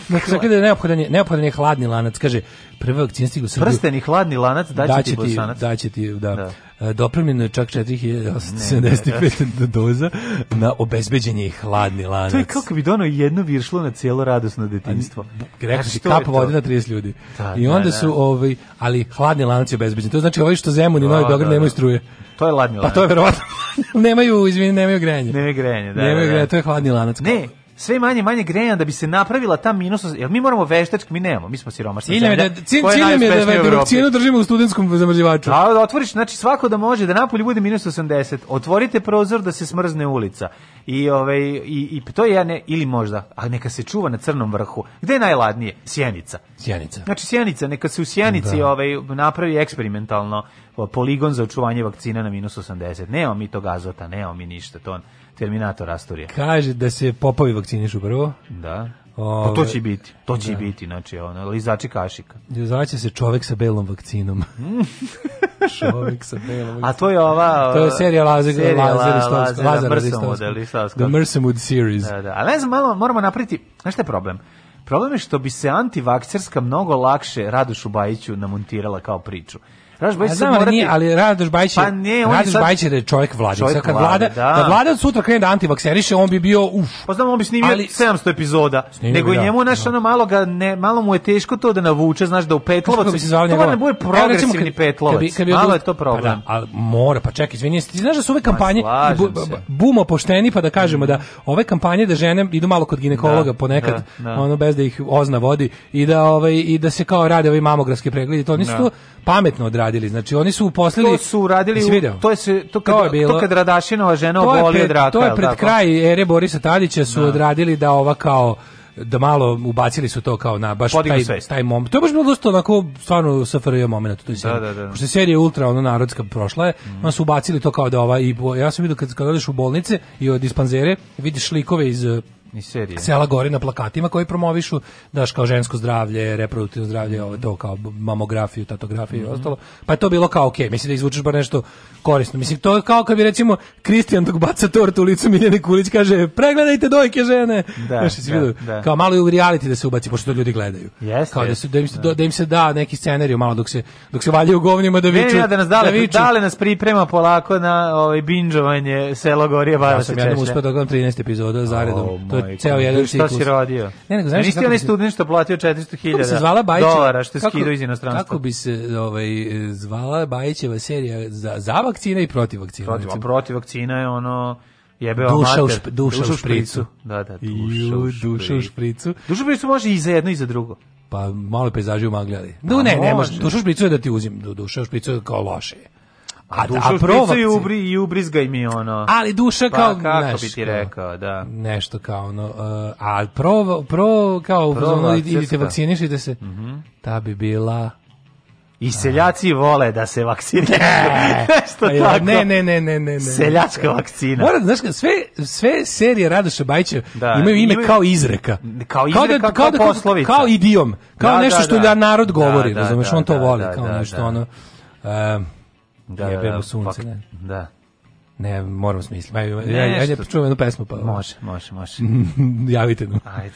Dakle, znači, kada je neophodan, je, neophodan je hladni lanac, kaže, prve vakcine stigu Srbiju. Prsteni hladni lanac, daće, daće ti bosanac. Daće ti, da. da dopremljeno je čak 4875 doza na obezbeđenje i hladni lanac. To je kako bi dono jedno viršlo na cijelo radosno detinjstvo. Rekao si kap vode na 30 ljudi. Da, I onda da, da. su, ovaj, ali hladni lanac je obezbeđen. To znači ovaj što Zemun i da, Novi Beograd da, nemaju da. struje. To je hladni lanac. Pa to je verovatno. nemaju, izvini, nemaju grejanje. Nemaju grejanje, da. Nemaju grejanje, to je hladni lanac. Ne, sve manje manje grejanja da bi se napravila ta minusnost. jel mi moramo veštački, mi nemamo, mi smo siromašni. Da, cilj da cilj, cilj je da vakcinu držimo u studentskom zamrzivaču. Da, da otvoriš, znači svako da može da napolju bude minus 80. Otvorite prozor da se smrzne ulica. I ovaj i, i to je ja ne ili možda, a neka se čuva na crnom vrhu. Gde je najladnije? Sjenica. Sjenica. Znači Sjenica, neka se u Sjenici da. ovaj napravi eksperimentalno poligon za očuvanje vakcina na minus 80. Nemamo mi to gazota nemamo mi ništa. To Terminator Astorija. Kaže da se popovi vakcinišu prvo. Da. Ove, pa to će biti, to će da. biti, znači, ono, lizači kašika. Zvaće se čovek sa belom vakcinom. Mm. čovek sa belom vakcinom. A to je ova... To je serija Lazar, serija Lazar, Lazar, Lazar, Lazar, The Mersenwood series. Da, da. Ali ne znam, malo moramo napriti, znaš šta je problem? Problem je što bi se antivakcerska mnogo lakše Radošu Bajiću namontirala kao priču. Radoš Bajić znam, ali, nije, ali Radoš Bajić je, pa ne, on Radoš sad... Bajić da je čovjek vladica. Čovjek kad vlada, da. vlada sutra krene da antivakseriše, on bi bio uf. Pa znam, on bi snimio ali, 700 epizoda. Snimio nego da, njemu, znaš, da. ono malo, ga ne, malo mu je teško to da navuče, znaš, da u petlovac. Bi se to ne bude e, progresivni kad, petlovac. Kad bi, kad bi malo je to problem. Pa da, ali mora, pa čekaj, izvini, ti znaš da su ove pa kampanje, bu, bumo pošteni, pa da kažemo da mm. ove kampanje da žene idu malo kod ginekologa da, ponekad, da, ono, bez da ih ozna vodi, i da, ovaj, i da se kao rade ovi mamografski pregledi, to nisu pametno odrađeni radili. Znači oni su uposlili To su radili u, to je se to kad to, je bilo, to kad Radašinova žena obolio draka. To je pred kraj ere Borisa Tadića su no. Da. odradili da ova kao da malo ubacili su to kao na baš Podigu taj svest. taj moment. To je baš bilo dosta onako stvarno SFRJ momenat to je serija. Da, da, da. Pošto serija ultra ono narodska prošla je, mm. onda su ubacili to kao da ova i ja sam vidio kad kad odeš u bolnice i od dispanzere vidiš likove iz i serije. Sela gori na plakatima koji promovišu daš kao žensko zdravlje, reproduktivno zdravlje, mm. ovo to kao mamografiju, tatografiju mm. i mhm. ostalo. Pa je to bilo kao okej, okay. mislim da izvučeš bar nešto korisno. Mislim to je kao kad bi recimo Kristijan dok baca tortu u licu Miljane Kulić kaže pregledajte dojke žene. Da, Znaš, da, da. Kao malo i u reality da se ubaci pošto to ljudi gledaju. Yes, kao da, se da, im se, da. da im se da neki scenarij malo dok se dok se valjaju govnima da viču. Ne, ja, da nas da dale, da dale nas priprema polako na ovaj binđovanje Selo Gorije Vajva ja sam jednom uspeo da gledam 13 epizoda zaredom. Oh, to je ceo jedan ciklus. Šta si radio? Ne, nego znaš, nisi onaj student što platio 400.000 dolara što je skidao iz inostranstva. Kako bi se ovaj, zvala Bajićeva serija za, za vakcina i protiv vakcina? Protiv, a protiv vakcina je ono... Jebe duša, u šp, duša, duša u špricu. Da, da, duša, u, špricu. duša u špricu. Duša u špricu može i za jedno i za drugo. Pa malo pejzaži umagljali. Pa du, ne, ne može. Duša u špricu je da ti uzim. Duša u špricu je kao loše. A, dušu a i, ubri, i ubrizgaj mi ono. Ali duša pa kao... Pa kako neš, bi ti rekao, da. Nešto kao ono... Uh, a pro, pro kao... Pro ono, idite vakcinišite se. Mm -hmm. Ta bi bila... I seljaci vole da se vakcinišu. Nešto ja, pa tako. Ne, ne, ne, ne, ne, ne. Seljačka vakcina. Mora, znaš, sve, sve serije Radoša Bajića da, imaju ime imaju, kao izreka. Kao da- izreka, kao, da, kao, kao, da, poslovica. Kao idiom. Kao da, nešto da, što da, narod da, govori, da, razumeš, da, on to voli. Kao nešto ono... Um, Da, Jebe mu da, da, sunce, ne. Da. Ne, moram smisliti. Ajde, ajde, ajde čujem jednu pesmu pa. Može, može, može. Javite nam. Ajde.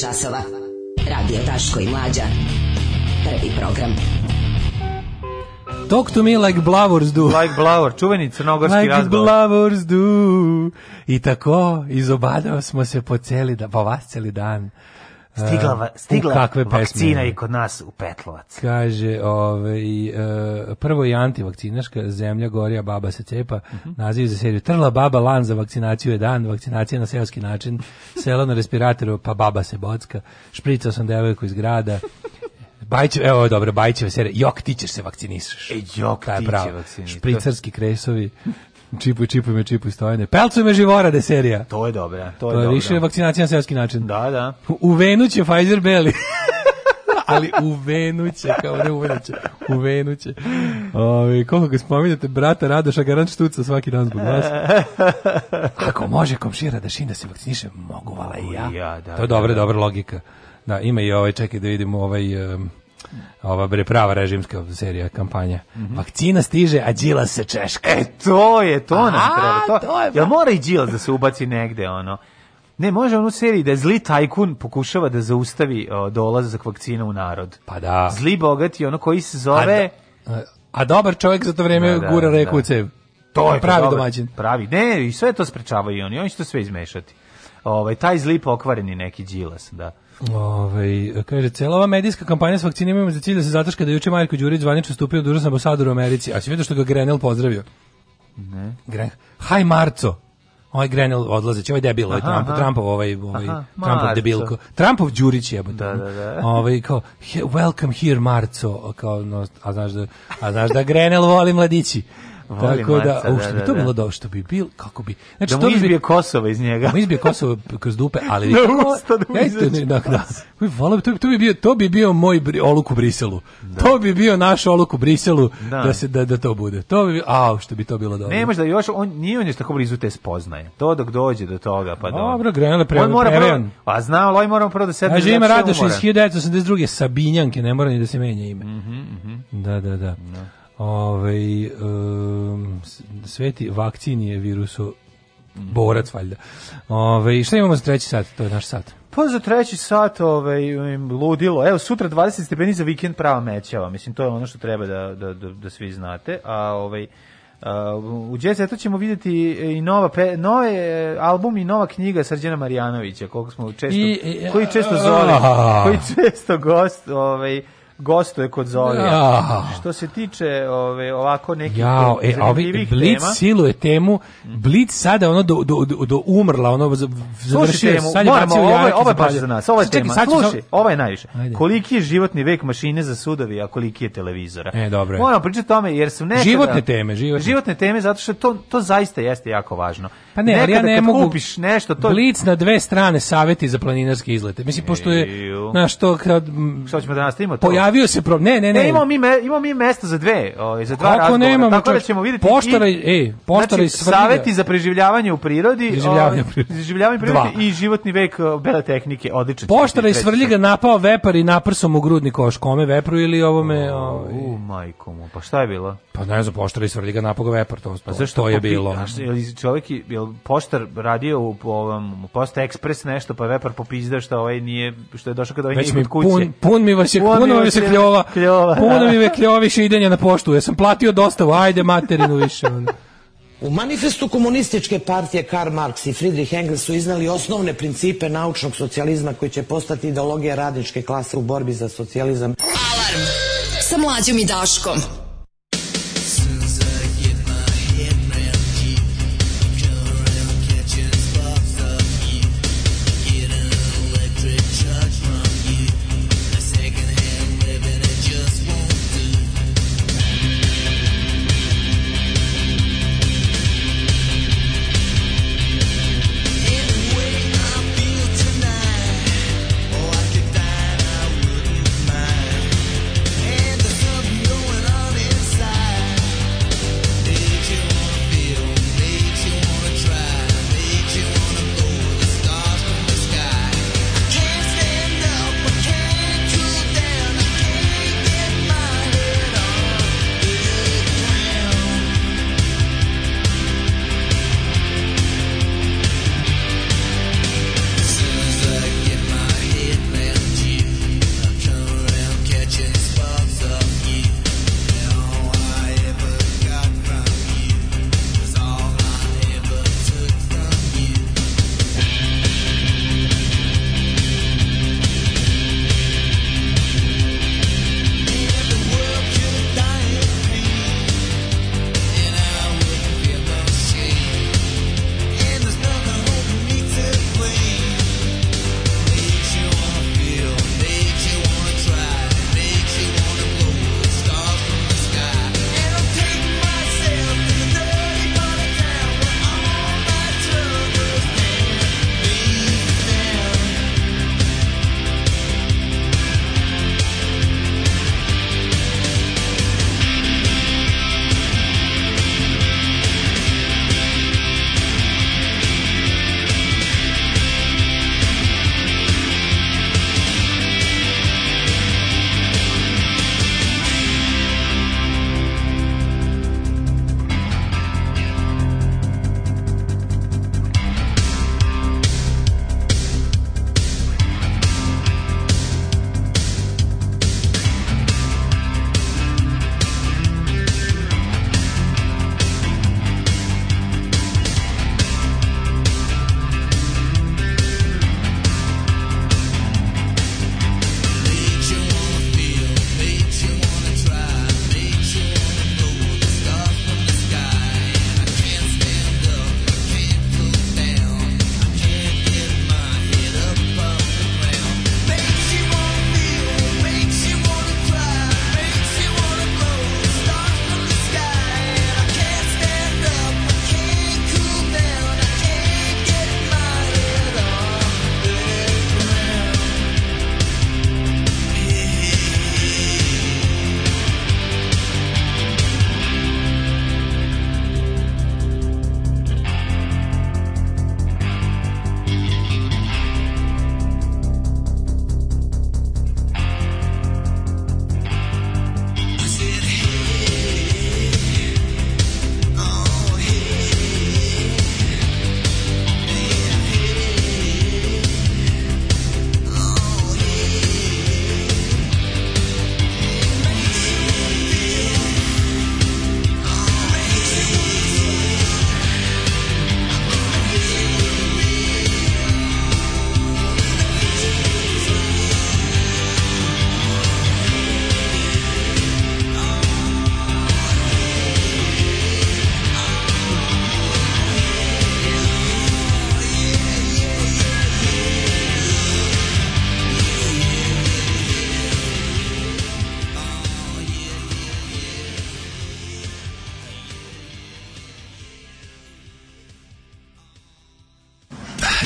časova. Radio Daško i Mlađa. Prvi program. Talk to me like blavors do. Like blavor, čuveni crnogorski like razgovor. Like blavors do. I tako, izobadao smo se po celi, da, po pa vas celi dan. Stigla, uh, stigla kakve vakcina i kod nas u Petlovac. Kaže, ovaj, i, e, prvo je antivakcinaška, zemlja gorija, baba se cepa, uh mhm. -huh. naziv za seriju Trla baba lan za vakcinaciju je dan, vakcinacija na seoski način, selo na respiratoru, pa baba se bocka, špricao sam devojku iz grada, Bajče, evo dobro, Bajčeve serije. Jok, ti ćeš se vakcinisaš. E, jok, ti će vakcinisaš. Špricarski kresovi. Čipuj, čipuj me, čipuj stojane. Pelcuj me živora de serija. To je dobro. to je, to pa je više vakcinacija na seoski način. Da, da. U venu će Pfizer Belly. ali u venu će, kao ne uvenuće. venu će, u venu će. Ovi, koliko ga spominjate, brata Radoša, garant štuca svaki dan zbog vas. Ako može komšira da šina se vakciniše, mogu vala i ja. ja da, to je dobra, da, dobra logika. Da, ima i ovaj, čekaj da vidimo ovaj... Um, ova bre prava režimska serija kampanja. Mm -hmm. Vakcina stiže, a Đila se češka. E to je to a, nam treba. To, to je, jel mora i Đila da se ubaci negde ono. Ne, može on u seriju da zli tajkun pokušava da zaustavi dolazak vakcina u narod. Pa da. Zli bogati, ono koji se zove... A, da, e, a dobar čovjek za to vrijeme da, da, gura da. reku u cev. To je pravi domaćin. Pravi. Ne, i sve to sprečavaju oni. Oni će to sve izmešati. Ovaj taj zli pokvareni neki Đilas, da. Ove, ovaj, kaže, cela ova medijska kampanja s vakcinima ima za cilj da se zataška da juče Marko Đurić zvanično stupio u dužnost ambasador u Americi. A si vidio što ga Grenell pozdravio? Ne. Gren... Haj Marco! Ovaj Grenell odlazeći, ovaj debil, ovaj Trump, Trumpov, ovaj, ovaj aha, Trumpov debilko. Trumpov Đurić je. Da, da, da. Ovaj, kao, welcome here Marco, kao, no, a znaš da, a znaš da Grenell voli mladići. Tako da, maca, da, u, što da, bi da, to da. bilo dobro, što bi bil, kako bi... Znači, da mu izbije bi, Kosovo iz njega. Da mu izbije Kosovo kroz dupe, ali... da usta da mu ja, izađe. Da, da, To, bi bio, to bi bio moj bri, oluk u Briselu. Da. To bi bio naš oluk u Briselu da, da se, da, da to bude. To bi, a, što bi to bilo dobro. Nemaš da još, on, nije on još tako blizu te spoznaje. To dok dođe do toga, pa dobro. Dobro, Grenada pre, on mora prvo, A znao, ali moram prvo da sedne. Kaže, ima znači Radoš iz 1982. Sabinjanke, ne mora ni da se menja ime. Mm -hmm, mm -hmm. Da, da, da. No ovaj, um, sveti vakcinije virusu borac valjda. Ove, ovaj, šta imamo za treći sat? To je naš sat. Pa za treći sat ovaj, ludilo. Evo, sutra 20 stepeni za vikend prava mećava. Mislim, to je ono što treba da, da, da, da svi znate. A ovaj, Uh, u Jazz ćemo videti i nova pe, nove album i nova knjiga Srđana Marjanovića, koliko smo često I, koji često zove, koji često gost, ovaj gostuje kod Zoli. Ja. Što se tiče ove, ovako nekih ja, e, ovi Blitz tema, siluje temu, Blitz sada ono do, do, do, do umrla, ono završio temu, sad je moramo, bacio ovo, ovo je baš za nas, ovo je Čekaj, tema, sad slušaj, ovo je najviše. Ajde. Koliki je životni vek mašine za sudovi, a koliki je televizora? E, dobro je. Moramo pričati o tome, jer su nekada... Životne teme, životne. Životne teme, zato što to, to zaista jeste jako važno. Pa ne, ali ja ne mogu... kupiš nešto, to... Blitz na dve strane saveti za planinarske izlete. Mislim, pošto je, znaš, to... Kad, Šta ćemo da nastavimo? Pojavio pojavio se pro... Ne, ne, ne. ne imamo mi me, imamo mi mesto za dve, ovaj za dva razgovora. Nemamo, tako da ćemo videti. Poštara, ej, poštara znači, saveti za preživljavanje u prirodi, ovaj, preživljavanje, o, preživljavanje u prirodi dva. i životni vek e, bele tehnike, odlično. Poštara i svrljiga napao vepar i naprsom u grudni koš, kome vepru ili ovome, ovaj. U majkom, pa šta je bilo? Pa ne znam, poštar iz Svrljiga napogao vepar, to, pa zašto to je bilo. A je li čovjek, je li poštar radio u ovom, posta ekspres nešto, pa vepar popizda što ovaj nije, što je došao kad ovaj Već nije kod kuće. Pun, pun mi vas je, pun, pun mi se kljova, kljova puno mi ve kljovi šidenje na poštu, ja sam platio dostavu, ajde materinu više. U manifestu komunističke partije Karl Marx i Friedrich Engels su iznali osnovne principe naučnog socijalizma koji će postati ideologija radničke klase u borbi za socijalizam. Alarm sa mlađom i Daškom.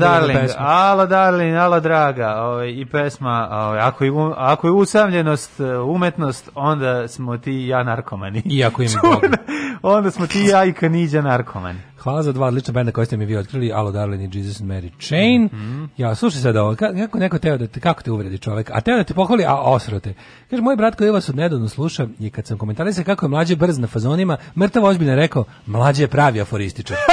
Darling, pesma. Ala Darling, Ala Draga, ovaj, i pesma, ovaj, ako, je, ako je usamljenost e, umetnost, onda smo ti ja narkomani. Iako im Boga. onda smo ti ja i Kaniđa narkomani. Hvala za dva odlična benda koje ste mi vi otkrili, Alo Darling i Jesus and Mary Chain. Mm -hmm. Ja, slušaj sad ovo, kako neko teo da te, kako te uvredi čovek, a teo da te pohvali, a osrote. Kaže, moj brat koji vas odnedavno sluša i kad sam komentarisao kako je mlađe brz na fazonima, mrtav ozbiljno rekao, mlađe je pravi aforističar.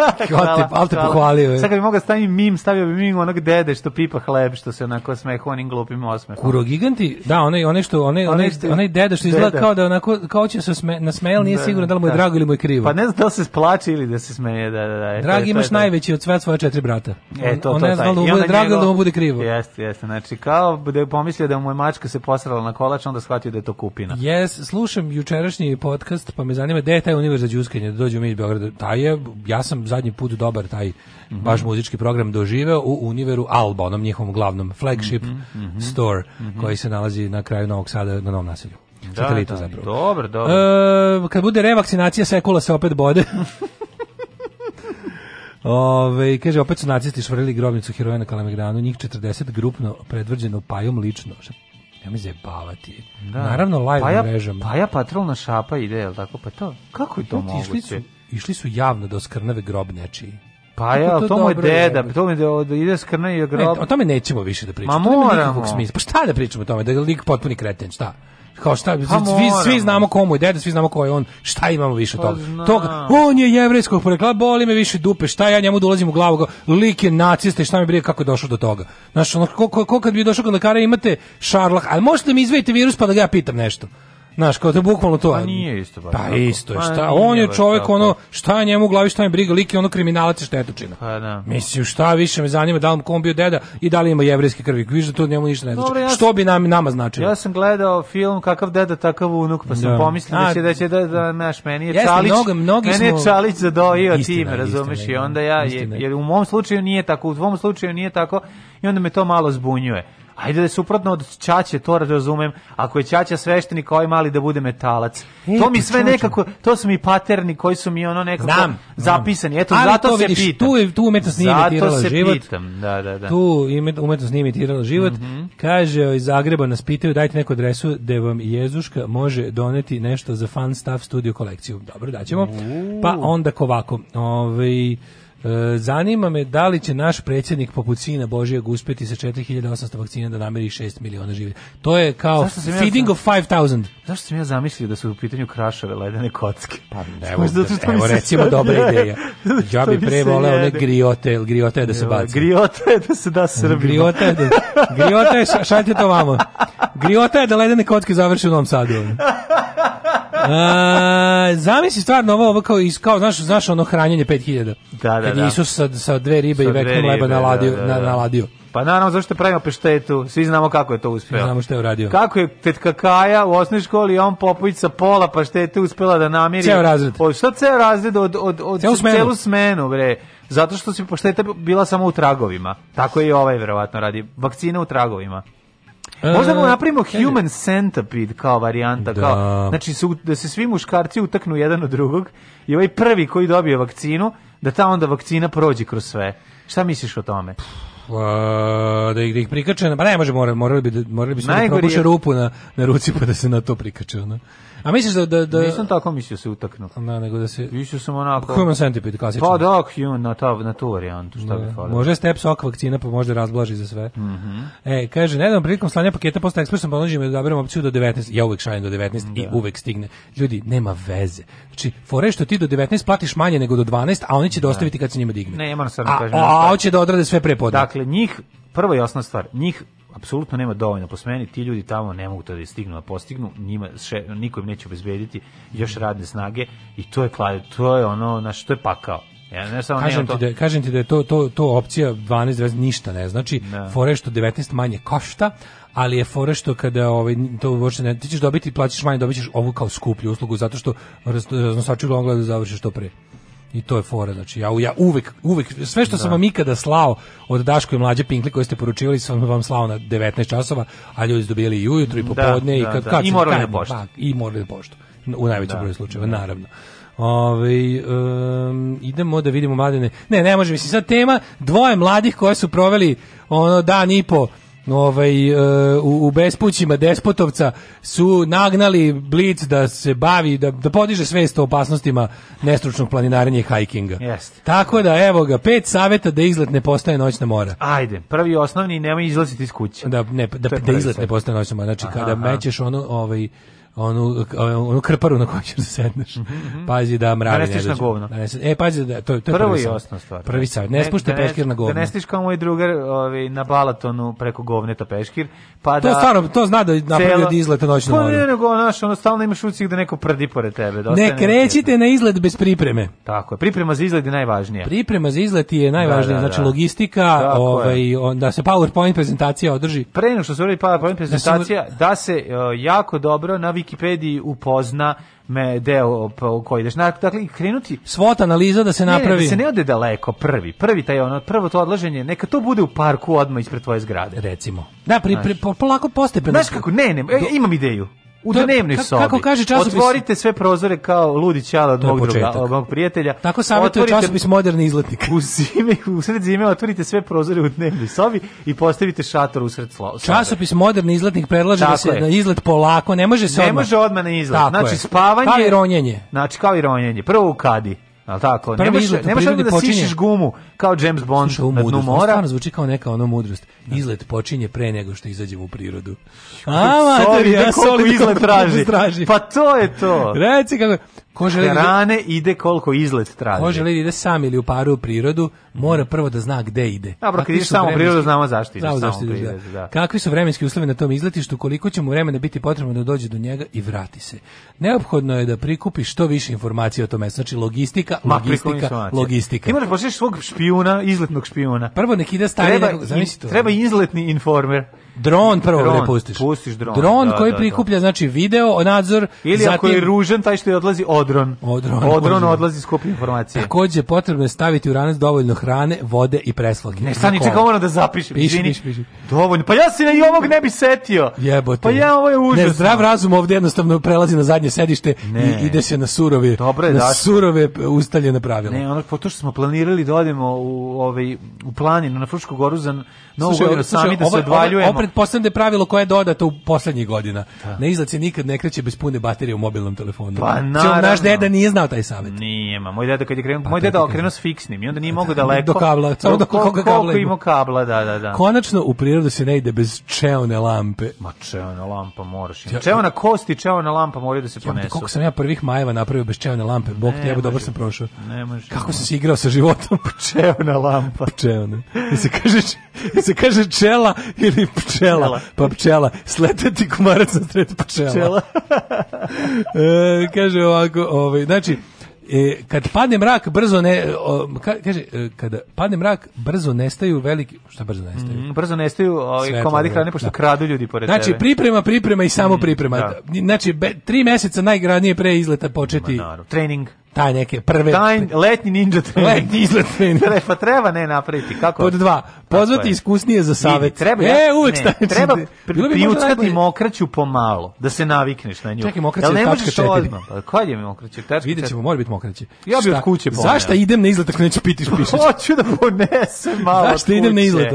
hvala, te, al te pohvalio. Sad kad bi mogao da staviti mim, stavio bi mim onog dede što pipa hleb, što se onako smeha onim glupim osmehom. Kuro giganti? Da, onaj, onaj što, onaj, onaj, onaj deda što izgleda kao da onako, kao će se sme, nasmeje, ali nije da, siguran da li mu je da. drago ili mu je krivo. Pa ne znam da li se splače ili da se smeje, da, da, da. E, Dragi imaš to, najveći od sve svoje četiri brata. E, to, to, on ne znam da mu bude drago ili da mu bude krivo. Jeste, jeste, znači kao da je pomislio da mu je mačka se posrala na kolač, onda shvatio da je to kupina. Jes, slušam jučerašnji podcast, pa me zanima gde je taj univerz za đuskanje, da dođu mi iz Beograda. Taj je, ja sam zadnji put dobar taj mm -hmm. baš muzički program doživeo u Univeru Alba, onom njihovom glavnom flagship mm -hmm. store mhm. koji se nalazi na kraju Novog Sada na Novom naselju. Da, da, zapravo. Dobro, dobro. E, kad bude revakcinacija, sekula se opet bode. Ove, kaže, opet su nacisti švrili grobnicu heroja na Kalemegdanu, njih 40 grupno predvrđeno pajom lično. Ja mi zajebavati. Da. Naravno, live paja, mrežama. Paja patrolna šapa ide, jel tako? Pa to, kako je to Ljudi, moguće? išli su javno do oskrnave grob Pa ja, to, to moj deda, pa to mi da ide skrne i e, grob. Ne, o tome nećemo više da pričamo. Ma moramo. Pa šta da pričamo o tome, da je lik potpuni kreten, šta? kao šta, pa svi, svi znamo komu je deda, svi znamo ko je on, šta imamo više od toga. Pa toga, on je jevrejskog porekla, boli me više dupe, šta ja njemu dolazim u glavu, lik je nacista i šta mi brije kako je došao do toga. Znaš, ono, ko, ko, ko kad bi došao kod lekara imate šarlah, ali možete da mi izvejte virus pa da ga ja pitam nešto. Znaš, kao da bukvalno to. Pa nije isto baš. Pa isto, je, pa šta? on je čovjek ono, šta je njemu u glavi, šta je briga, lik je ono kriminalac i štetočina. Pa da. Mislim, šta više me zanima da li mu kom bio deda i da li ima jevrejske krvi. Viš da to njemu ništa ne znači. Dobre, ja što bi nam nama značilo? Ja sam gledao film kakav deda takav unuk, pa sam da. pomislio da će da će da, da naš meni je Jeste, Čalić. Mnogo, mnogi meni je smo... Čalić zadojio tim, razumeš? I onda ja je, jer u mom slučaju nije tako, u tvom slučaju nije tako i onda me to malo zbunjuje. Ajde da suprotno od Čače, to razumem. Ako je Čača sveštenik, ovaj mali da bude metalac. E, to mi pa sve nekako, to su mi paterni koji su mi ono nekako znam, zapisani. Eto, Ali zato to se vidiš, pitam. Tu, tu umetnost nije imitirala život. Pitam. Da, da, da. Tu umetnost nije imitirala život. Mm -hmm. Kaže, iz Zagreba nas pitaju, dajte neku adresu da vam Jezuška može doneti nešto za fan staff studio kolekciju. Dobro, daćemo. Uh. Pa onda kovako. Ovaj E, zanima me da li će naš predsjednik poput sina Božijeg uspjeti sa 4800 vakcina da namiri 6 miliona življa. To je kao feeding ja, of 5000. Zašto sam ja zamislio da su u pitanju krašave ledene kocke? Pa evo, zato što evo recimo dobra ideja. Ja bi pre voleo one griote, griote da se baci. Griote da se da Srbima. Griote da, griote, šaljte to vamo. Griota je da ledene kocke završi u Novom Sadu. A, e, zamisli stvarno ovo, ovo kao, kao znaš, znaš ono hranjenje 5000. Da, da, Kad da. Isus sa, sa dve ribe sa i veknom leba da, naladio. Da, da, da. naladio. Pa naravno, zašto pravimo peštetu? Svi znamo kako je to uspeo. Znamo što je uradio. Kako je tetka Kaja u osnovnoj školi on Popović sa pola paštete uspela da namiri. Ceo razred. O, šta ceo razred? Od, od, od celu, smenu. celu smenu, bre. Zato što se pašteta bila samo u tragovima. Tako je i ovaj, verovatno, radi. Vakcina u tragovima. E, Možda mu napravimo e, e. human centipede kao varijanta, da. kao znači su, da se svi muškarci utaknu jedan od drugog i ovaj prvi koji dobije vakcinu, da ta onda vakcina prođe kroz sve. Šta misliš o tome? Uh, da ih, da ih prikače, pa ne može, morali, morali bi, da- morali bi se da probuše rupu na, na ruci pa da se na to prikače. Ono. A misliš da... da, da... Nisam tako mislio da se utaknu. Da, nego da se... Više sam onako... Kako Human centipede, klasično. Pa da, Human, na, ta, na tu varijantu, šta da. bi falilo. Može step sok vakcina, pa možda razblaži za sve. Mm -hmm. E, kaže, nedavno prilikom slanja paketa posta ekspresom ponuđujem da odaberem opciju do 19. Ja uvek šaljem do 19 da. i uvek stigne. Ljudi, nema veze. Znači, fore što ti do 19 platiš manje nego do 12, a oni će da. dostaviti da. kad se njima digne. Ne, moram sad da kažem. A, a, a hoće da odrade sve pre prepodne. Dakle, njih prva i osnovna stvar, njih apsolutno nema dovoljno posmeni, ti ljudi tamo ne mogu to da stignu, a postignu, njima še, niko neće obezbediti još radne snage i to je to je ono, znači to je pakao. Ja ne samo kažem, ti to... da, kažem ti da je to, to, to opcija 12 20, ništa ne znači, ne. Da. fore što 19 manje košta, ali je fora što kada ovaj to uopšte ne ti ćeš dobiti plaćaš manje dobićeš ovu kao skuplju uslugu zato što raznosači glomgleda završe što pre i to je fora znači ja ja uvek uvek sve što da. sam vam ikada slao od Daško i mlađe Pinkli koje ste poručivali sam vam slao na 19 časova a ljudi su dobijali i ujutru i da, popodne da, i kad, da, kad i morali na poštu pa, i morali na poštu u najvećem da, broju slučajeva da. naravno Ove, ovaj, um, idemo da vidimo mladine. Ne, ne može, mislim, sad tema dvoje mladih koje su proveli ono dan i po ovaj, e, u, u bespućima despotovca su nagnali Blic da se bavi, da, da podiže svest o opasnostima nestručnog planinarenja i hajkinga. Tako da, evo ga, pet saveta da izlet ne postaje noćna mora. Ajde, prvi osnovni, nemoj izlaziti iz kuće. Da, ne, da, da izlet ne postaje noćna mora. Znači, aha, kada aha. mećeš ono, ovaj, onu, onu krparu na koju ćeš da sedneš. Mhm, mhm. Pazi da mravi da ne, ne na govno. Da ne, e, pazi da, to, to je prvo, prvi i osnovna stvar. Prvi da. savjet, ne spuštaj da peškir na govno. Da ne stiš kao moj drugar ovaj, na Balatonu preko govneta peškir. Pa da, to, stvarno, to zna da napravio da izlete na moru. Pa ne, nego, znaš, ono, stalno imaš ucih da neko prdi pored tebe. Dosta ne krećite na izlet bez pripreme. Tako je, priprema za izlet je najvažnija. Priprema za izlet je najvažnija, da, da, znači da. logistika, ovaj, da se PowerPoint prezentacija održi. Pre nego što se uradi PowerPoint prezentacija, da se e, jako dobro na Wikipediji upozna me deo koji ideš. Dakle, krenuti... Svot analiza da se napravi. Ne, ne, da se ne ode daleko, prvi. Prvi taj ono, prvo to odlaženje, neka to bude u parku odmah ispred tvoje zgrade. Recimo. Da, pri, pri, polako postepeno. Znaš kako, ne, ne, e, imam ideju u dnevnoj sobi. Kako kaže časopis? Otvorite sve prozore kao ludi ćala od mog, druga, od mog prijatelja. Tako savjetuje časopis moderni izletnik. U zime, u sred zime otvorite sve prozore u dnevnoj sobi i postavite šator u sred sobe. Časopis moderni izletnik predlaže da Tako da se je. na izlet polako, ne može se Ne odmah. može odmah na izlet. Tako znači spavanje. Kao i ronjenje. Znači kao i ronjenje. Prvo u kadi. Al tako, ne možeš ne možeš da počinje... sišiš gumu kao James Bond Sluša, na dnu mora. Stvarno zvuči kao neka ono mudrost. Izlet počinje pre nego što izađemo u prirodu. A, mater, ja solid izlet traži. traži. Pa to je to. Reci kako ko želi rane da, ide koliko izlet traži. Ko želi da ide sam ili u paru u prirodu, mora prvo da zna gde ide. Dobro, kad ideš samo u prirodu, znamo zašto ideš samo u da. prirodu. Da. Kakvi su vremenski uslovi na tom izletištu, koliko će mu vremena biti potrebno da dođe do njega i vrati se. Neophodno je da prikupi što više informacija o tome. Znači, logistika, logistika, logistika. Ti moraš pošliš svog špijuna, izletnog špijuna. Prvo nek ide stavi treba, to. treba izletni informer. Dron prvo da dron, ne pustiš. Pustiš dron. Dron da, koji da, prikuplja da. znači video nadzor ili zatim... ako je ružan taj što je odlazi odron. Odron, odron odlazi skup informacije. Takođe potrebno je staviti u ranac dovoljno hrane, vode i preslage. Ne stani čekaj moram da zapišem. Piši, piši, piši. Dovoljno. Pa ja se na i ovog ne bi setio. Jebote. Pa ja ovo je užasno. Ne zdrav razum ovde jednostavno prelazi na zadnje sedište ne. i ide se na surove. Dobro je, na daško. surove ustaljene pravila. Ne, ono po što smo planirali da odemo u ovaj u planinu na Frušku goru za novu Slušaj, godinu sami da se odvaljujemo. Opet poslednje da je pravilo koje je dodato u poslednjih godina. Da. Na izlaci nikad ne kreće bez pune baterije u mobilnom telefonu. Pa znači, naravno. naš deda nije znao taj savjet. Nije, ma. Moj deda kad je krenuo, pa, moj deda okrenuo s fiksnim i onda nije mogao daleko. Do kabla, samo do koga kabla. ima kabla, da, da, da. Konačno u prirodu se ne ide bez čeone lampe. Ma čeona lampa moraš. Ja, čeona kosti, čeona lampa moraju da se ponesu. Ja, koliko sam ja prvih majeva napravio bez čeone lampe. Bog te jebe, dobro sam prošao. Ne može. Kako sam se igrao sa životom? Čeona lampa. Pa čeona. se kaže, se kaže čela ili pčela? Pa pčela. Sleteti komarac na sred pčela. pčela. e, kaže ovako, ovaj, znači, e, kad padne mrak brzo ne o, ka, kaže e, kada padne mrak brzo nestaju veliki šta brzo nestaju mm, brzo nestaju ovi ovaj, komadi hrane pošto da. kradu ljudi pored znači tebe. priprema priprema i samo mm, priprema mm, da. znači be, tri meseca najgradnije pre izleta početi Ma, trening taj neke prve taj letnji ninja trening letnji izlet pa treba ne napraviti kako pod dva pozvati je. iskusnije za savet treba e uvek ne, treba priučkati mokraću pomalo da se navikneš na nju čekaj mokraća je tačka 4 pa, kad je mi mokraća tačka videćemo može biti mokraće ja bi od kuće pomalo zašto idem na izlet ako neću piti pišeš hoću da ponesem malo zašto idem na izlet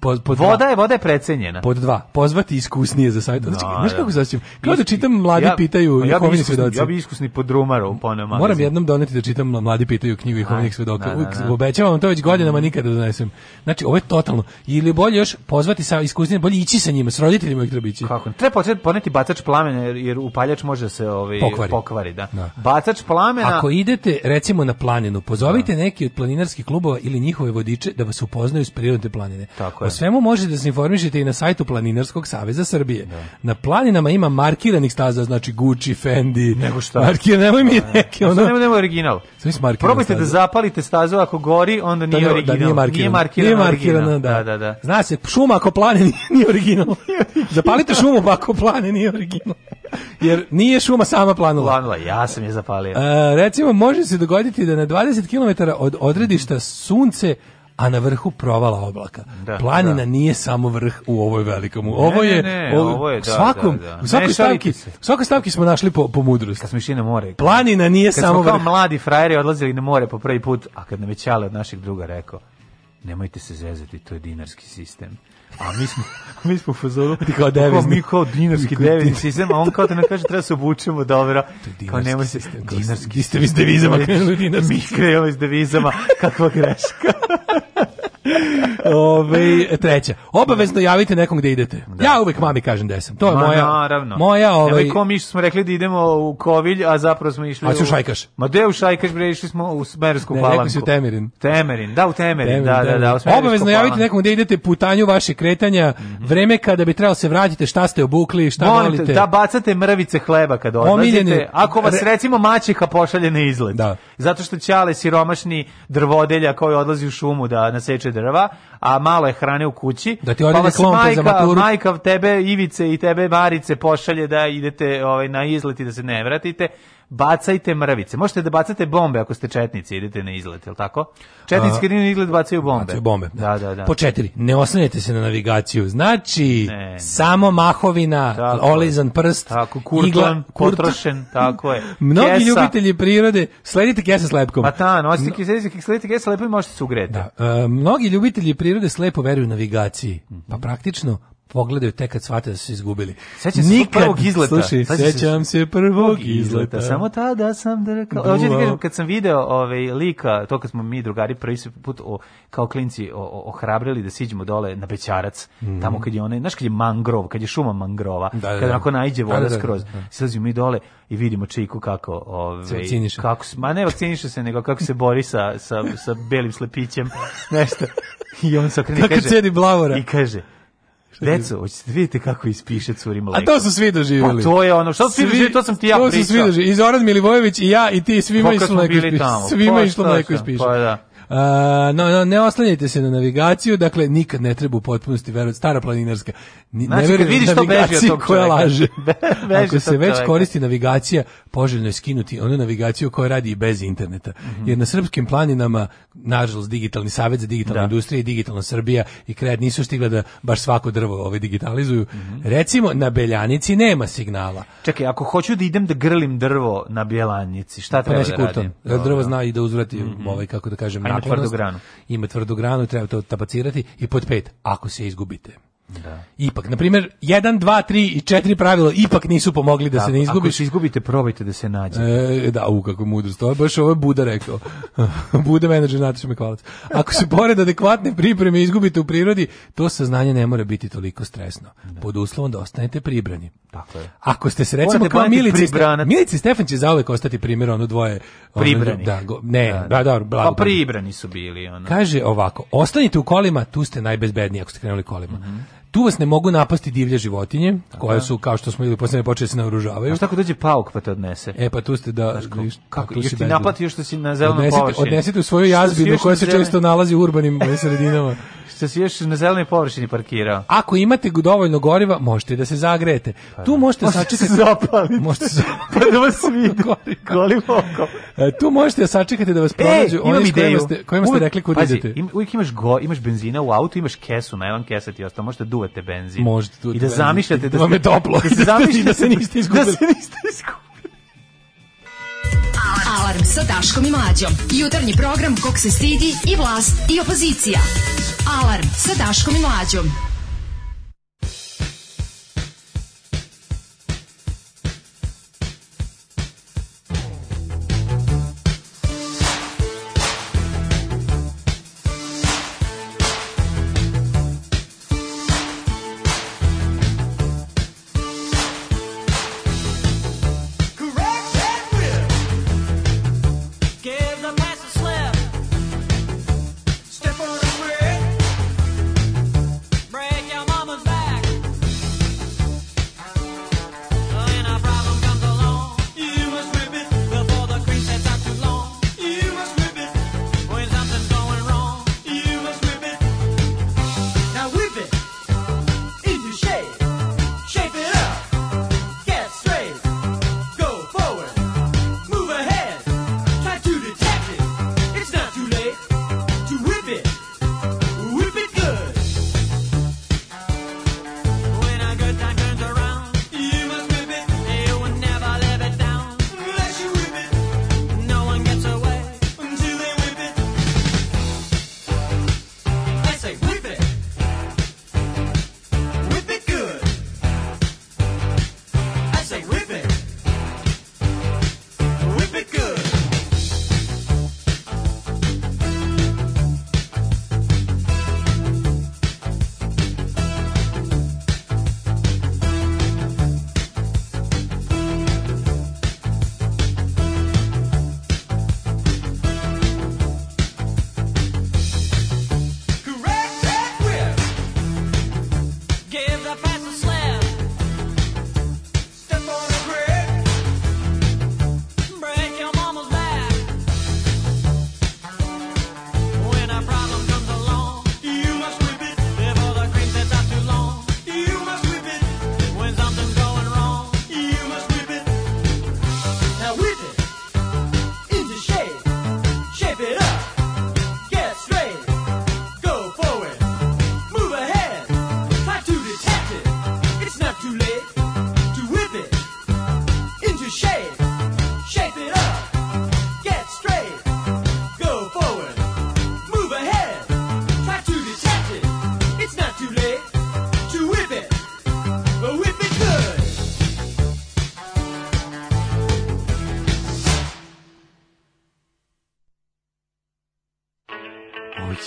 po, po voda je voda je precenjena. Pod dva, pozvati iskusnije za sajt. Znači, da, znaš da. kako se Kao da čitam mladi ja, pitaju ja, ja svedoci. Ja bi iskusni pod rumaru po nama. Moram jednom doneti da čitam mladi pitaju knjigu da, Jehovinih svedoka. Uvijek obećavam vam to već godinama nikada da donesem. Znači, ovo je totalno. Ili bolje još pozvati sa iskusnije, bolje ići sa njima, s roditeljima ih treba ići. Kako? Treba poneti bacač plamena jer, jer upaljač može se ovaj pokvari, pokvari da. da. Bacač plamena. Ako idete recimo na planinu, pozovite da. neki od planinarskih klubova ili njihove vodiče da vas upoznaju s prirodne planine. Tako je svemu možete da se informišete i na sajtu Planinarskog saveza Srbije. Da. Na planinama ima markiranih staza, znači Gucci, Fendi. Nego šta? Markir, nemoj mi pa, neke pa ono. Nemoj, nemoj original. Probajte staza. da zapalite stazu, ako gori, onda da nije da, original. Da, nije markirana. Nije markirana, nije markirana da. da. da, da. Zna se, šuma ako plane nije original. Zapalite šumu pa ako plane nije original. Jer nije šuma sama planula. Planula, ja sam je zapalio. A, e, recimo, može se dogoditi da na 20 km od odredišta sunce a na vrhu provala oblaka. Da, Planina da. nije samo vrh u ovoj velikom. Ovo je, da, da, svakom, da, da. U svakoj stavki, u svakoj stavki smo našli po, po mudrosti. Kad smo išli na more. Planina nije kad samo vrh. kao mladi frajeri odlazili na more po prvi put, a kad nam je Ćale od naših druga rekao, nemojte se zezati, to je dinarski sistem. A mi smo mi smo fazonu ti kao devizni. Mi kao dinarski devizni sistem, a on kao te da ne kaže treba se obučemo dobro. Kao nema se dinarski sistem iz devizama, dinarski. Mi krenuli iz devizama, kakva greška. Ove, treća. Obavezno javite nekom gde idete. Da. Ja uvek mami kažem gde sam. To je Ma, moja. Naravno. Moja, ovaj. Evo mi smo rekli da idemo u Kovilj, a zapravo smo išli. A ću u Šajkaš. Ma gde u Šajkaš bre išli smo u Smersku ne, palanku. Ne, u Temerin. Temerin, da u Temerin, temerin da, da, da, da Obavezno javite nekom gde idete putanju vaše kretanja, mm -hmm. vreme kada bi trebalo da se vratite, šta ste obukli, šta Molite, volite. Da bacate mrvice hleba kad odlazite. Omiljeni, ako vas recimo maćeha pošalje na izlet. Da. Zato što ćale siromašni drvodelja koji odlazi u šumu da naseče posušite drva, a malo je hrane u kući. Da ti pa vas majka, za majka tebe Ivice i tebe Marice pošalje da idete ovaj, na izlet i da se ne vratite, bacajte mrvice. Možete da bacate bombe ako ste četnici, idete na izlet, je tako? Četnici kad idu na izlet bacaju bombe. Bacaju bombe. Da. da, da, da. Po četiri, ne oslanjajte se na navigaciju. Znači, ne, ne. samo mahovina, tako olizan prst, tako, kurtlan, igla, potrošen, tako je. Mnogi kesa. ljubitelji prirode, sledite kesa s lepkom. Pa ta, nosite kesa, sledite kesa lepom i možete se ugreti. Da. Uh, mnogi ljubitelji prirode slepo veruju navigaciji. Pa praktično, pogledaju tek kad shvate da su izgubili. Sećam se prvog izleta. Slušaj, sećam se prvog izleta. Samo tada sam da rekao... Hoću da kažem, kad sam video ovaj, lika, to kad smo mi drugari prvi put o, kao klinci o, o, ohrabrili da siđemo dole na Bećarac, mm. tamo kad je onaj, znaš kad je mangrov, kad je šuma mangrova, da, da, kad da. onako najđe da, voda da, da, skroz, da, mi dole i vidimo Čiku kako... Ovaj, kako, ma ne vakciniše se, nego kako se bori sa, sa, sa belim slepićem, nešto. I on sa okrene kaže... Kako blavorak. I kaže, Deco, hoćete da vidite kako ispiše curi mleko. A to su svi doživjeli. Pa to je ono, što svi, svi doživjeli, to sam ti ja pričao. To su svi doživjeli. I Zoran Milivojević i ja i ti svima išlo mleko ispiše. Svima pa išlo mleko ispiše. Pa da no, no, ne oslanjajte se na navigaciju, dakle, nikad ne treba u potpunosti verovati, stara planinarska, Ni, znači, ne verujem na navigaciju koja laže. Beži Ako se već čoveka. koristi navigacija, poželjno je skinuti onu navigaciju koja radi i bez interneta. Mm -hmm. Jer na srpskim planinama, nažalost, digitalni savet za digitalnu da. industriju i digitalna Srbija i kred nisu stigla da baš svako drvo ove ovaj digitalizuju. Mm -hmm. Recimo, na Beljanici nema signala. Čekaj, ako hoću da idem da grlim drvo na Beljanici, šta pa treba da radim? Drvo zna i da uzvrati, mm -hmm. ovaj, kako da kažem, tvrdu granu. Ima tvrdu granu, treba to tapacirati. I pod pet, ako se izgubite. Da. Ipak, na primjer, 1, 2, 3 i 4 pravilo ipak nisu pomogli da, da se ne izgubiš. Ako se izgubite, probajte da se nađe. E, da, u kakvu mudrost. Ovo je baš ovo je Buda rekao. Buda menadžer Nataša Mekvalac. Ako se pored adekvatne pripreme izgubite u prirodi, to saznanje ne mora biti toliko stresno. Da. Pod uslovom da ostanete pribrani. Tako je. Ako ste se recimo kao Milici, Ste, Milici Stefan će zauvek ostati primjer ono dvoje. Pribrani. da, go, ne, da, da, da, da blago, Pa pribrani su bili. Ono. Kaže ovako, ostanite u kolima, tu ste najbezbedniji ako ste krenuli kolima. Mm -hmm Tu vas ne mogu napasti divlje životinje, koje su, kao što smo ili posljedno počeli se naoružavaju. A šta ako dođe pauk pa te odnese? E, pa tu ste da... Znaš, kako, kako, tu ti napati što si na zelenoj odnesite, površini. Odnesite u svoju jazbinu koja se često nalazi u urbanim sredinama. što si još na zelenoj površini parkirao. Ako imate dovoljno goriva, možete da se zagrejete. Pa, da. tu možete sačekati... Zapalite. Možete se Pa da vas vidi. Golim oko. E, tu možete da sačekati da vas e, pronađu. E, imam ideju. Kojima ste, kojima ste rekli kud idete. Uvijek imaš, go, imaš benzina u autu, imaš kesu, najlon kesa ti ostao. Možete duvate benzin. Možete duvate I da benzin. zamišljate da, vam je da toplo. Da se da zamišljate da se niste da izgubili. Da se niste izgubili. Alarm. sa Daškom i Mlađom. Jutarnji program kog se stidi i vlast i opozicija. Alarm sa Daškom i Mlađom.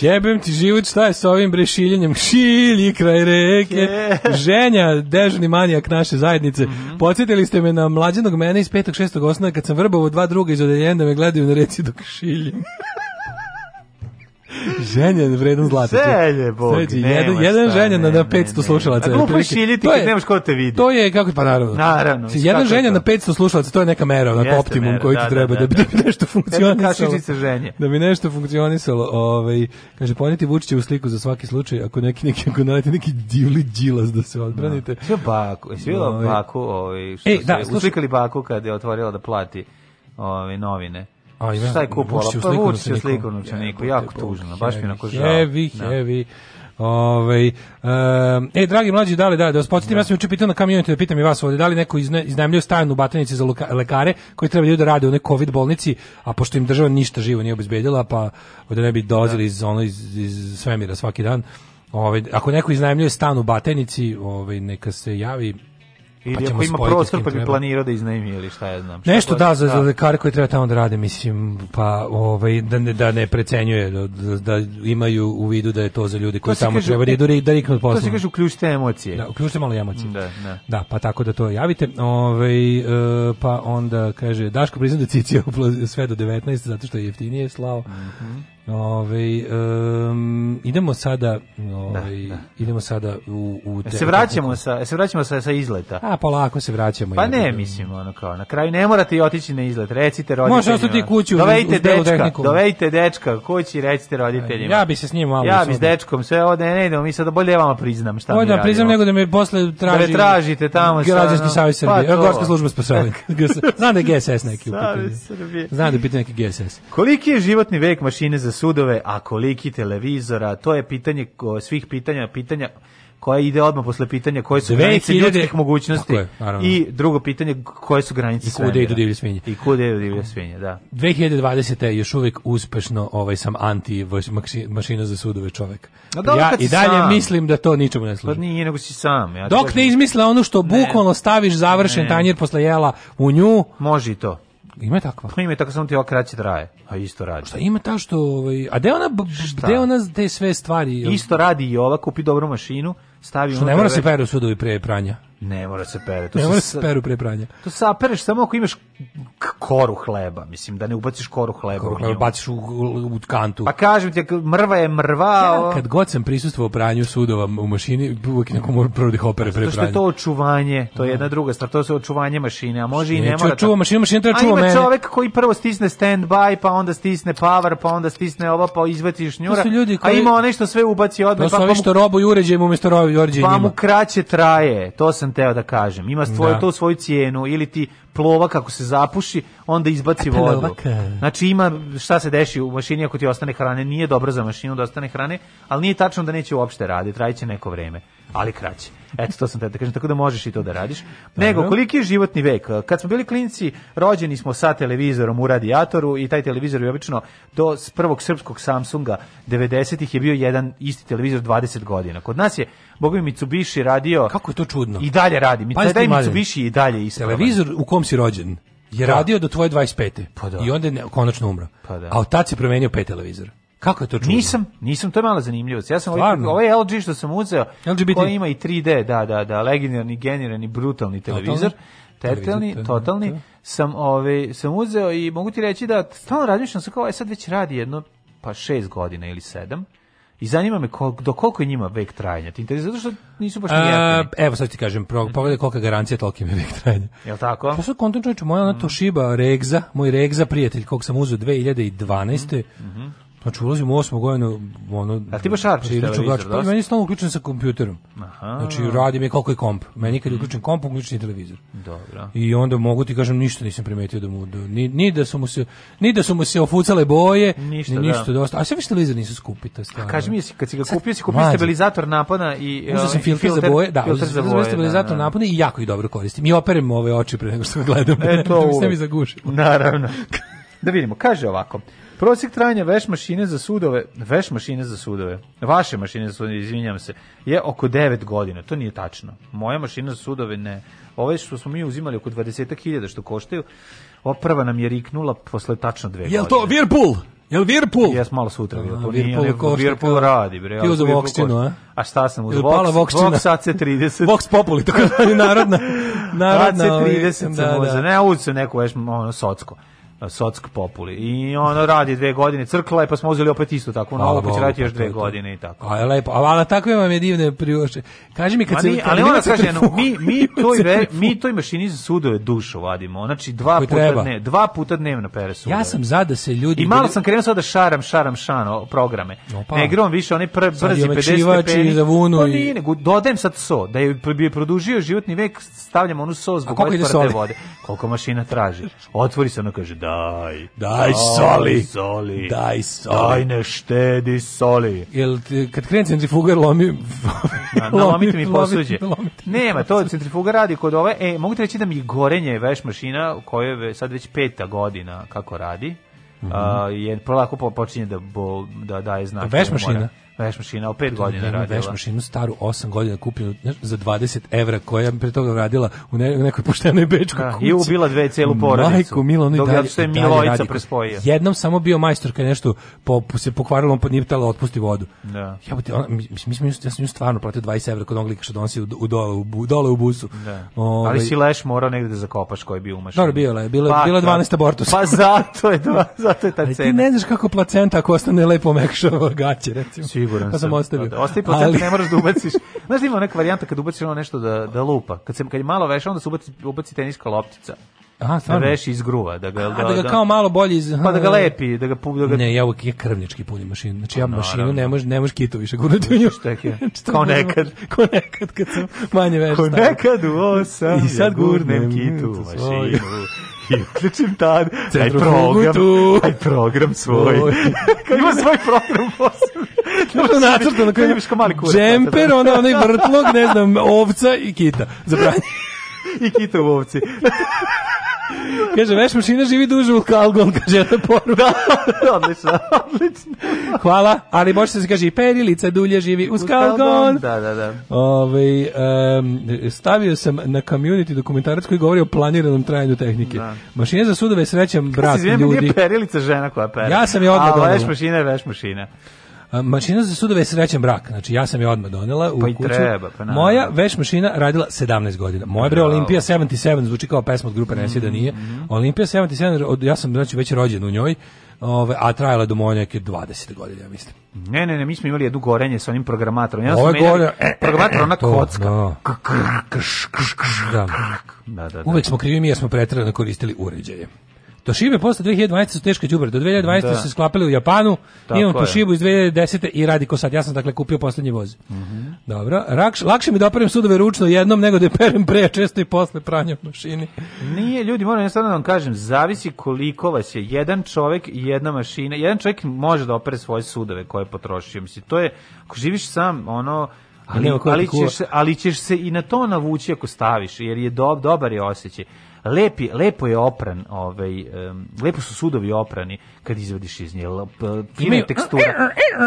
Jebem ti život, šta je sa ovim brešiljenjem? Šilji kraj reke. Ženja, dežni manijak naše zajednice. Mm -hmm. Podsjetili ste me na mlađenog mene iz 5. 6. osnovne kad sam vrbao dva druga iz odeljenja da me gledaju na reci dok šiljem ženjen vredan zlata. Ženje, bog. Sreći, jedan, jedan ženjen na 500 slušalaca. A glupo šiljiti kad nemaš ko te vidi. To je, kako pa naravno. Naravno. Znači, jedan ženjen na 500 slušalaca, to je neka mera, onako optimum koji ti da, treba da, da bi da, nešto funkcionisalo. Da bi nešto funkcionisalo. Ovaj, kaže, poneti Vučića u sliku za svaki slučaj, ako neki, neki, ako nalete neki divli džilas da se odbranite. Sve baku, sve ovaj. baku, ovaj, što e, da, uslikali baku kad je otvorila da plati ove ovaj, novine. A, ima, šta je kupovala? Pa Vučić je sliku novčaniku, jako tužno, baš mi onako žao. Heavy, da. heavy. Ovaj um, e dragi mlađi da li da da vas podsjetim da. ja sam juče pitao na community da pitam i vas ovde da li neko izne, iznajmljuje stan u Batajnici za luka, lekare koji treba da rade u nekoj covid bolnici a pošto im država ništa živo nije obezbedila pa da ne bi dolazili da. iz ono iz, iz svemira svaki dan ovaj ako neko iznajmljuje stan u Batajnici ovaj neka se javi Pa ili pa ako ima prostor pa bi planirao da iznajmi ili šta ja znam. Šta Nešto da za, da. za lekare koji treba tamo da rade, mislim, pa ovaj da ne, da ne precenjuje da, da imaju u vidu da je to za ljudi koji tamo kažu, treba da da riknu posao. To se kaže uključite emocije. Da, uključite malo emocije. Da, da. da, pa tako da to javite. Ovaj e, pa onda kaže Daško priznaje da cicija sve do 19 zato što je jeftinije slao. Mm -hmm. Ove, ovaj, um, idemo sada ove, da, ovaj, da. idemo sada u, u e, te, se vraćamo sa e, se vraćamo sa sa izleta. A polako se vraćamo. Pa ne mislim ono kao na kraju ne morate i otići na izlet. Recite roditeljima. Može ostati kući. Dovejte dečka, dovejte dečka kući recite roditeljima. Ja bih se s njim malo. Ja bi s dečkom sve ode ne idemo mi sada bolje vama priznam šta. Bolje da priznam nego da me posle da traži. Da tražite tamo sa građanski savez pa Srbije, pa Gorska služba spasavanja Znam da GSS neki u pitanju. Znam da je pitanje neki GSS. Koliki je životni vek mašine za sudove, a koliki televizora, to je pitanje svih pitanja, pitanja koja ide odmah posle pitanja koje su 2000... granice ljudskih mogućnosti je, i drugo pitanje koje su granice I kude idu divlje svinje. I kude idu divlje svinje, da. 2020. je još uvek uspešno ovaj, sam anti mašina za sudove čovek. ja i dalje sam. mislim da to ničemu ne služi. Pa nije, nego si sam. Ja Dok ne izmisle ono što ne, bukvalno staviš završen ne. tanjir posle jela u nju. Može i to. Ima je takva. Pa ima je takva, samo ti ova kraće traje, a isto radi. Šta ima ta što, ovaj, a gde ona, gde ona te sve stvari? Isto radi i ova, kupi dobru mašinu, stavi... Što ne mora se peru sudovi pre pranja. Ne mora se pere. To ne mora se peru pre pranja. To pereš samo ako imaš koru hleba, mislim, da ne ubaciš koru hleba. Koru hleba baciš u, u, kantu. Pa kažem ti, mrva je mrva. Ja, kad god sam prisustvovao pranju sudova u mašini, uvijek neko mora prodi da hopere pre pranja. Zato je to očuvanje, to je da. jedna druga stvar, to je očuvanje mašine, a može Neću i ne mora. Čuva mašinu, mašina treba čuva mene. A ima čovek koji prvo stisne standby, pa onda stisne power, pa onda stisne ovo, pa izvati šnjura. Ljudi koji... A ima onaj što sve ubaci odmah. To su pa ovi pa što robuju uređajem umesto robuju uređajem. Pa mu kraće traje, to sam teo da kažem. Ima svoju, da. to svoju cijenu ili ti plova kako se zapuši, onda izbaci e, vodu. Znači ima šta se deši u mašini ako ti ostane hrane, nije dobro za mašinu da ostane hrane, ali nije tačno da neće uopšte raditi, trajiće neko vreme, ali kraće. Eto, to sam te da kažem, tako da možeš i to da radiš. Nego, koliki je životni vek? Kad smo bili klinci, rođeni smo sa televizorom u radijatoru i taj televizor je obično do prvog srpskog Samsunga 90-ih je bio jedan isti televizor 20 godina. Kod nas je, boga mi, Mitsubishi radio... Kako je to čudno? I dalje radi. Pa da daj Mitsubishi i dalje ispravan. Televizor u kom si rođen? je da. radio do tvoje 25. Pa da. I onda je konačno umro. Pa da. A od tad si promenio pet televizora. Kako je to čudno? Nisam, nisam, to je mala zanimljivost. Ja sam ovaj- Stvarno? ovaj, LG što sam uzeo, LGBT. koji ima i 3D, da, da, da, legendarni, generalni, brutalni televizor, tertelni, totalni, totalni sam, ovaj, sam uzeo i mogu ti reći da stalno razmišljam se kao, aj e, sad već radi jedno, pa šest godina ili sedam, i zanima me kol, do koliko je njima vek trajanja. Ti interesuje zato što nisu baš e, jeftini. Evo sad ti kažem, pro, pogledaj kolika garancija, toliko im je vek trajanja. Jel tako? Pa sad kontam čovječe, moja ona mm. Toshiba Regza, moj Regza prijatelj kog sam uzeo 2012. Mm -hmm. Znači ulazim u osmu godinu, ono... A ti baš arčiš televizor, gač, Pa meni je stalno uključen sa kompjuterom. Aha. Znači radi mi koliko je komp. Meni kad je uključen komp, uključen je televizor. Dobro. I onda mogu ti kažem, ništa nisam primetio da mu... Da, ni, ni, da su mu se, ni da su mu se ofucale boje, ništa, ni ništa da. dosta. A sve više televizor nisu skupi, to stvarno. A kaži mi, kad si ga kupio, si kupio stabilizator napona i... Uzao ovaj, sam filtr, da, za boje, da, uzao sam boje, stabilizator da, da. napona i jako ih dobro koristim. I operem ove oči pre nego što gledam. E, to da mi se Naravno. Da vidimo, kaže ovako. Prosjek trajanja veš mašine za sudove, veš mašine za sudove, vaše mašine za sudove, izvinjam se, je oko 9 godina. To nije tačno. Moja mašina za sudove ne. Ove ovaj što smo mi uzimali oko 20.000 što koštaju, oprava nam je riknula posle tačno dve godine. Jel to Whirlpool? Jel Whirlpool? Jes malo sutra Virpul. Virpul, Whirlpool radi bre. Ti uzeo Voxinu, a? A šta sam uzeo? Vox, Vox AC30. Vox Populi, tako da je narodna. Narodna. AC30 da, sam ovaj, Ne, uzeo neku veš ono, socko. Sotsk Populi. I ono radi dve godine, crkla je, pa smo uzeli opet isto tako, ono, pa će raditi još pa dve godine i tako. A je lepo, a, ali takve vam je divne prioše. Kaži mi kad se... Ali ona kaže, da no, mi, mi, toj, ve, mi toj mašini za sudove dušu vadimo, znači dva puta, treba. dne, dva puta dnevno pere sudove. Ja sam za da se ljudi... I malo sam krenuo sad da šaram, šaram, šano programe. Opa. Ne igram više, one pr, brzi 50 stepeni. Za vunu no, pa i... nego, dodajem sad so, da je bi produžio životni vek, stavljam onu so zbog ove vode. Koliko mašina traži? Otvori se, ona kaže, da daj. Daj soli. Soli. Daj soli. Daj ne štedi soli. Jel kad krene centrifugar lomi na, na lomite mi posuđe. Nema, to centrifuga radi kod ove, e, mogu reći da mi gorenje veš mašina kojoj je sad već peta godina kako radi. Mm -hmm. a, je polako počinje da, bo, da daje znak. Veš da mašina? veš mašina, o 5 godina radila. Veš mašinu staru 8 godina kupljenu za 20 evra, koja je pre toga radila u ne, nekoj poštenoj bečkoj da, kući. I ubila dve celu porodicu. Majko, Milo, ono i dalje, što je Milojica prespojio. Jednom samo bio majstor kad nešto po, se pokvarilo, on pa nije htjela otpusti vodu. Da. Ja, bute, ona, mi, mi, mi, ja sam nju stvarno platio 20 evra kod onog što donosi u, u, dole, u, dole u busu. Da. Ove, ovaj- Ali si leš morao negde da zakopaš koji je bio u mašini. Dobro, bila je, Bila, pa, bilo 12 abortus. Pa zato je, dva, zato je ta cena. Ali ti ne znaš kako placenta ako ostane lepo mekšava gaće, recimo siguran pa sam. ostavio. Da, ostavi pa ali... ne moraš da ubaciš. Znaš da ima neka varijanta kad ubaciš ono nešto da, da lupa. Kad, se, kad je malo veša, onda se ubaci, ubaci teniska loptica. Aha, stvarno. Da veši iz gruva, da ga da, A, da, da ga kao malo bolje iz Pa da ga lepi, da ga da ga Ne, ja uvek ja krvnjački punim mašinu. Znači ja no, pa mašinu ne možeš ne može kitu više gurati u nju. Štek je. kao nekad, Ko nekad kad sam manje veš. Ko nekad u osam, I sad gurnem kitu u mašinu. I uključim tad, taj program, taj program svoj. ima svoj program posebno. Znaš ono nacrtano, na imaš kao mali kurac. Džemper, da. onda onaj vrtlog, ne znam, ovca i kita. Za I kita u ovci. kaže, veš mašina živi duže u Kalgon, kaže, jedna poruka. Da, da, odlično, odlično. Hvala, ali može se kaže i perilica dulje živi u, u Kalgon. Da, da, da. Ove, ovaj, um, stavio sam na community dokumentarac koji govori o planiranom trajanju tehnike. Da. Mašina za sudove je srećan brat ljudi. Kada se izvijem, nije perilica žena koja pere. Ja sam je odmah A, veš mašina je veš mašina. Mašina za sudove je srećen brak. Znači ja sam je odmah donela u pa kuću. Treba, pa na. Moja veš mašina radila 17 godina. Moja bre Olimpija 77 zvuči kao pesma od grupe Nesi da mhm, nije. Mhm. Olimpija 77 od, ja sam znači već rođen u njoj. Ove, a trajala do moje neke 20 godina, ja mislim. Ne, ne, ne, mi smo imali jednu gorenje sa onim programatorom. Ja sam Ovo gore... E, e, e, programator ona kocka. Da. Da, da, da. Uvek smo krivi mi jer smo pretrano koristili uređaje. Toshiba posle 2012 su teške đubre. Do 2012 da. se sklapali u Japanu. Tako imam Toshiba iz 2010 i radi ko sad. Ja sam dakle kupio poslednji voz. Mm Dobro. Rakš, lakše mi da operem sudove ručno jednom nego da je perem pre, često i posle pranja u mašini. Nije, ljudi, moram jednostavno da vam kažem, zavisi koliko vas je jedan čovek i jedna mašina. Jedan čovek može da opere svoje sudove koje je potrošio. Mislim, to je, ako živiš sam, ono, ali, ali, ćeš, ali ćeš se i na to navući ako staviš, jer je do, dobar je osjećaj lepi, lepo je opran, ovaj, um, lepo su sudovi oprani, kad izvadiš iz nje. Eh, fina je tekstura.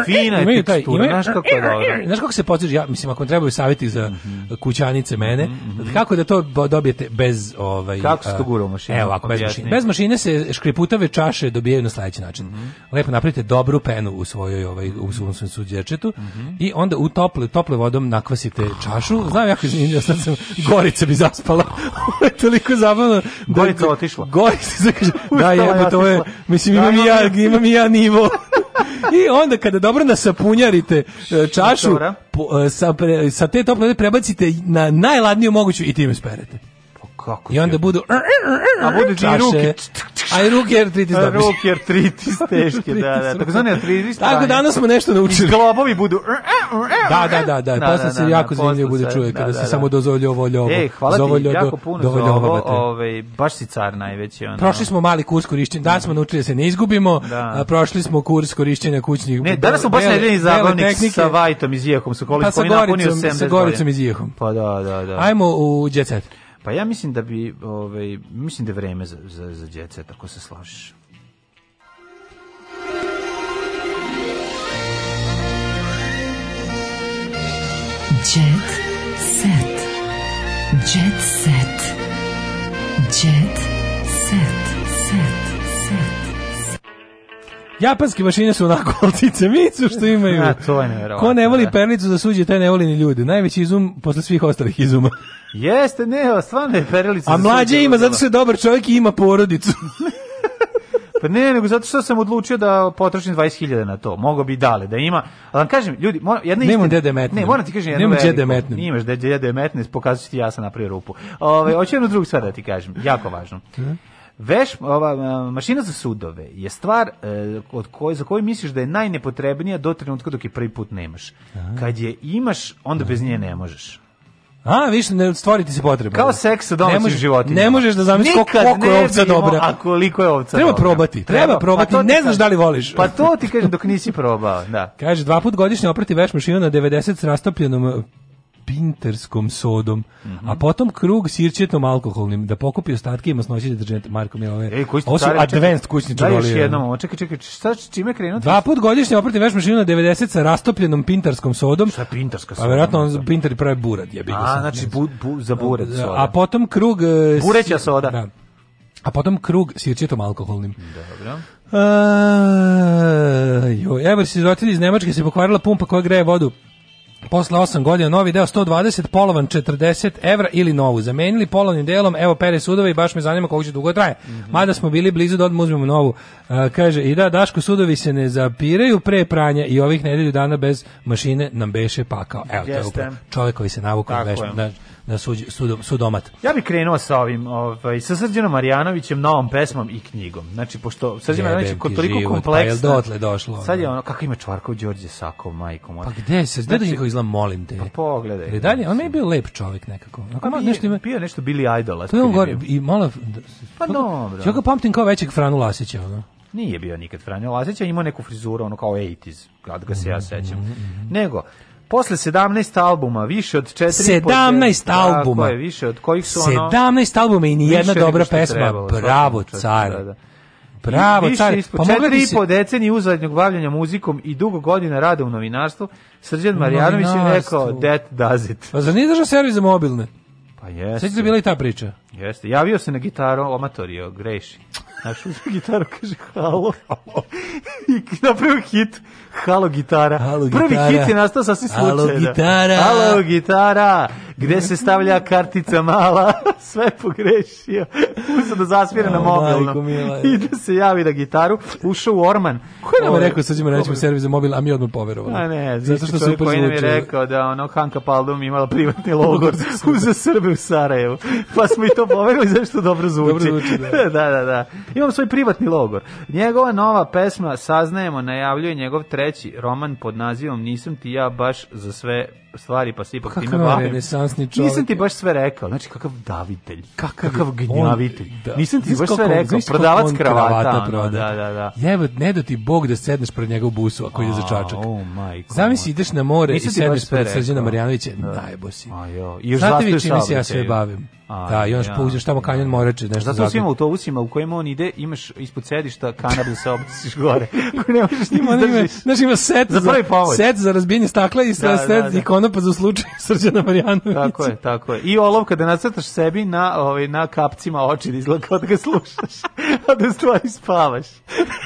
Fina je tekstura. Znaš kako je dobro. Znaš kako se potiče, ja mislim ako trebaju saviti za mhm. kućanice mene, mhm, mhm. kako da to dobijete bez ovaj Kako se to eh, gura u mašinu? Evo, ako bez mašine. Bez mašine se škriputave čaše dobijaju na sledeći način. Lepo napravite dobru penu u svojoj ovaj u svom suđečetu i onda u tople tople vodom nakvasite čašu. Znam jako zanimljivo, sad sam Gorica bi zaspala. toliko zabavno. Gorica otišla. Gorica se kaže, da je, to je, mislim imam da, ja, imam i ja nivo. I onda kada dobro nasapunjarite e, čašu, po, e, sa, sa te tople prebacite na najladniju moguću i time sperete. Kako I onda budu... Er, er, er, a budu ti ruke... A i ruke artritis dobiti. Ruke artritis teške, da, da. Tako zvane artritis. Tako danas smo nešto naučili. Globovi budu... Da, da, da, da, da. Posle da, se da, jako zanimljivo bude čuje kada se samo dozvolio ovo ljovo. Ej, hvala ti jako puno za ovo. Ovaj, baš si car najveći. Ono. Prošli smo mali kurs korišćenja. Danas smo naučili da se ne izgubimo. Prošli smo kurs korišćenja kućnih... Ne, danas smo baš nedeljni zagovnik sa Vajtom i Zijehom. Pa sa Goricom iz Zijehom. Pa da, da, da. Ajmo u Jet Set. Pa ja mislim da bi, ovaj, mislim da je vreme za, za, za djecet, ako se slažeš. Jet set. Jet set. Jet set. Set. Japanske mašine su onako kolcice micu što imaju. A, to je Ko ne voli da. perlicu za suđe, taj ne voli ni ljude. Najveći izum posle svih ostalih izuma. Jeste, ne, stvarno je perlica A mlađe ima, zato što je dobar čovjek i ima porodicu. Pa ne, nego zato što sam odlučio da potrošim 20.000 na to. Mogao bi dale da ima. Ali vam kažem, ljudi, mora, jedna istina. Nemam dede da metne. Ne, moram ti kažem jednu Nemam dede da metne. Imaš dede metne, pokazat ću ti ja sam napravio rupu. Ove, hoću jednu drugu stvar da ti kažem, jako važno. Veš, ova, e, mašina za sudove je stvar e, od koje, za koju misliš da je najnepotrebnija do trenutka dok je prvi put nemaš. Aha. Kad je imaš, onda bez nje ne možeš. A, više ne stvoriti se potrebno. Kao seks sa domaćim životinjama. Ne možeš da zamisliš koliko, koliko je ovca dobra. A koliko je ovca treba dobra. probati, treba, treba pa probati. Pa ne znaš da li voliš. Pa to ti kažem dok nisi probao, da. Kaže, dva put godišnje oprati veš mašinu na 90 s rastopljenom pinterskom sodom, mm -hmm. a potom krug sirćetom alkoholnim, da pokupi ostatke i masnoći deterđenta. Marko Milove. Ej, koji ste Ovo su advanced kućni čarolije. Da, još jednom, čekaj, čekaj, šta, čime krenuti? Dva put godišnje oprati veš mašinu na 90 sa rastopljenom pintarskom sodom. Šta je pintarska pa soda? Pa verovatno on pintari pravi burad, jebi ga. A, znači, bu, bu, za burad da, soda. A potom krug... E, Bureća soda. Da. A potom krug sirćetom alkoholnim. Dobro. Uh, jo, evo si iz Nemačke se pokvarila pumpa koja greje vodu. Posle 8 godina novi deo 120, polovan 40 evra ili novu. Zamenili polovnim delom, evo pere sudova i baš me zanima koliko će dugo traje. Mm -hmm. Mada smo bili blizu da odmah uzmemo novu. Uh, kaže, i da, Daško sudovi se ne zapiraju pre pranja i ovih nedelju dana bez mašine nam beše pakao. Evo, to je upravo čovjek se navukao. Tako veš, je. Da, na suđ, sud, sudomat. Ja bih krenuo sa ovim, ovaj, sa Srđanom Marjanovićem, novom pesmom i knjigom. Znači, pošto Srđan Marjanović je toliko život, pa kompleksna. Pa dotle došlo? Sad je ono, kako ima Čvarkov Đorđe Sakov, majko moja. Pa gde se, gde znači, njihov izlam, molim te. Pa pogledaj. Redalje, dalje, on mi je bio lep čovjek nekako. Ako pa, nešto ima... Pio nešto bili Idol. To je on gore, i malo... Pa dobro. Ja ga pamtim kao većeg Franu Lasića, ono. Nije bio nikad Franjo Lazić, imao neku frizuru, ono kao 80s, kad ga se ja mhm, sećam. Mm -hmm. Nego, Posle 17 albuma, više od 4 17 po albuma. Tako je, više od kojih su 17 ono 17 albuma i ni jedna dobra pesma. Trebalo, Bravo, car. Da, da. Bravo, car. Pomogli pa mi se. po deceniji uzadnjog bavljenja muzikom i dugo godina rada u novinarstvu, Srđan Marjanović je rekao that does it. Pa za nije držao servis za mobilne? Pa jeste. Sveći da bila i ta priča. Jeste. Javio se na gitaru, omatorio, greši. Znaš, uzme gitaru, kaže halo. I napravio hit. Halo gitara. Halo gitara. Prvi hit je nastao sasvim slučajno. Halo gitara. Halo gitara. Gde se stavlja kartica mala? Sve pogrešio. Usa da zaspira na mobilnom. I da se javi na gitaru. Ušao u Orman. Ko je nam o, rekao, sad ćemo reći u za mobil, a mi odmah poverovali. A ne, zato što su koji nam je rekao da ono Hanka Paldum imala privatni logor za Srbe u Sarajevu. Pa smo i to poverili zašto dobro zvuči. Dobro zvuči, da. da, da, da imam svoj privatni logor. Njegova nova pesma Saznajemo najavljuje njegov treći roman pod nazivom Nisam ti ja baš za sve stvari, pa se ipak kakav time bavim. renesansni čovjek. Nisam ti baš sve rekao. Znači, kakav davitelj. Kakav, kakav gnjavitelj. On, da. Nisam ti baš sve rekao. Prodavac kravata. kravata proda. Da, da, da. Jebo, ne da ti Bog da sedneš pred njega u busu ako ide za čačak. Oh, majko. Zamisli, ideš na more Nisam i sedneš pred Srđana Marjanovića. Da. Najbo si. A jo. I još Znate vi čime se ja sve bavim? A, da, i on ja. pouzeš tamo kanjon Morače, nešto Zato u svim autobusima u kojima on ide, imaš ispod sedišta kanabu da se obasiš gore. Ko ne možeš ti izdržiš. Znaš, ima set za, set za razbijenje stakla i da, set i da, ono pa za slučaj Srđana Marjanovića. Tako je, tako je. I olovka da nacrtaš sebi na, ovaj, na kapcima oči da izgleda kao da ga slušaš, a da stvari spavaš.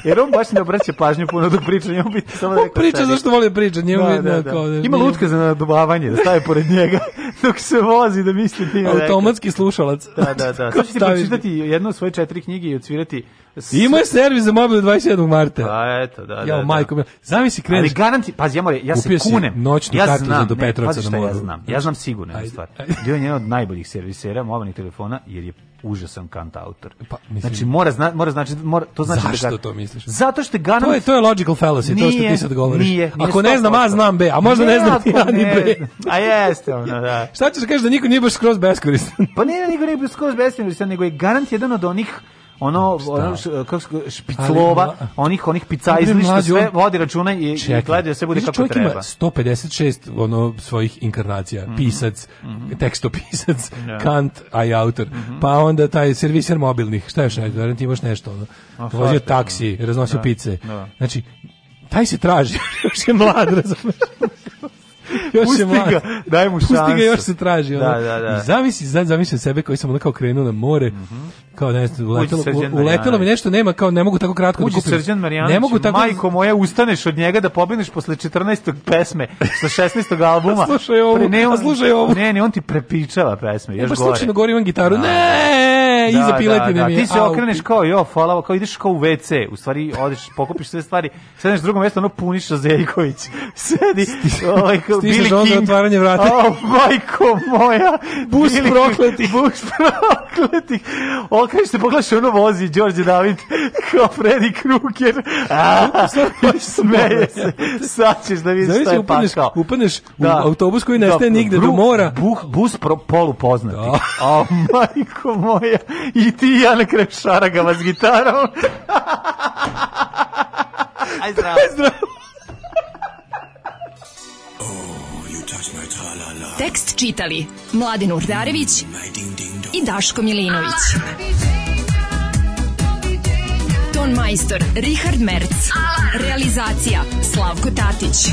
Jer on baš ne obraća pažnju puno dok priča, njemu biti samo rekao priča sebi. zašto voli da priča, njemu da, da, da, Kao, da, Ima lutka za nadobavanje, da staje pored njega dok se vozi da misli ti Automatski slušalac. Da, da, da. Sad ću ti pročitati jedno svoje četiri knjige i odsvirati Imao je servis za mobil 27. marta. Pa eto, da, da. Ja, da. majko, da. zamisli kreneš. Ali garanti, pazi, ja, moram, ja se kunem. Noćnu ja kartu znam, do Petrovca na moru. Ja znam, ja znam sigurno jednu stvar. Bio je jedan od najboljih servisera mobilnih telefona, jer je užasan kant autor. Pa, mislim, znači mora zna, mora znači mora to znači da zašto da ga... to misliš? Zato što Ganam To je to je logical fallacy, nije, to što ti sad govoriš. Nije, nije ako ne znam A, znam B, a možda ne, ne znam ja ni B. Zna. A jeste ono, da. Šta ćeš da kažeš da niko nije baš skroz beskoristan? pa ne, da niko nije baš skroz beskoristan, nego je garant jedan od onih ono, ono špiclova, onih, onih picajzli što sve vodi računa i, i gledaju sve bude kako treba. 156 ono, svojih inkarnacija, mhm. pisac, mhm. tekstopisac, da. kant, a i autor. Mhm. Pa onda taj serviser mobilnih, šta još, ne, ti imaš nešto, ono. Vozio taksi, da. raznosio da. pice. Znači, taj se traži, još je mlad, razumeš? još pusti mlad. Ga, daj mu šansu. Pusti ga, još se traži. Ono. Da, da, da. I zamisli, sad zamislim sebe koji sam ono kao krenuo na more, mm -hmm. kao ne znam, uletelo, uletelo mi nešto, nema, kao ne mogu tako kratko Uđi da kupim. Srđan Marijanović, ne mogu tako... majko moja, ustaneš od njega da pobegneš posle 14. pesme, sa 16. albuma. slušaj ovu, Pre, ne, on, slušaj ovu. Ne, ne, on ti prepičava pesme, e, još gore. Baš slučajno gore imam gitaru, da, ne! Da, da, piletine, da, iza piletine da, da. mi Ti se okreneš kao, jo, falao, kao ideš kao u WC, u stvari odeš, pokupiš sve stvari, sedneš na drugo mesto, ono puniš sa Zeljković. Sedi, ovaj, kao Billy King. Stižeš otvaranje vrata. O, majko moja. Bus prokleti. Bus prokleti. Okreneš se, pogledaš, ono vozi Đorđe David, kao Freddy Krueger. Smeje se. Sad ćeš da vidiš šta je pakao. Upaneš u da. autobus koji nestaje nigde do mora. Bus polupoznati. O, majko moja. I ti i ja na kraju šaragama s gitarom. Aj zdravo. Aj zdravo. Oh, Tekst čitali Mladin Urdarević i Daško Milinović. Ton majstor Richard Merc. Realizacija Slavko Tatić